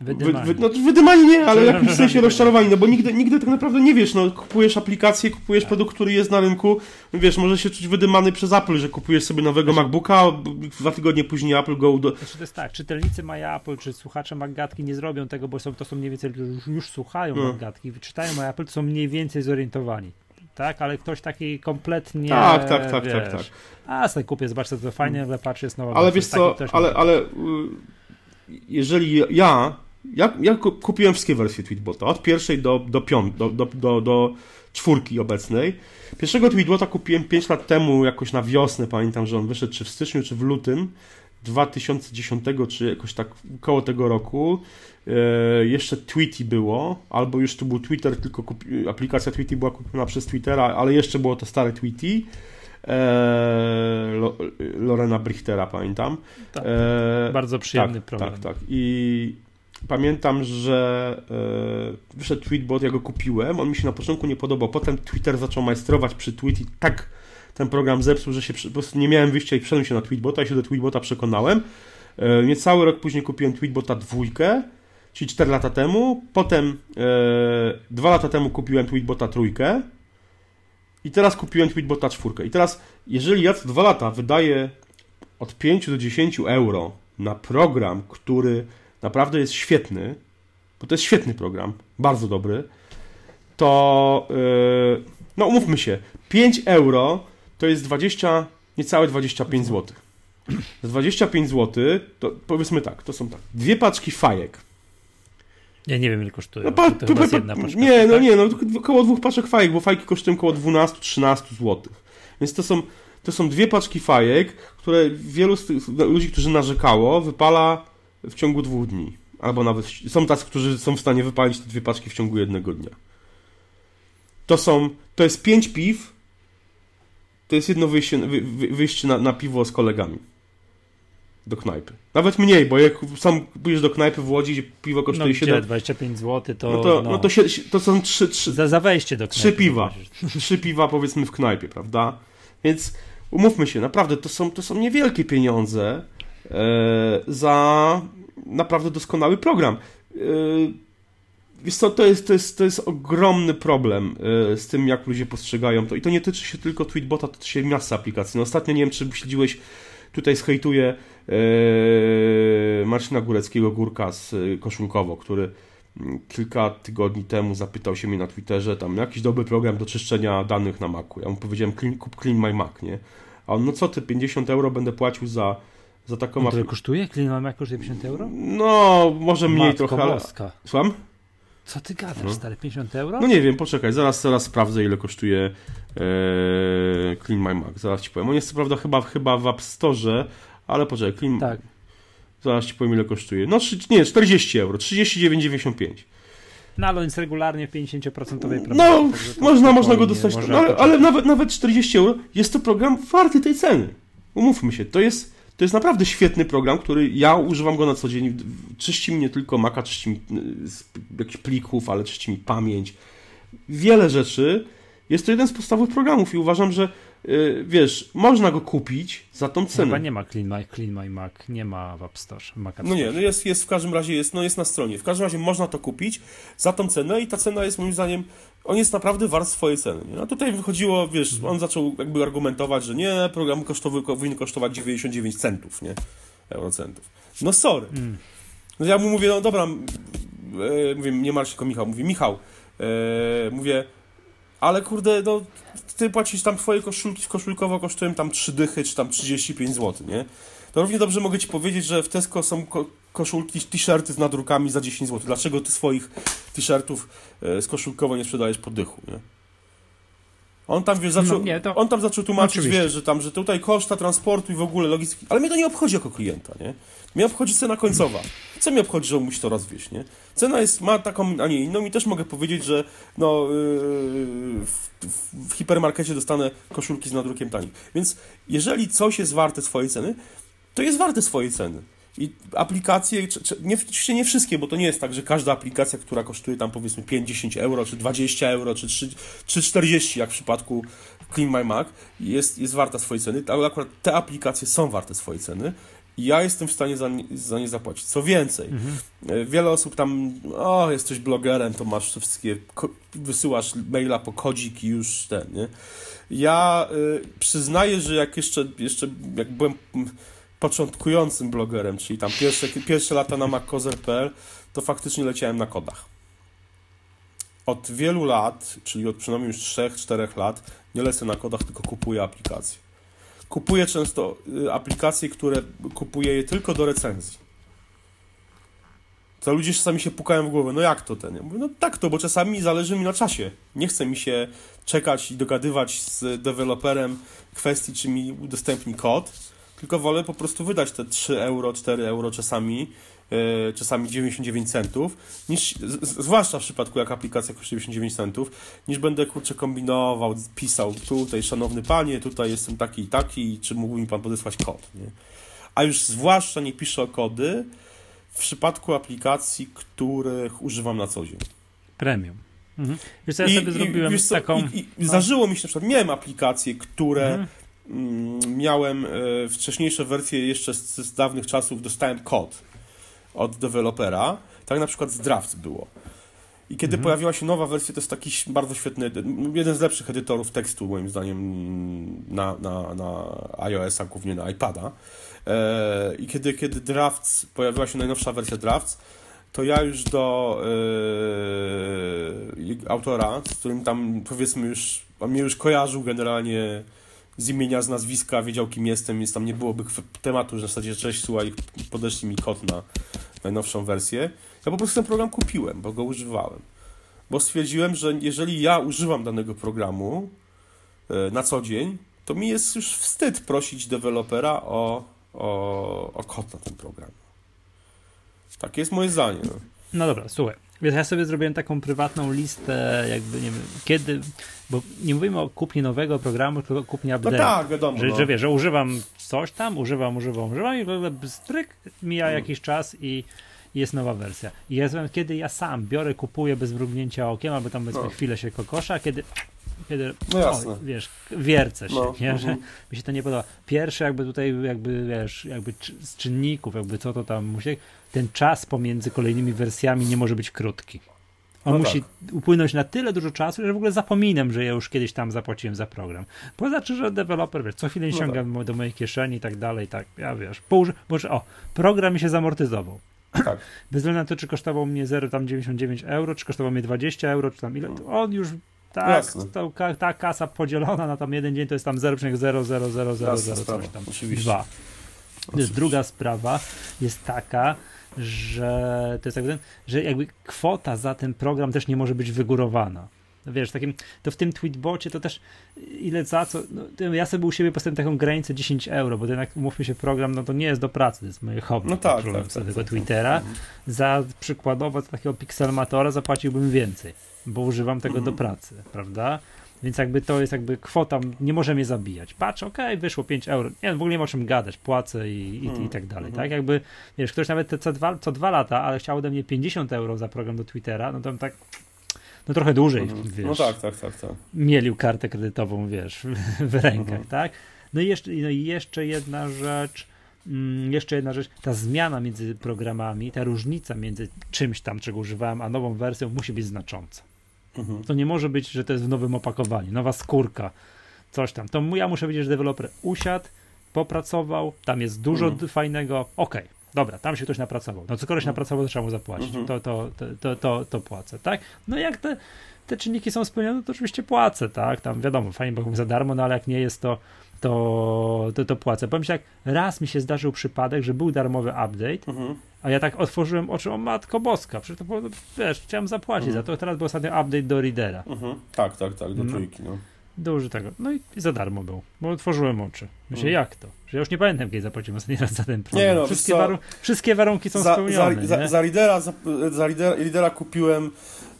A: Wydymani. Wy,
B: no, wydymani nie, ale w jakimś sensie rozczarowani, no bo nigdy, nigdy tak naprawdę nie wiesz, no kupujesz aplikację, kupujesz tak. produkt, który jest na rynku, wiesz, może się czuć wydymany przez Apple, że kupujesz sobie nowego znaczy, MacBooka, a dwa tygodnie później Apple go do...
A: Znaczy to jest tak, czytelnicy Maja Apple, czy słuchacze Magatki nie zrobią tego, bo są, to są mniej więcej, już, już słuchają no. Magatki, czytają Maja Apple, to są mniej więcej zorientowani tak? Ale ktoś taki kompletnie.
B: Tak, tak, tak, wiesz, tak, tak.
A: A sobie kupię, zobacz, co to fajnie, ale patrz, jest nowa.
B: Ale wiesz co, ale, ale jeżeli ja ja, ja kupiłem wszystkie wersje Tweetbota, od pierwszej do, do, piąt, do, do, do, do czwórki obecnej. Pierwszego Tweetbota kupiłem 5 lat temu, jakoś na wiosnę, pamiętam, że on wyszedł czy w styczniu, czy w lutym 2010, czy jakoś tak koło tego roku. E, jeszcze Tweety było, albo już to był Twitter, tylko kupi, aplikacja Tweety była kupiona przez Twittera, ale jeszcze było to stare Tweety. E, Lorena Brichtera, pamiętam.
A: Tak, e, bardzo przyjemny
B: tak,
A: program.
B: Tak, tak. I pamiętam, że e, wyszedł tweetbot, ja go kupiłem, on mi się na początku nie podobał, potem Twitter zaczął majstrować przy tweet i tak ten program zepsuł, że się po prostu nie miałem wyjścia i wszedłem się na tweetbota i się do tweetbota przekonałem. E, niecały rok później kupiłem tweetbota dwójkę, czyli 4 lata temu, potem e, 2 lata temu kupiłem tweetbota trójkę i teraz kupiłem tweetbota czwórkę. I teraz, jeżeli ja co 2 lata wydaję od 5 do 10 euro na program, który naprawdę jest świetny, bo to jest świetny program, bardzo dobry, to yy, no umówmy się, 5 euro to jest 20, niecałe 25 zł. Za 25 zł, to powiedzmy tak, to są tak, dwie paczki fajek.
A: Ja nie wiem, ile kosztuje. No, pa, to pa, pa, jedna paczka,
B: nie, no tak? nie, no około dwóch paczek fajek, bo fajki kosztują około 12-13 zł. Więc to są, to są dwie paczki fajek, które wielu z tych ludzi, którzy narzekało, wypala w ciągu dwóch dni. Albo nawet są tacy, którzy są w stanie wypalić te dwie paczki w ciągu jednego dnia. To są, to jest pięć piw, to jest jedno wyjście, wy, wyjście na, na piwo z kolegami. Do knajpy. Nawet mniej, bo jak sam pójdziesz do knajpy w Łodzi, gdzie piwo kosztuje no, 7...
A: 25 zł, to...
B: No to, no. no to, się, to są trzy... trzy
A: za, za wejście do knajpy.
B: Trzy piwa. Trzy piwa powiedzmy w knajpie, prawda? Więc umówmy się, naprawdę to są, to są niewielkie pieniądze, za naprawdę doskonały program. E, wiesz co, to jest, to, jest, to jest ogromny problem e, z tym, jak ludzie postrzegają to. I to nie tyczy się tylko Tweetbota, to tyczy się masa aplikacji. No ostatnio, nie wiem, czy śledziłeś, tutaj zhejtuję Marcina Góreckiego, Górka z Koszulkowo, który mm, kilka tygodni temu zapytał się mnie na Twitterze, tam jakiś dobry program do czyszczenia danych na Macu. Ja mu powiedziałem, kup Clean My Mac, nie? A on, no co ty, 50 euro będę płacił za za taką
A: no to kosztuje? Jak kosztuje 50 euro?
B: No, może mniej Matko trochę, ale... Słucham?
A: Co ty gadasz, no. stary? 50 euro?
B: No nie wiem, poczekaj, zaraz, zaraz sprawdzę, ile kosztuje e, Clean My Mac. Zaraz ci powiem. On jest co prawda chyba, chyba w App Store, ale poczekaj, Clean...
A: Tak.
B: Zaraz ci powiem, ile kosztuje. No, nie, 40 euro, 39,95.
A: No, ale on jest regularnie w 50% programie.
B: No, można, można go dostać, no, ale, ale nawet, nawet 40 euro jest to program warty tej ceny. Umówmy się, to jest to jest naprawdę świetny program, który ja używam go na co dzień. Czyści mi nie tylko Maca, czyści mi y, jakichś plików, ale czyści mi pamięć. Wiele rzeczy. Jest to jeden z podstawowych programów i uważam, że yy, wiesz, można go kupić za tą cenę.
A: Chyba nie ma Clean My, Clean My Mac, nie ma w App Store. Mac
B: no nie, no jest, jest w każdym razie, jest, no jest na stronie. W każdym razie można to kupić za tą cenę i ta cena jest moim zdaniem on jest naprawdę wart swojej ceny. Nie? A tutaj wychodziło, wiesz, on zaczął jakby argumentować, że nie, program kosztowy powinien kosztować 99 centów, nie? eurocentów. No sorry. Mm. No ja mu mówię, no dobra, e, mówię, nie martw się, Michał, mówię, Michał, e, mówię, ale kurde, no ty płacisz tam twoje koszulki, koszulkowo kosztują tam 3 dychy, czy tam 35 zł, nie? To równie dobrze mogę ci powiedzieć, że w Tesco są koszulki, t-shirty z nadrukami za 10 zł. Dlaczego ty swoich t-shirtów e, z koszulkowo nie sprzedajesz po dychu, nie? On tam, wiesz, zaczął, no, nie, to... on tam zaczął tłumaczyć, wiesz, że tam, że tutaj koszta transportu i w ogóle logistyki, ale mnie to nie obchodzi jako klienta, nie? Mnie obchodzi cena końcowa. Co mi obchodzi, że musi to rozwieść, nie? Cena jest, ma taką, a nie inną i też mogę powiedzieć, że no, yy, w, w, hipermarkecie dostanę koszulki z nadrukiem tani. Więc jeżeli coś jest warte swojej ceny, to jest warte swojej ceny. I aplikacje, nie, oczywiście nie wszystkie, bo to nie jest tak, że każda aplikacja, która kosztuje tam powiedzmy 5-10 euro, czy 20 euro, czy, 3, czy 40, jak w przypadku Clean My Mac, jest, jest warta swojej ceny, ale akurat te aplikacje są warte swojej ceny i ja jestem w stanie za nie, za nie zapłacić. Co więcej, mhm. E, wiele osób tam, o, jesteś blogerem, to masz wszystkie, wysyłasz maila po kodzik i już ten, nie? Ja y, przyznaję, że jak jeszcze, jeszcze jak byłem początkującym blogerem, czyli tam pierwsze, pierwsze lata na maccozer.pl, to faktycznie leciałem na kodach. Od wielu lat, czyli od przynajmniej już 3-4 lat, nie lecę na kodach, tylko kupuję aplikacje. Kupuję często y, aplikacje, które kupuję je tylko do recenzji. To ludzie czasami się pukają w głowę, no jak to ten? Ja mówię, no tak to, bo czasami zależy mi na czasie. Nie chce mi się czekać i dogadywać z deweloperem kwestii, czy mi udostępni kod, tylko wolę po prostu wydać te 3 euro, 4 euro czasami, yy, czasami 99 centów, niż, z, zwłaszcza w przypadku jak aplikacja kosztuje 99 centów, niż będę kurczę kombinował, pisał tutaj szanowny panie, tutaj jestem taki i taki, czy mógłby mi pan podesłać kod, nie? A już zwłaszcza nie piszę o kody w przypadku aplikacji, których używam na co dzień.
A: Premium. Mhm. Wiesz co, ja I, sobie zrobiłem i, taką... I,
B: i, zdarzyło mi się na przykład, miałem aplikacje, które mhm miałem e, wcześniejsze wersje jeszcze z, z dawnych czasów, dostałem kod od dewelopera. Tak na przykład z Drafts było. I kiedy mhm. pojawiła się nowa wersja, to jest taki bardzo świetny, jeden z lepszych edytorów tekstu, moim zdaniem, na, na, na iOS-a, głównie na iPada. E, I kiedy, kiedy Drafts, pojawiła się najnowsza wersja Drafts, to ja już do e, autora, z którym tam powiedzmy już, on mnie już kojarzył generalnie z imienia, z nazwiska, wiedział kim jestem, więc tam nie byłoby tematu, że w zasadzie cześć, słuchaj, podeszli mi kod na najnowszą wersję. Ja po prostu ten program kupiłem, bo go używałem. Bo stwierdziłem, że jeżeli ja używam danego programu e, na co dzień, to mi jest już wstyd prosić dewelopera o, o, o kod na ten program. Takie jest moje zdanie. No,
A: no dobra, słuchaj. Więc ja sobie zrobiłem taką prywatną listę, jakby nie wiem, kiedy, bo nie mówimy o kupnie nowego programu, tylko kupnie update.
B: No tak, wiadomo.
A: Że, no. że wiesz, że używam coś tam, używam, używam, używam i w ogóle stryk, mija hmm. jakiś czas i jest nowa wersja. I ja kiedy ja sam biorę, kupuję bez mrugnięcia okiem, albo tam no. chwilę się kokosza, kiedy kiedy, no jasne. O, wiesz, wiercę się, no, nie? Uh -huh. że mhm. mi się to nie podoba. Pierwsze jakby tutaj, jakby, wiesz, jakby z czynników, jakby co to tam musi, ten czas pomiędzy kolejnymi wersjami nie może być krótki. On no musi tak. upłynąć na tyle dużo czasu, że w ogóle zapominam, że ja już kiedyś tam zapłaciłem za program. Bo znaczy, że deweloper, wiesz, co chwilę no ściągam tak. do mojej kieszeni i tak dalej, tak, ja wiesz, położy, może, o, program mi się zamortyzował. Tak. Bez względu na to, czy kosztował mnie 0,99 euro, czy kosztował mnie 20 euro, czy tam ile, on już tak, to, ta kasa podzielona na tam jeden dzień to jest tam 0,00000 coś tam. Oczywiście. Dwa. Oczywiście. Druga sprawa jest taka, że to jest jakby, że jakby kwota za ten program też nie może być wygórowana. Wiesz, takim, to w tym tweetbocie to też ile za co, no, ja sobie u siebie postawiłem taką granicę 10 euro, bo jednak umówmy się program, no to nie jest do pracy, to jest moje hobby.
B: No tak, tak, tak,
A: tego tak, Twittera. Tak, za przykładowo takiego pixelmatora zapłaciłbym więcej, bo używam tego do mhm. pracy, prawda? Więc jakby to jest jakby kwota, nie może mnie zabijać. Patrz, okej, okay, wyszło 5 euro. Nie, w ogóle nie ma o czym gadać, płacę i, i, i hmm, tak dalej, tak? Hmm. Jakby, wiesz, ktoś nawet co dwa, co dwa lata, ale chciał ode mnie 50 euro za program do Twittera, no to tak no trochę dłużej, mhm. wiesz.
B: No tak, tak, tak, tak.
A: Mielił kartę kredytową, wiesz, w rękach, mhm. tak? No i jeszcze, no i jeszcze jedna rzecz, mm, jeszcze jedna rzecz, ta zmiana między programami, ta różnica między czymś tam, czego używałem, a nową wersją musi być znacząca. Mhm. To nie może być, że to jest w nowym opakowaniu, nowa skórka, coś tam. To ja muszę wiedzieć, że deweloper usiadł, popracował, tam jest dużo mhm. fajnego, okej, okay, dobra, tam się ktoś napracował. No co kogoś mhm. napracował, to trzeba mu zapłacić. Mhm. To, to, to, to, to, to płacę, tak? No jak te, te czynniki są spełnione, to oczywiście płacę, tak? Tam wiadomo, fajnie, bo za darmo, no ale jak nie jest to to, to, to płacę. Powiem ci tak, raz mi się zdarzył przypadek, że był darmowy update, mhm. a ja tak otworzyłem oczy, o matko boska, przecież to było, wiesz, chciałem zapłacić mhm. za to, teraz był ostatnio update do Readera.
B: Mhm. Tak, tak, tak, do no. trójki, no.
A: Duży tego. No i, za darmo był, bo otworzyłem oczy. Myślę, mhm. jak to? Że ja już nie pamiętam, kiedy zapłaciłem ostatni raz za ten program. Nie no, wszystkie, waru wszystkie warunki są za, spełnione.
B: Za, za, za, Readera, za, za Readera kupiłem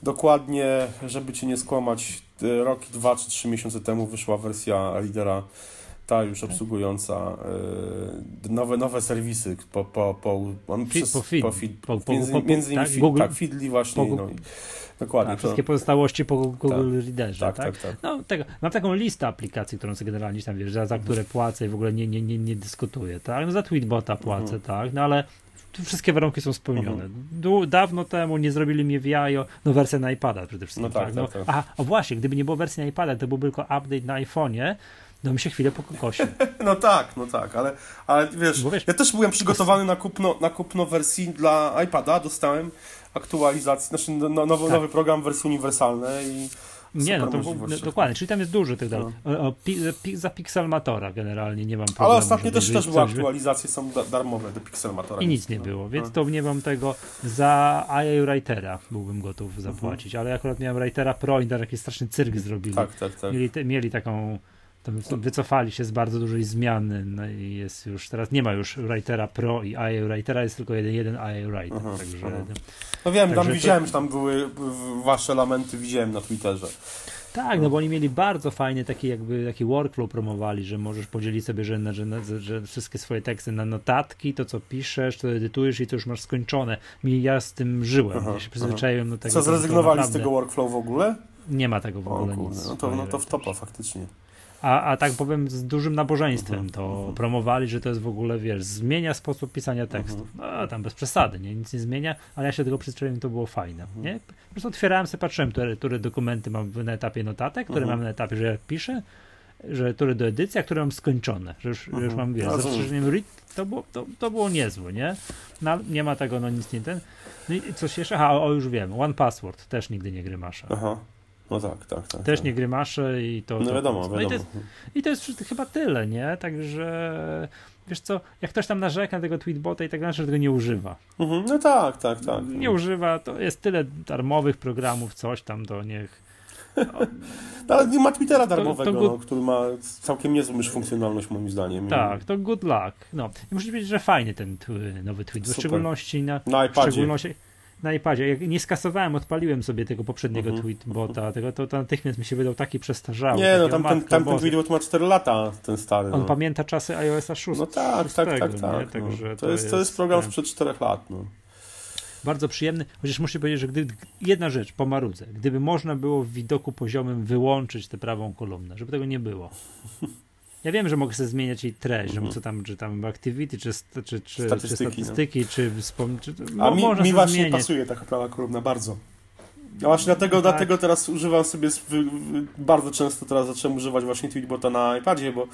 B: dokładnie, żeby cię nie skłamać, rok, dwa czy trzy miesiące temu wyszła wersja Readera ta już obsługująca y, nowe, nowe serwisy po, po, po, on
A: przez, po, feed, po, feed,
B: po, po, między, między innymi tak, feed, Google, tak, Feedly właśnie. Po, no, dokładnie. Tak,
A: wszystkie pozostałości po Google tak, Readerze. Tak, tak, tak. tak. No, tego, mam taką listę aplikacji, którą sobie generalnie tam wiesz, za, za które płacę i w ogóle nie, nie, nie, nie dyskutuję. Tak? No, za Tweetbota płacę, mhm. tak, no ale wszystkie warunki są spełnione. Mhm. Dawno temu nie zrobili mi w jajo, no wersja na iPada przede wszystkim. No tak, tak, no, tak, tak. Aha, o właśnie, gdyby nie było wersji na iPada, to byłby tylko update na iPhone'ie, no mi się chwilę po kokosie.
B: no tak, no tak, ale, ale wiesz, wiesz, ja też byłem przygotowany na kupno, na kupno wersji dla iPada, dostałem aktualizację, znaczy no, no nowy, tak. nowy program wersji uniwersalnej i
A: nie, no to no, dokładnie, czyli tam jest dużo tych dalej. No. Pi, za Pixelmatora generalnie nie mam problemu.
B: Ale ostatnio też, też były aktualizacje, są darmowe do Pixelmatora.
A: I nic nie było, więc no. to nie mam tego. Za IA Writera byłbym gotów mhm. zapłacić, mhm. ale akurat miałem Writera Pro i tam jakiś straszny cyrk zrobili. Tak, tak, tak. Mieli, te, mieli taką wycofali się z bardzo dużej zmiany no i jest już, teraz nie ma już Writera Pro i IA Writera, jest tylko jeden, jeden IA Writer, aha, także... Aha.
B: No wiem, tam widziałem, to... że tam były wasze lamenty, widziałem na Twitterze.
A: Tak, no bo oni mieli bardzo fajny taki jakby taki workflow promowali, że możesz podzielić sobie, że, że, że wszystkie swoje teksty na notatki, to co piszesz, to edytujesz i to już masz skończone. Mi ja z tym żyłem, aha, ja się przyzwyczaiłem do tego.
B: Co, zrezygnowali z tego workflow w ogóle?
A: Nie ma tego w ogóle o, nic.
B: No to, no to w topa faktycznie.
A: A, a tak powiem, z dużym nabożeństwem mhm, to mhm. promowali, że to jest w ogóle, wiesz, zmienia sposób pisania tekstów. Mhm. No, tam bez przesady, nie? Nic nie zmienia, ale ja się tego przyzwyczaiłem, to było fajne, nie? Po prostu otwierałem sobie, patrzyłem, które, które dokumenty mam na etapie notatek, które mam na etapie, że jak piszę, że które do edycji, a które mam skończone, że już, że już mam, wiesz, zastrzeżeniem read, to było, to, to było niezłe, nie? No, nie ma tego, no nic nie ten. No i coś jeszcze? Aha, o, już wiem, One Password też nigdy nie grymasza. Aha.
B: No tak, tak, tak.
A: Też
B: tak.
A: nie grymasze i to.
B: No
A: to,
B: wiadomo, wiadomo. No
A: i, to jest, I to jest chyba tyle, nie? Także wiesz co, jak ktoś tam narzeka na tego tweetbota i tak dalej, że tego nie używa.
B: Mhm, no tak, tak, tak.
A: Nie używa, to jest tyle darmowych programów, coś tam, to niech.
B: No, ale nie ma Twittera darmowego, to, to no, który ma całkiem niezłą już funkcjonalność moim zdaniem.
A: Tak, to good luck. No. I muszę powiedzieć, że fajny ten nowy tweet, w szczególności na,
B: na iPadzie.
A: W szczególności, na iPadzie. Jak nie skasowałem, odpaliłem sobie tego poprzedniego uh-huh. tweetbota, tego, to, to natychmiast mi się wydał taki przestarzały.
B: Nie, no tam, ten, tam ten tweetbot ma 4 lata, ten stary.
A: On
B: no.
A: pamięta czasy iOS 6.
B: No tak, tak, tak, tak. tak no. to, to, jest, to jest program sprzed 4 lat. No.
A: Bardzo przyjemny, chociaż muszę powiedzieć, że gdy, jedna rzecz, po marudze, gdyby można było w widoku poziomym wyłączyć tę prawą kolumnę, żeby tego nie było. Ja wiem, że mogę sobie zmieniać jej treść, mm. co tam, czy tam activity, czy, czy, czy statystyki, czy, statystyki, no. czy, wspom- czy
B: A mi, mi właśnie zmieniać. pasuje taka prawa kolumna bardzo. Ja właśnie dlatego, tak. dlatego teraz używam sobie bardzo często teraz zacząłem używać właśnie Tweetbota na iPadzie, bo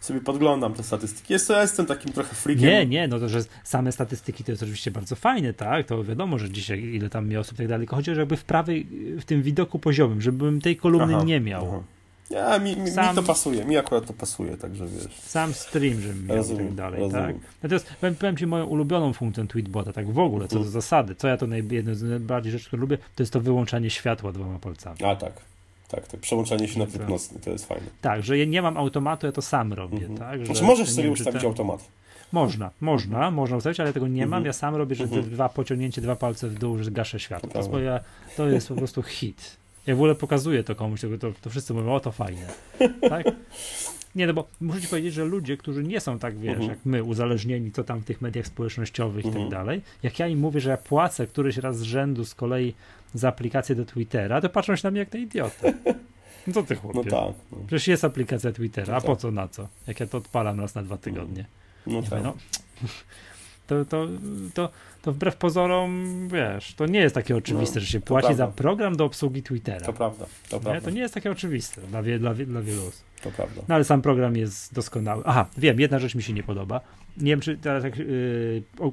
B: sobie podglądam te statystyki. Jest, ja jestem takim trochę freakiem.
A: Nie, nie, no to, że same statystyki to jest oczywiście bardzo fajne, tak? To wiadomo, że dzisiaj ile tam mi osób i tak dalej, tylko chodzi, żeby w prawej, w tym widoku poziomym, żebym tej kolumny aha, nie miał. Aha.
B: Ja, mi, mi, Sam... mi, to pasuje, mi akurat to pasuje, także wiesz.
A: Sam stream, żebym miał rozumiem, tak dalej, rozumiem. tak? Natomiast powiem, powiem Ci moją ulubioną funkcję tweetbota, tak w ogóle, co do mhm. zasady, co ja to naj, jedno z najbardziej rzeczy, które lubię, to jest to wyłączanie światła dwoma palcami.
B: A tak. Tak, tak, przełączanie się na tryb nocny, to jest fajne.
A: Tak, że ja nie mam automatu, ja to sam robię, mhm. tak? Że,
B: znaczy możesz sobie ustawić automat.
A: Można, można, można ustawić, ale tego nie mam. Mhm. Ja sam robię, że mhm. dwa pociągnięcie, dwa palce w dół, że gaszę światło. To, to jest po prostu hit. Ja w ogóle pokazuję to komuś, to, to, wszyscy mówią, o to fajne. Tak? Nie, no bo muszę ci powiedzieć, że ludzie, którzy nie są tak, wiesz, uh-huh. jak my, uzależnieni, co tam w tych mediach społecznościowych uh-huh. i tak mhm. dalej, jak ja im mówię, że ja płacę któryś raz z rzędu z kolei za aplikację do Twittera, to patrzą się na mnie jak na idiotę. No co ty chłopie? No tak. No. Przecież jest aplikacja Twittera, no a po tak. co, na co? Jak ja to odpalam raz na dwa tygodnie.
B: No, no tak. no
A: To, to, to, to wbrew pozorom, wiesz, to nie jest takie oczywiste, no, że się płaci prawda. za program do obsługi Twittera.
B: To prawda, to nie? prawda.
A: To nie jest takie oczywiste dla, wie, dla, dla wielu osób.
B: To prawda.
A: No ale sam program jest doskonały. Aha, wiem, jedna rzecz mi się nie podoba. Nie wiem, czy teraz jak yy, o,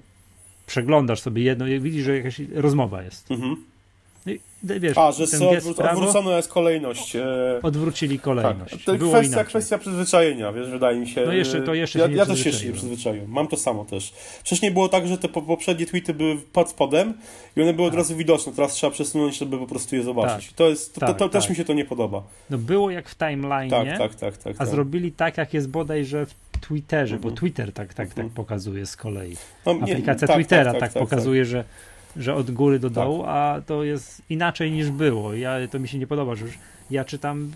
A: przeglądasz sobie jedno, widzisz, że jakaś rozmowa jest. Mhm.
B: Wiesz, A, że ten odwró odwrócona jest kolejność. E...
A: Odwrócili kolejność. Tak.
B: To Było kwestia, kwestia przyzwyczajenia, wiesz, wydaje mi się.
A: No jeszcze, to jeszcze
B: ja, ja też jeszcze nie przyzwyczaiłem. Mam to samo też. Wcześniej było tak, że te poprzednie tweety były pod spodem i one były od tak. razu widoczne. Teraz trzeba przesunąć, żeby po prostu je zobaczyć. Tak. To jest, to, tak, to, to też tak. mi się to nie podoba.
A: No było jak w timeline,
B: tak, tak, tak, tak,
A: a tak. zrobili tak, jak jest bodajże w Twitterze, bo mhm. Twitter tak, tak, tak mhm. pokazuje z kolei. No, nie, Aplikacja tak, Twittera tak, pokazuje, że że od góry do dołu, tak. a to jest inaczej niż było. Ja, to mi się nie podoba, że już ja czytam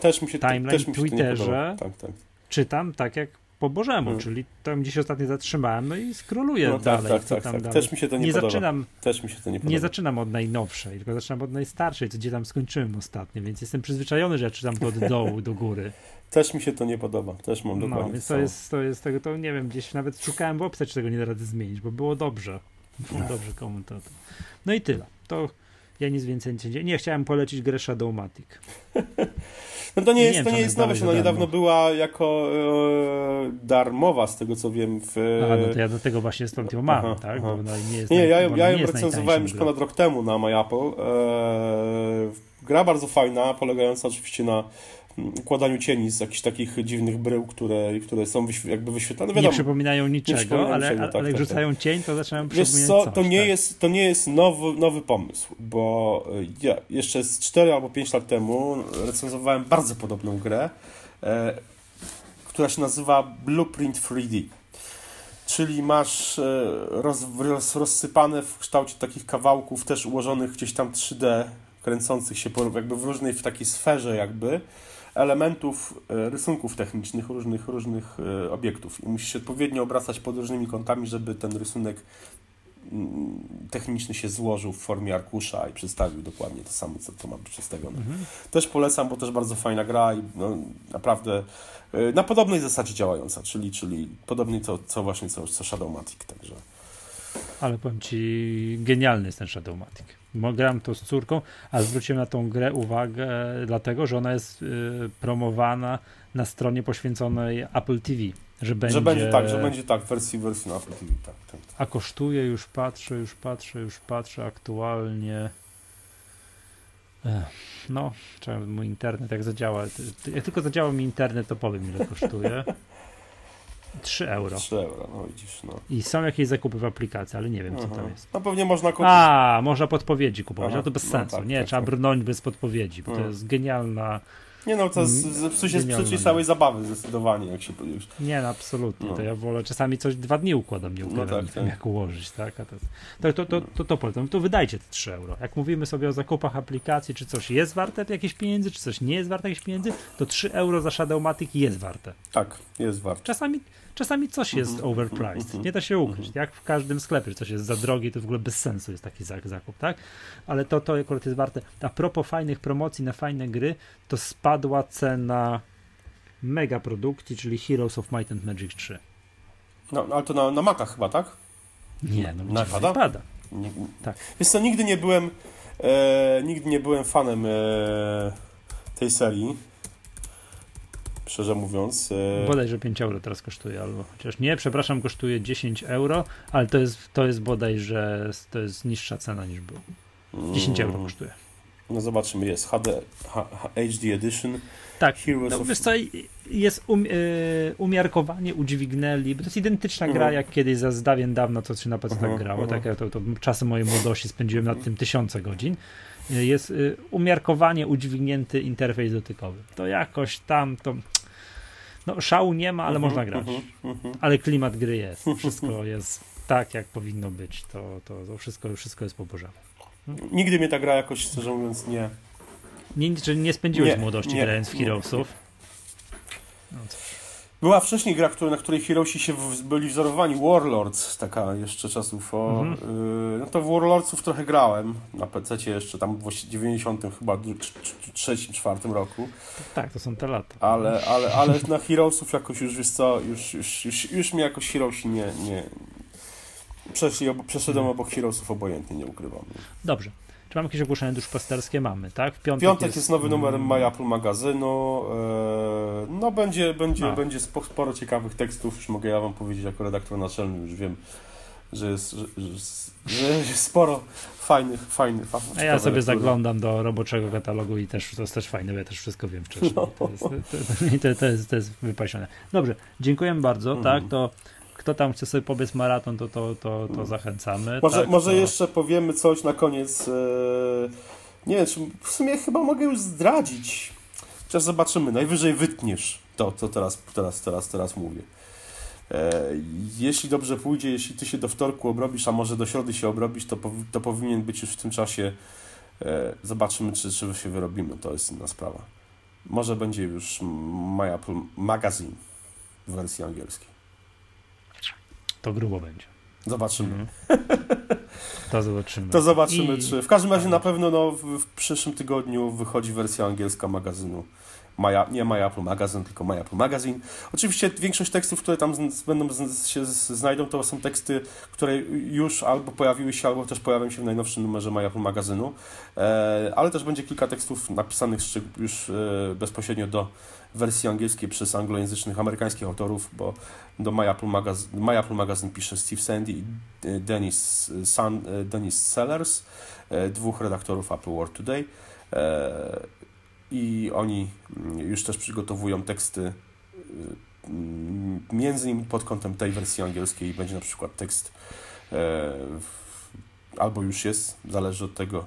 A: też mi się, timeline też mi się Twitterze, tak, tak. czytam tak jak po Bożemu, hmm. czyli tam gdzieś ostatnio zatrzymałem, no i skroluję no, tak, dalej. Tak, tak, tak.
B: Też mi się to nie,
A: nie
B: podoba.
A: Zaczynam,
B: też mi się to nie podoba.
A: Nie zaczynam od najnowszej, tylko zaczynam od najstarszej, co gdzie tam skończyłem ostatnio, więc jestem przyzwyczajony, że ja czytam to od dołu do góry.
B: Też mi się to nie podoba, też mam no, dokładnie
A: No, więc to jest, to jest tego, to nie wiem, gdzieś nawet szukałem w opcji, czy tego nie da rady zmienić, bo było dobrze. Było dobrze komentator. No i tyle. To ja nic więcej nie. Nie, chciałem polecić grę Shadowmatic.
B: No to nie jest, nie to nie jest nowe, ona niedawno była jako e, darmowa, z tego co wiem. W...
A: Aha, no to ja do tego właśnie stąd ją mam, aha, tak? Aha.
B: nie, jest nie ja, ja ją recenzowałem już ponad rok temu na MyApple. E, gra bardzo fajna, polegająca oczywiście na układaniu cieni z jakichś takich dziwnych brył, które, które są jakby wyświetlane.
A: Wiadomo, nie przypominają niczego, nie przypominają ale, niczego, ale, tak, jak tak, rzucają tak. cień, to zaczynają przypominać
B: co,
A: coś,
B: to, nie tak. jest, to nie jest nowy, nowy pomysł, bo ja jeszcze z 4 albo 5 lat temu recenzowałem bardzo podobną grę, e, która się nazywa Blueprint 3D. Czyli masz e, roz, roz, rozsypane w kształcie takich kawałków, też ułożonych gdzieś tam 3D, kręcących się po, jakby w różnej w takiej sferze jakby elementów, e, rysunków technicznych różnych, różnych e, obiektów i musisz się odpowiednio obracać pod różnymi kątami, żeby ten rysunek mm, techniczny się złożył w formie arkusza i przedstawił dokładnie to samo, co to ma być przedstawione. Mhm. Też polecam, bo też bardzo fajna gra i no, naprawdę e, na podobnej zasadzie działająca, czyli, czyli podobnie co, co właśnie co, co Shadowmatic, także...
A: Ale powiem Ci, genialny jest ten Shadowmatic. Gram to z córką, a zwróciłem na tą grę uwagę dlatego, że ona jest y, promowana na stronie poświęconej Apple TV. Że będzie,
B: że będzie tak, że będzie tak, wersji, wersji na Apple TV. Tak, tak, tak.
A: A kosztuje, już patrzę, już patrzę, już patrzę aktualnie. No, trzeba mój internet, jak zadziała. Jak tylko zadziała mi internet, to powiem, ile kosztuje. 3 euro.
B: 3 euro, no widzisz, no.
A: I są jakieś zakupy w aplikacji, ale nie wiem, co tam jest.
B: No pewnie można
A: kupić. A, można podpowiedzi kupować, Aha, no to bez no sensu. Tak, nie, tak, trzeba tak. brnąć bez podpowiedzi, bo to jest genialna
B: nie no, to zepsucie jest psucie całej zabawy zdecydowanie, jak się już...
A: Nie, no, absolutnie, no. to ja wolę, czasami coś dwa dni układam, nie układam, no tak, tak. jak ułożyć, tak? A to, to, to, to, to, to polecam, to wydajcie te 3 euro. Jak mówimy sobie o zakupach aplikacji, czy coś jest warte jakieś pieniędzy, czy coś nie jest warte jakieś pieniędzy, to 3 euro za Shadowmatic jest warte.
B: Tak, jest warte.
A: Czasami, czasami coś jest mhm. overpriced, mhm. nie da się ukryć, mhm. jak w każdym sklepie, coś jest za drogie, to w ogóle bez sensu jest taki zakup, tak? Ale to, to akurat jest warte. A propos fajnych promocji na fajne gry, to spadła cena mega produkcji, czyli Heroes of Might and Magic 3.
B: No, ale to na, na Maca chyba, tak?
A: Nie, no na pada? pada. Nie,
B: tak. Wiesz co, nigdy nie byłem e, nigdy nie byłem fanem e, tej serii szczerze mówiąc.
A: E... Bodajże 5 euro teraz kosztuje, albo chociaż nie, przepraszam, kosztuje 10 euro, ale to jest, to jest bodajże to jest niższa cena niż był. 10 euro mm. kosztuje.
B: No zobaczymy, jest HD, HD Edition.
A: Tak, Heroes no, of... co, jest um, y, umiarkowanie udźwignęli, bo to jest identyczna gra uh-huh. jak kiedyś za dawien dawno, co się na PC uh-huh, tak grało, uh-huh. tak ja to, to czasy mojej młodości spędziłem nad tym tysiące godzin. Y, jest y, umiarkowanie udźwignięty interfejs dotykowy. To jakoś tam to no, szału nie ma, ale uh -huh, można grać. Uh -huh, uh -huh. Ale klimat gry jest. Wszystko jest tak, jak powinno być. To, to, to wszystko, wszystko jest po Bożemu.
B: Nigdy mnie ta gra jakoś, szczerze mówiąc, nie...
A: Nie, czyli nie spędziłeś nie, młodości nie, grając w Heroesów?
B: No, była wcześniej gra, na której Heroesi się byli wzorowani, Warlords, taka jeszcze czasów. O, mhm. y, no to w Warlordsów trochę grałem na PC jeszcze tam w 90 chyba trzecim, czwartym roku.
A: Tak, to są te lata.
B: Ale, ale, ale na Heroesów jakoś już, wiesz co, już, już, już, już mi jakoś Heroesi nie, nie, przeszli, przeszedłem hmm. obok Heroesów obojętnie, nie ukrywam.
A: Dobrze. Czy mamy jakieś ogłoszenia duszpasterskie? Mamy, tak? W
B: piątek, piątek jest... jest... nowy numer. My Apple magazynu. E, no będzie, będzie, będzie sporo ciekawych tekstów, już mogę ja wam powiedzieć jako redaktor naczelny, już wiem, że jest, że, jest sporo fajnych, fajnych.
A: A ja sobie zaglądam do roboczego katalogu i też to jest też fajne, bo ja też wszystko wiem wcześniej. No. To, jest, to, to, to, jest, to jest wypasione. Dobrze, dziękujemy bardzo. Mm. Tak, to kto tam chce sobie pobiec maraton, to, to, to, to zachęcamy.
B: Może,
A: tak,
B: może to... jeszcze powiemy coś na koniec. E, nie wiem, czy w sumie chyba mogę już zdradzić. Chociaż zobaczymy. Najwyżej wytniesz to, co teraz, teraz, teraz, teraz mówię. E, jeśli dobrze pójdzie, jeśli ty się do wtorku obrobisz, a może do środy się obrobisz, to, to powinien być już w tym czasie. E, zobaczymy, czy, czy się wyrobimy. To jest inna sprawa. Może będzie już My Apple Magazine w wersji angielskiej.
A: To grubo będzie.
B: Zobaczymy. Mhm.
A: To zobaczymy.
B: To zobaczymy, I... czy. W każdym razie na pewno no, w, w przyszłym tygodniu wychodzi wersja angielska magazynu. My, nie My Apple Magazine, tylko My Apple Magazine. Oczywiście większość tekstów, które tam z, będą z, się znajdą, to są teksty, które już albo pojawiły się, albo też pojawią się w najnowszym numerze My Apple Magazynu, e, ale też będzie kilka tekstów napisanych już e, bezpośrednio do wersji angielskiej przez anglojęzycznych amerykańskich autorów, bo do My Apple, Magaz My Apple Magazine pisze Steve Sandy i e, Dennis, San, e, Dennis Sellers, e, dwóch redaktorów Apple World Today i oni mm, już też przygotowują teksty między innymi pod kątem tej wersji angielskiej. Będzie na przykład tekst albo już jest, zależy od tego,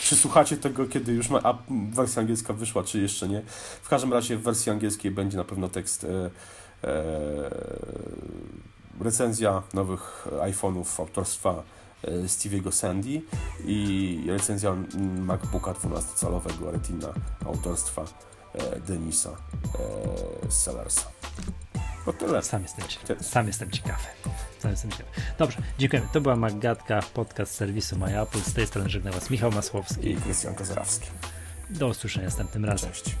B: czy słuchacie tego, kiedy już ma, a wersja angielska wyszła, czy jeszcze nie. W każdym razie w wersji angielskiej będzie na pewno tekst e, e, recenzja nowych iPhone'ów autorstwa e, Stevie'ego Sandy i recenzja MacBooka 12-calowego Retina autorstwa e, Denisa e, Sellersa.
A: Tyle. Sam jestem, sam jestem ciekawy. Sam jestem ciekawy. Dobrze, dziękujemy. To była Maggatka, podcast serwisu MyApple. Z tej strony żegna Was Michał Masłowski
B: i Krystian Kozrawski.
A: Do usłyszenia następnym razem.
B: Cześć.